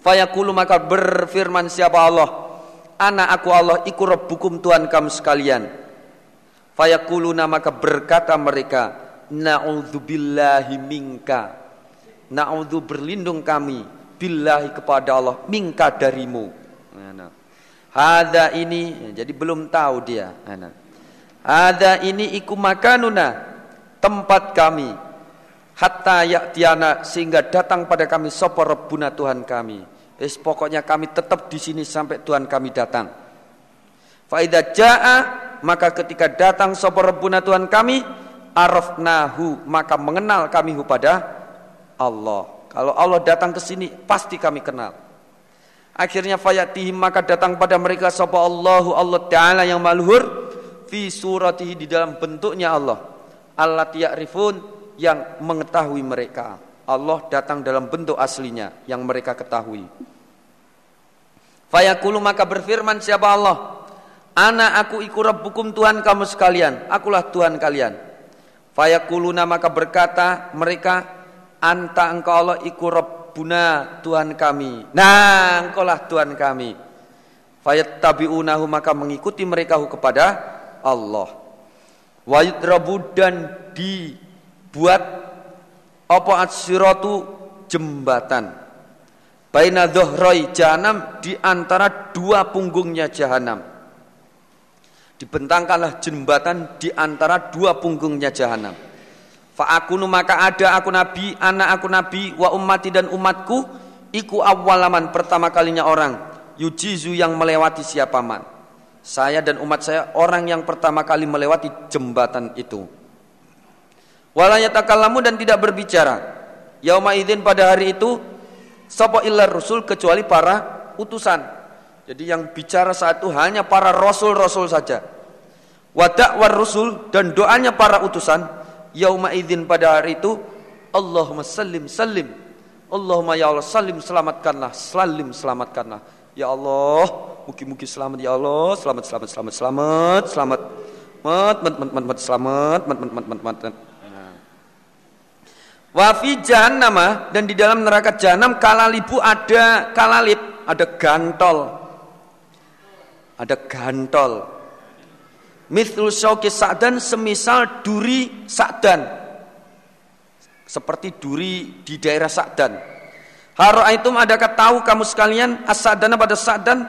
Fayaqulu maka berfirman siapa Allah? Ana aku Allah iku rabbukum Tuhan kamu sekalian. Fayakuluna maka berkata mereka, Na'udzubillahi minka. Na'udzu berlindung kami billahi kepada Allah minka darimu. Hada ini jadi belum tahu dia. Hada ini iku makanuna tempat kami hatta ya'tiana sehingga datang pada kami sapa rabbuna Tuhan kami. Es pokoknya kami tetap di sini sampai Tuhan kami datang. Faida jaa maka ketika datang sapa Rabbuna Tuhan kami arafnahu maka mengenal kami pada Allah. Kalau Allah datang ke sini pasti kami kenal. Akhirnya fayatihim maka datang pada mereka sapa Allahu Allah Taala yang maluhur fi suratihi di dalam bentuknya Allah. Allah ya'rifun yang mengetahui mereka. Allah datang dalam bentuk aslinya yang mereka ketahui. Fayaqulu maka berfirman siapa Allah? Ana aku iku rabbukum Tuhan kamu sekalian. Akulah Tuhan kalian. Fayakuluna maka berkata mereka anta engkau Allah iku Rabbuna Tuhan kami. Nah, engkaulah Tuhan kami. Fayattabi'unahu maka mengikuti mereka kepada Allah. Wayudrabu dan dibuat apa asyiratu jembatan. Baina dhuhrai jahanam di antara dua punggungnya jahanam dibentangkanlah jembatan di antara dua punggungnya jahanam. Fa'akunu maka ada aku nabi, anak aku nabi, wa ummati dan umatku, iku awalaman pertama kalinya orang, yujizu yang melewati siapa man. Saya dan umat saya orang yang pertama kali melewati jembatan itu. Walayatakallamu dan tidak berbicara. Yauma idin pada hari itu, sopo illar rusul kecuali para utusan. Jadi yang bicara saat itu hanya para rasul-rasul saja. Wadak war rusul dan doanya para utusan yauma idzin pada hari itu Allahumma sallim sallim. Allahumma ya Allah salim selamatkanlah salim selamatkanlah. Ya Allah mugi-mugi selamat ya Allah. Selamat selamat selamat selamat selamat. Mat mat mat mat, mat selamat mat mat mat mat mat. Wa fi jahannam dan di dalam neraka jahanam kalalibu ada kalalib, ada gantol ada gantol. Mithlul syauki sa'dan semisal duri sa'dan. Seperti duri di daerah sa'dan. Hara'aitum adakah tahu kamu sekalian as-sa'dana pada sa'dan?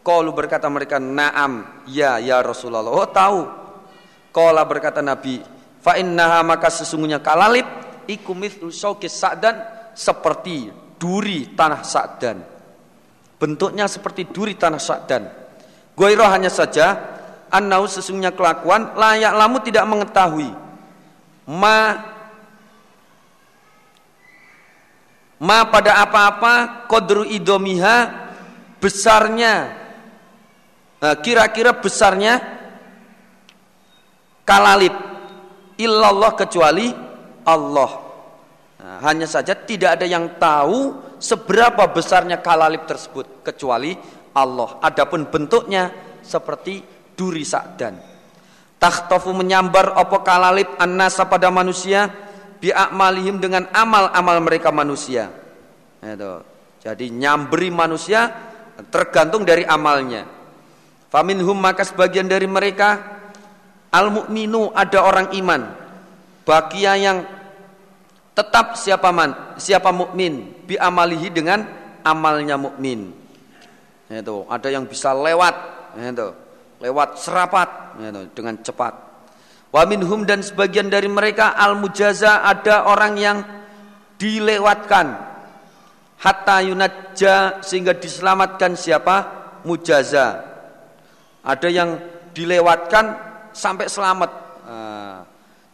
Qalu berkata mereka, "Na'am." Ya, ya Rasulullah. Oh, tahu. Qala berkata Nabi, "Fa innaha maka sesungguhnya kalalib iku mithlul syauki sa'dan seperti duri tanah sa'dan." Bentuknya seperti duri tanah sa'dan. Goiroh hanya saja annau sesungguhnya kelakuan layak lamu tidak mengetahui. Ma ma pada apa-apa kodru idomiha besarnya kira-kira besarnya kalalib. Illallah kecuali Allah. Nah, hanya saja tidak ada yang tahu seberapa besarnya kalalib tersebut kecuali Allah. Adapun bentuknya seperti duri sakdan. Takhtofu menyambar opo kalalib annasa pada manusia bi'akmalihim dengan amal-amal mereka manusia. Itu. Jadi nyamberi manusia tergantung dari amalnya. Faminhum maka sebagian dari mereka al mukminu ada orang iman. Bakia yang tetap siapa man, siapa mukmin bi amalihi dengan amalnya mukmin. Itu, ada yang bisa lewat, itu, lewat serapat. Itu, dengan cepat. Wa minhum dan sebagian dari mereka al mujaza ada orang yang dilewatkan. Hatta yunajja sehingga diselamatkan siapa? Mujaza. Ada yang dilewatkan sampai selamat. Nah,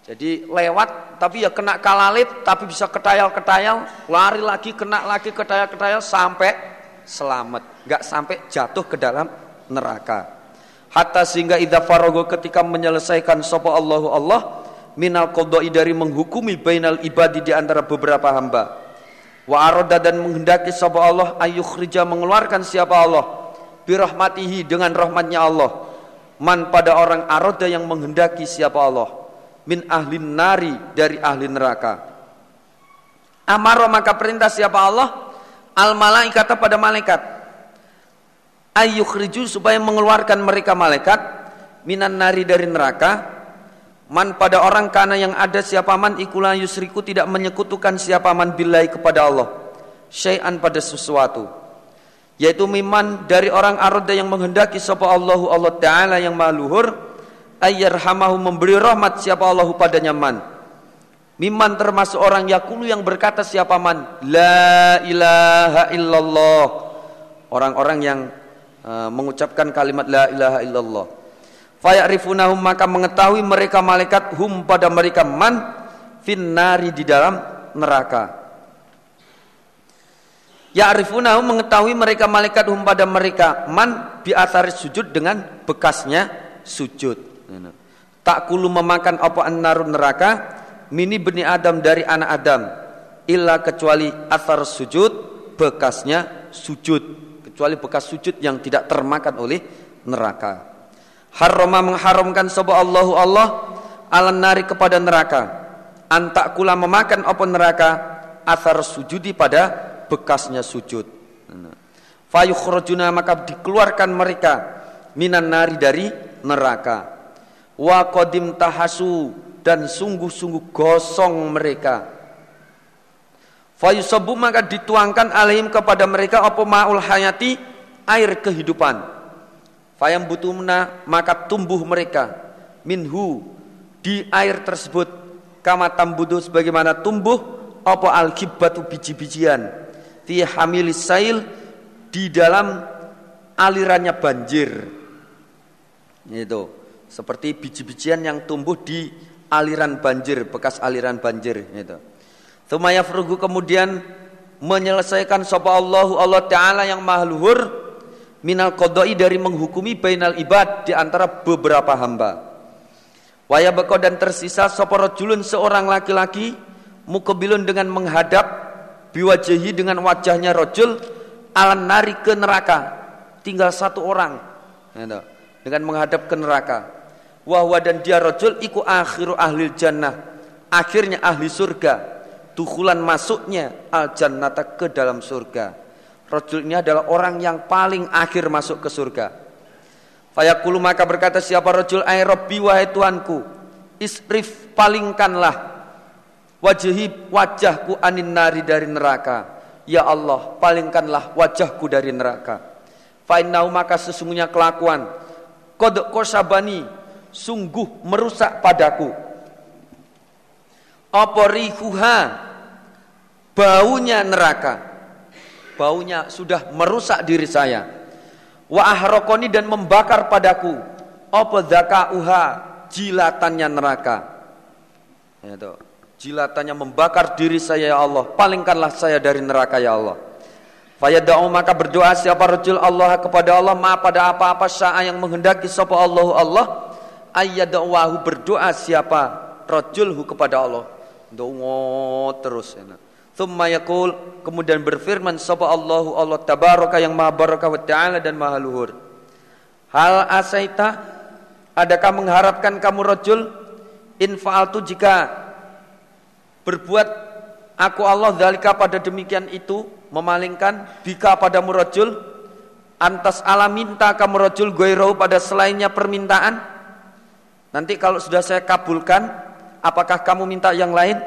jadi lewat tapi ya kena kalalip tapi bisa ketayal-ketayal, lari lagi kena lagi ketayal-ketayal sampai selamat, nggak sampai jatuh ke dalam neraka. Hatta sehingga idza farogo ketika menyelesaikan sapa Allahu Allah minal qada'i dari menghukumi bainal ibadi di antara beberapa hamba. Wa aroda dan menghendaki sapa Allah ayukhrija mengeluarkan siapa Allah birahmatihi dengan rahmatnya Allah. Man pada orang aroda yang menghendaki siapa Allah min ahlin nari dari ahli neraka. Amaro maka perintah siapa Allah al malaikat pada malaikat? Ayyukhriju supaya mengeluarkan mereka malaikat. Minan nari dari neraka. Man pada orang kana yang ada siapa man ikulah yusriku tidak menyekutukan siapa man bilai kepada Allah. Syai'an pada sesuatu. Yaitu miman dari orang aroda yang menghendaki sapa Allahu Allah taala yang maluhur ayyarhamahu memberi rahmat siapa Allahu padanya man Miman termasuk orang yakulu yang berkata siapa man? La ilaha illallah. Orang-orang yang uh, mengucapkan kalimat La ilaha illallah. Fayarifunahum maka mengetahui mereka malaikat Hum pada mereka man? Finnari di dalam neraka. Ya'rifunahum mengetahui mereka malaikat hum pada mereka man? Bi sujud dengan bekasnya sujud. Tak kulu memakan apa narun neraka mini beni Adam dari anak Adam. Illa kecuali asar sujud bekasnya sujud. Kecuali bekas sujud yang tidak termakan oleh neraka. Harrama mengharamkan sebuah Allahu Allah alan nari kepada neraka. Antak kula memakan apa neraka? Asar sujudi pada bekasnya sujud. Fayukhrajuna maka dikeluarkan mereka minan nari dari neraka. Wa qadim tahasu dan sungguh-sungguh gosong mereka. Fayusabu maka dituangkan alaihim kepada mereka apa maul hayati? Air kehidupan. Fayam butumna maka tumbuh mereka. Minhu di air tersebut. Kama tambudu sebagaimana tumbuh apa al biji-bijian. Fi hamilis sail di dalam alirannya banjir. Itu. Seperti biji-bijian yang tumbuh di aliran banjir bekas aliran banjir itu Thumma yafrugu kemudian menyelesaikan sapa Allahu Allah taala yang maha luhur minal qada'i dari menghukumi bainal ibad di antara beberapa hamba. Waya beko dan tersisa sapa rajulun seorang laki-laki mukabilun dengan menghadap biwajahi dengan wajahnya rajul alan nari ke neraka. Tinggal satu orang. Gitu. Dengan menghadap ke neraka. Wahwa dan dia rajul iku akhiru ahli jannah. Akhirnya ahli surga. Tukulan masuknya al jannata ke dalam surga. Rajul ini adalah orang yang paling akhir masuk ke surga. Fayaqulu maka berkata siapa rajul ay rabbi wahai Tuhanku isrif palingkanlah wajhi wajahku anin nari dari neraka ya Allah palingkanlah wajahku dari neraka fa maka sesungguhnya kelakuan qad kosabani sungguh merusak padaku. Apa rihuha baunya neraka. Baunya sudah merusak diri saya. Wa ahrokoni dan membakar padaku. Apa zakauha? Jilatannya neraka. Itu jilatannya membakar diri saya ya Allah. Palingkanlah saya dari neraka ya Allah. Fayada'u maka berdoa siapa rajul Allah kepada Allah. Ma pada apa-apa saat yang menghendaki sapa Allah Allah ayyada'wahu berdoa siapa? Rajulhu kepada Allah. Doa terus Thumma yakul kemudian berfirman sapa Allahu Allah tabaraka yang maha barakah wa ta'ala dan maha luhur. Hal asaita? Adakah mengharapkan kamu rajul? In fa'altu jika berbuat aku Allah dalika pada demikian itu memalingkan bika padamu rajul? Antas ala minta kamu rajul goirau pada selainnya permintaan nanti kalau sudah saya kabulkan apakah kamu minta yang lain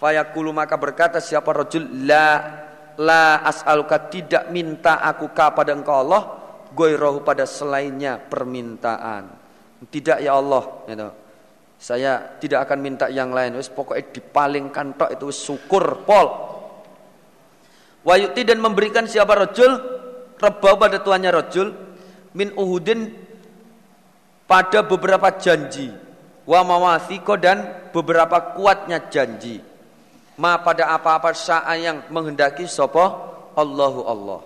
Fayaqulu maka berkata siapa rajul la la as'aluka tidak minta aku kepada engkau Allah goirohu pada selainnya permintaan. Tidak ya Allah gitu. Saya tidak akan minta yang lain. Wis pokoknya dipalingkan tok itu syukur pol. Wayuti dan memberikan siapa rajul rebau pada tuannya rajul min uhudin pada beberapa janji wa mawathiko dan beberapa kuatnya janji ma pada apa-apa saat yang menghendaki sopo Allahu Allah.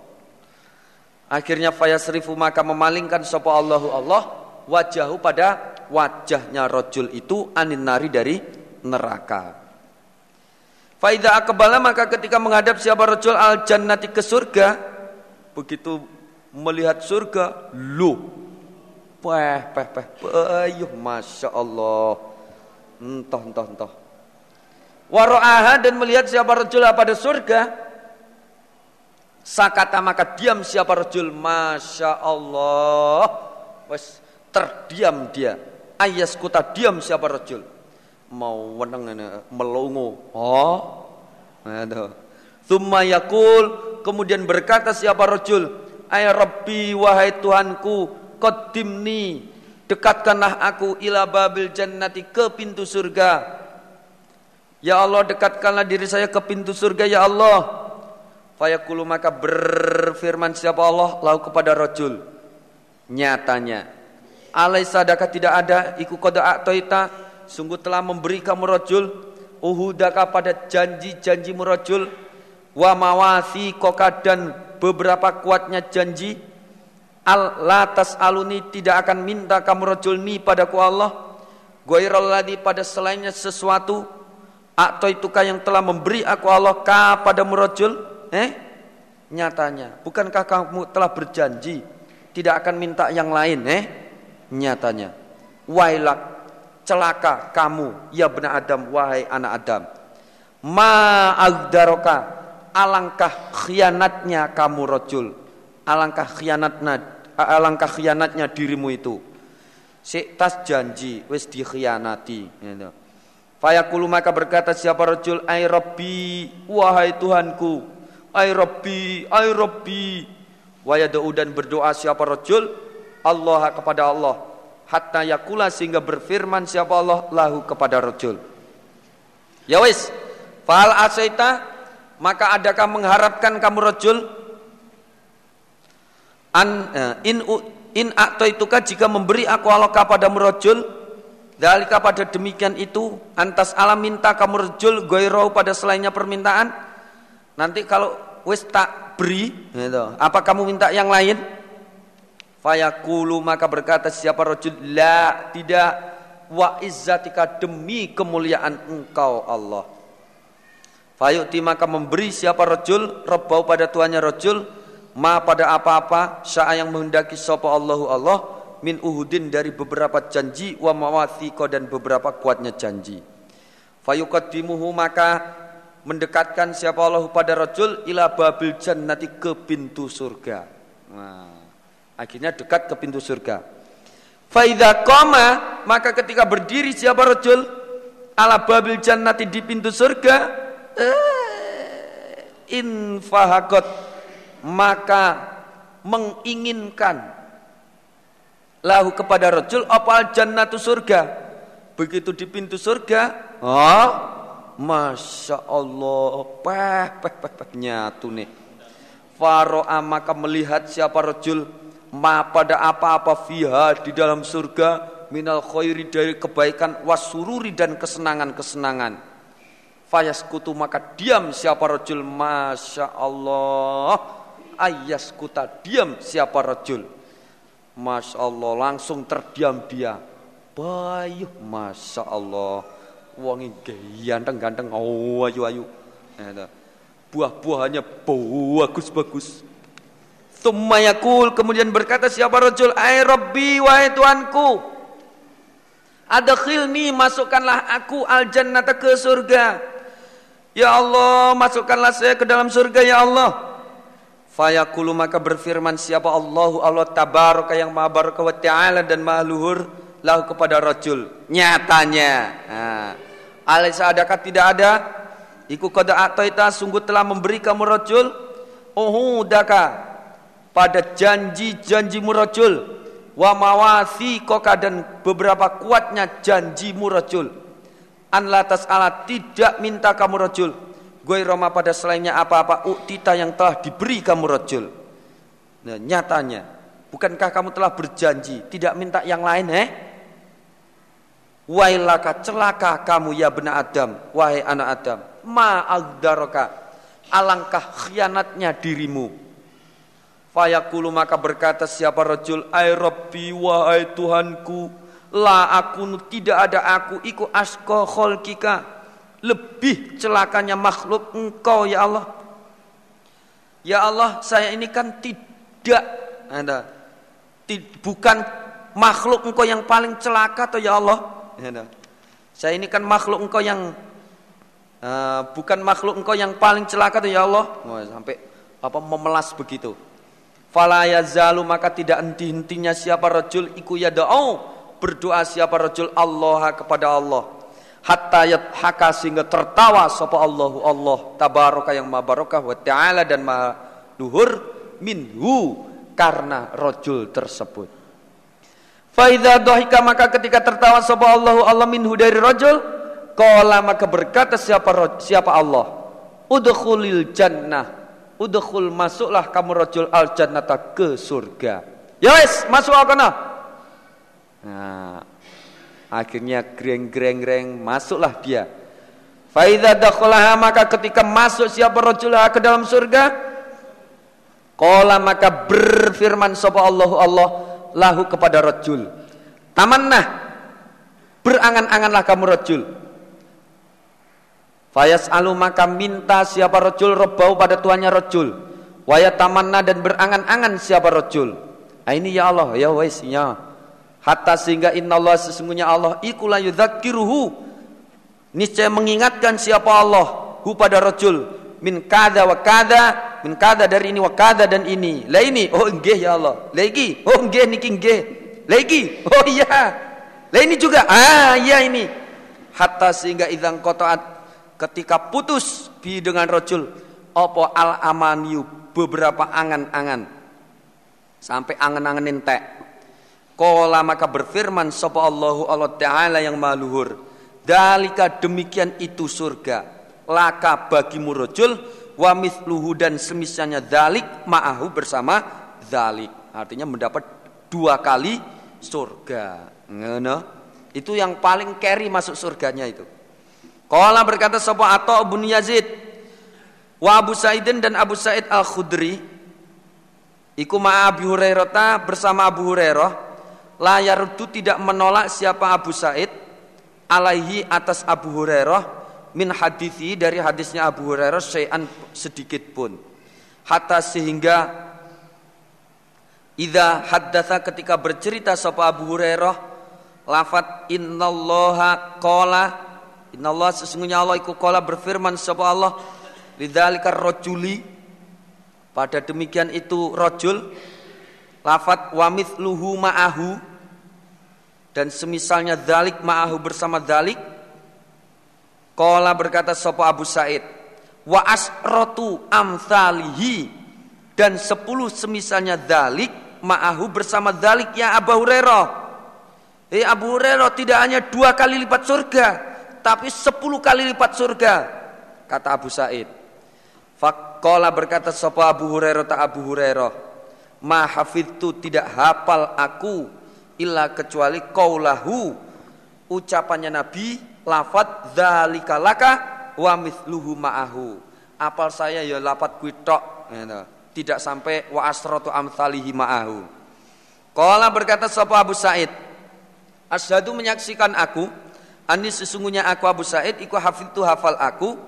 Akhirnya fayasrifu maka memalingkan sopo Allahu Allah wajahu pada wajahnya rojul itu anin nari dari neraka. Faida akbala maka ketika menghadap siapa rojul al jannati ke surga, begitu melihat surga, lu, peh peh peh, ayuh masya Allah, entah entah entah Waro'aha dan melihat siapa rajul pada surga. Sakata maka diam siapa rajul. Masya Allah. Wes terdiam dia. Ayas kuta diam siapa rajul. Mau weneng melongo. Oh. Aduh. Thumma yakul. Kemudian berkata siapa rajul. Ay Rabbi wahai Tuhanku. Qaddimni. Dekatkanlah aku ila babil jannati ke pintu surga Ya Allah dekatkanlah diri saya ke pintu surga ya Allah. Fayaqulu maka berfirman siapa Allah lalu kepada rajul. Nyatanya alaisa sadaka tidak ada iku qad sungguh telah memberi kamu rajul uhudaka pada janji-janji rajul wa mawasi koka dan beberapa kuatnya janji al latas aluni tidak akan minta kamu rajul mi padaku Allah Goirol pada selainnya sesuatu atau itukah yang telah memberi aku Allah ka pada murajul? Eh? Nyatanya, bukankah kamu telah berjanji tidak akan minta yang lain, eh? Nyatanya. Wailak celaka kamu ya benar Adam wahai anak Adam ma agdaroka alangkah khianatnya kamu rojul alangkah khianatnya alangkah khianatnya dirimu itu. Si tas janji wis dikhianati gitu. Fayaqulu maka berkata siapa rojul ay Rabbi wahai Tuhanku ay Rabbi ay Rabbi. Wa dan berdoa siapa rojul Allah kepada Allah. Hatta yakula sehingga berfirman siapa Allah lahu kepada rojul ya wis fal asaita maka adakah mengharapkan kamu rojul an uh, in in atuka jika memberi aku Allah kepada rojul dalika pada demikian itu antas alam minta kamu rojul goiro pada selainnya permintaan nanti kalau wis tak beri gitu. apa kamu minta yang lain Fayaqulu maka berkata siapa rajul la tidak wa izzatika demi kemuliaan engkau Allah. Fayuti maka memberi siapa rajul rebau pada tuannya rajul ma pada apa-apa syaa yang menghendaki sapa Allahu Allah min uhudin dari beberapa janji wa mawathiqa dan beberapa kuatnya janji. Fayuqaddimuhu maka mendekatkan siapa Allah pada rajul ila babil jannati ke pintu surga. Nah. Akhirnya dekat ke pintu surga. Faida koma maka ketika berdiri siapa rojul ala babil jannati di pintu surga eh, infahakot maka menginginkan lahu kepada rojul opal jannatu surga? Begitu di pintu surga oh masya Allah peh peh peh, peh nyatu nih. Faro'a maka melihat siapa rojul ma pada apa-apa fiha di dalam surga minal khairi dari kebaikan wasururi dan kesenangan-kesenangan. Fayaskutu maka diam siapa rajul masya Allah ayaskuta diam siapa rajul. Masya Allah langsung terdiam dia. Bayuh masya Allah wangi ganteng ganteng oh ayu ayu. Buah-buahannya bagus-bagus. Tummayakul kemudian berkata siapa rojul Ay Rabbi wahai Tuanku Adkhilni masukkanlah aku al jannata ke surga. Ya Allah masukkanlah saya ke dalam surga ya Allah Fayaqulu maka berfirman siapa Allahu Allah tabaraka yang maha baraka wa ta'ala dan maha luhur lahu kepada rajul. Nyatanya. Nah, alaisa adakah tidak ada? Iku qad ataita sungguh telah memberi kamu rajul. Uhudaka pada janji-janjimu rajul. Wa mawasi koka dan beberapa kuatnya janjimu rajul. An latas ala tidak minta kamu rajul gue roma pada selainnya apa-apa uktita yang telah diberi kamu rajul. Nah, nyatanya bukankah kamu telah berjanji tidak minta yang lain eh? Wailaka celaka kamu ya benar Adam. Wahai anak Adam ma alangkah khianatnya dirimu. Fayaqulu maka berkata siapa rajul ay rabbi wahai Tuhanku la aku tidak ada aku iku asko kholkika lebih celakanya makhluk engkau ya Allah. Ya Allah saya ini kan tidak ada bukan makhluk engkau yang paling celaka atau ya Allah. Saya ini kan makhluk engkau yang uh, bukan makhluk engkau yang paling celaka atau ya Allah. Sampai apa memelas begitu. Fala yazalu maka tidak henti-hentinya siapa rajul iku yada'u berdoa siapa rajul Allah kepada Allah hatta haka sehingga tertawa sapa Allahu Allah tabaraka yang maha barakah wa ta'ala dan maha luhur minhu karena rajul tersebut Faidha dohika maka ketika tertawa sapa Allahu Allah minhu dari rajul qala maka berkata siapa siapa Allah udkhulil jannah udkhul masuklah kamu rajul al jannata ke surga. Ya wis, masuk kana. Nah, akhirnya greng-greng-greng masuklah dia. Dakhulaha maka ketika masuk siapa rajul ke dalam surga Qala maka berfirman sapa Allah Allah lahu kepada rajul. Tamannah berangan-anganlah kamu rajul Fayas alu maka minta siapa rojul rebau pada tuannya rojul. Waya tamanna dan berangan-angan siapa rojul. Nah, ini ya Allah, ya wes ya. Hatta sehingga innallaha sesungguhnya Allah iku la yudzakiruhu niscaya mengingatkan siapa Allah? Hu pada rajul. Min kada wa kada min kada dari ini wa kada dan ini. Lah ini oh nggih ya Allah. Lagi oh nggih niki nggih. Lagi oh iya. Lah ini juga ah iya ini. Hatta sehingga idzang qataat ketika putus bi dengan rajul apa al amaniu beberapa angan-angan. Sampai angan-angan entek Kola maka berfirman sapa Allahu Allah Ta'ala yang maluhur Dalika demikian itu surga. Laka bagi murojul Wa mithluhu dan semisalnya dalik Ma'ahu bersama dalik. Artinya mendapat dua kali surga. Ngono. Itu yang paling carry masuk surganya itu. Kola berkata sapa Atta bin Yazid? Wa Abu Sa'idin dan Abu Sa'id Al-Khudri. Iku ma Abi Hurairah bersama Abu Hurairah layar itu tidak menolak siapa Abu Said alaihi atas Abu Hurairah min hadithi dari hadisnya Abu Hurairah syai'an sedikit pun. Hatta sehingga idza haddatha ketika bercerita sapa Abu Hurairah lafat innallaha qala innallaha sesungguhnya Allah iku qala berfirman sapa Allah lidzalika rajuli pada demikian itu rajul lafat wa mithluhu ma'ahu dan semisalnya dalik ma'ahu bersama dalik Kola berkata sopo Abu Said wa asrotu amthalihi. Dan sepuluh semisalnya dalik ma'ahu bersama dalik ya Abu Hurairah. Eh Abu Hurairah tidak hanya dua kali lipat surga tapi sepuluh kali lipat surga kata Abu Said. Fakola berkata sopo Abu Hurairah tak Abu Hurairah ma hafidtu tidak hafal aku illa kecuali qaulahu. Ucapannya Nabi lafat dzalika laka wa mithluhu ma'ahu. Apal saya ya lafat kuwi tok gitu. tidak sampai wa asratu amsalihi ma'ahu. Qala berkata sapa Abu Said asyhadu menyaksikan aku ani sesungguhnya aku Abu Said iku hafidtu hafal aku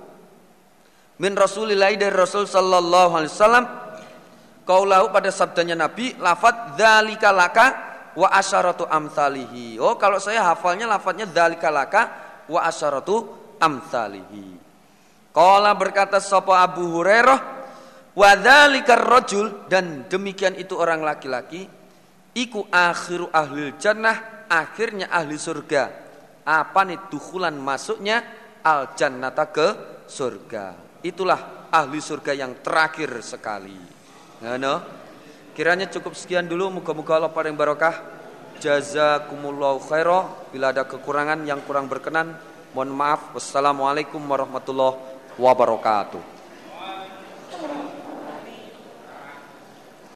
min Rasulillah dari Rasul sallallahu alaihi wasallam. Kaulahu pada sabdanya Nabi, lafat dzalika laka wa asyaratu amthalihi. Oh, kalau saya hafalnya lafadznya dzalika laka wa asyaratu amthalihi. Qala berkata sapa Abu Hurairah, wa dzalika rajul dan demikian itu orang laki-laki iku akhiru ahli jannah, akhirnya ahli surga. Apa nih dukulan masuknya al jannata ke surga. Itulah ahli surga yang terakhir sekali. Nah, kiranya cukup sekian dulu. Muka-muka Allah pada yang barokah. Jazakumullahu khairah. Bila ada kekurangan yang kurang berkenan, mohon maaf. Wassalamualaikum warahmatullahi wabarakatuh.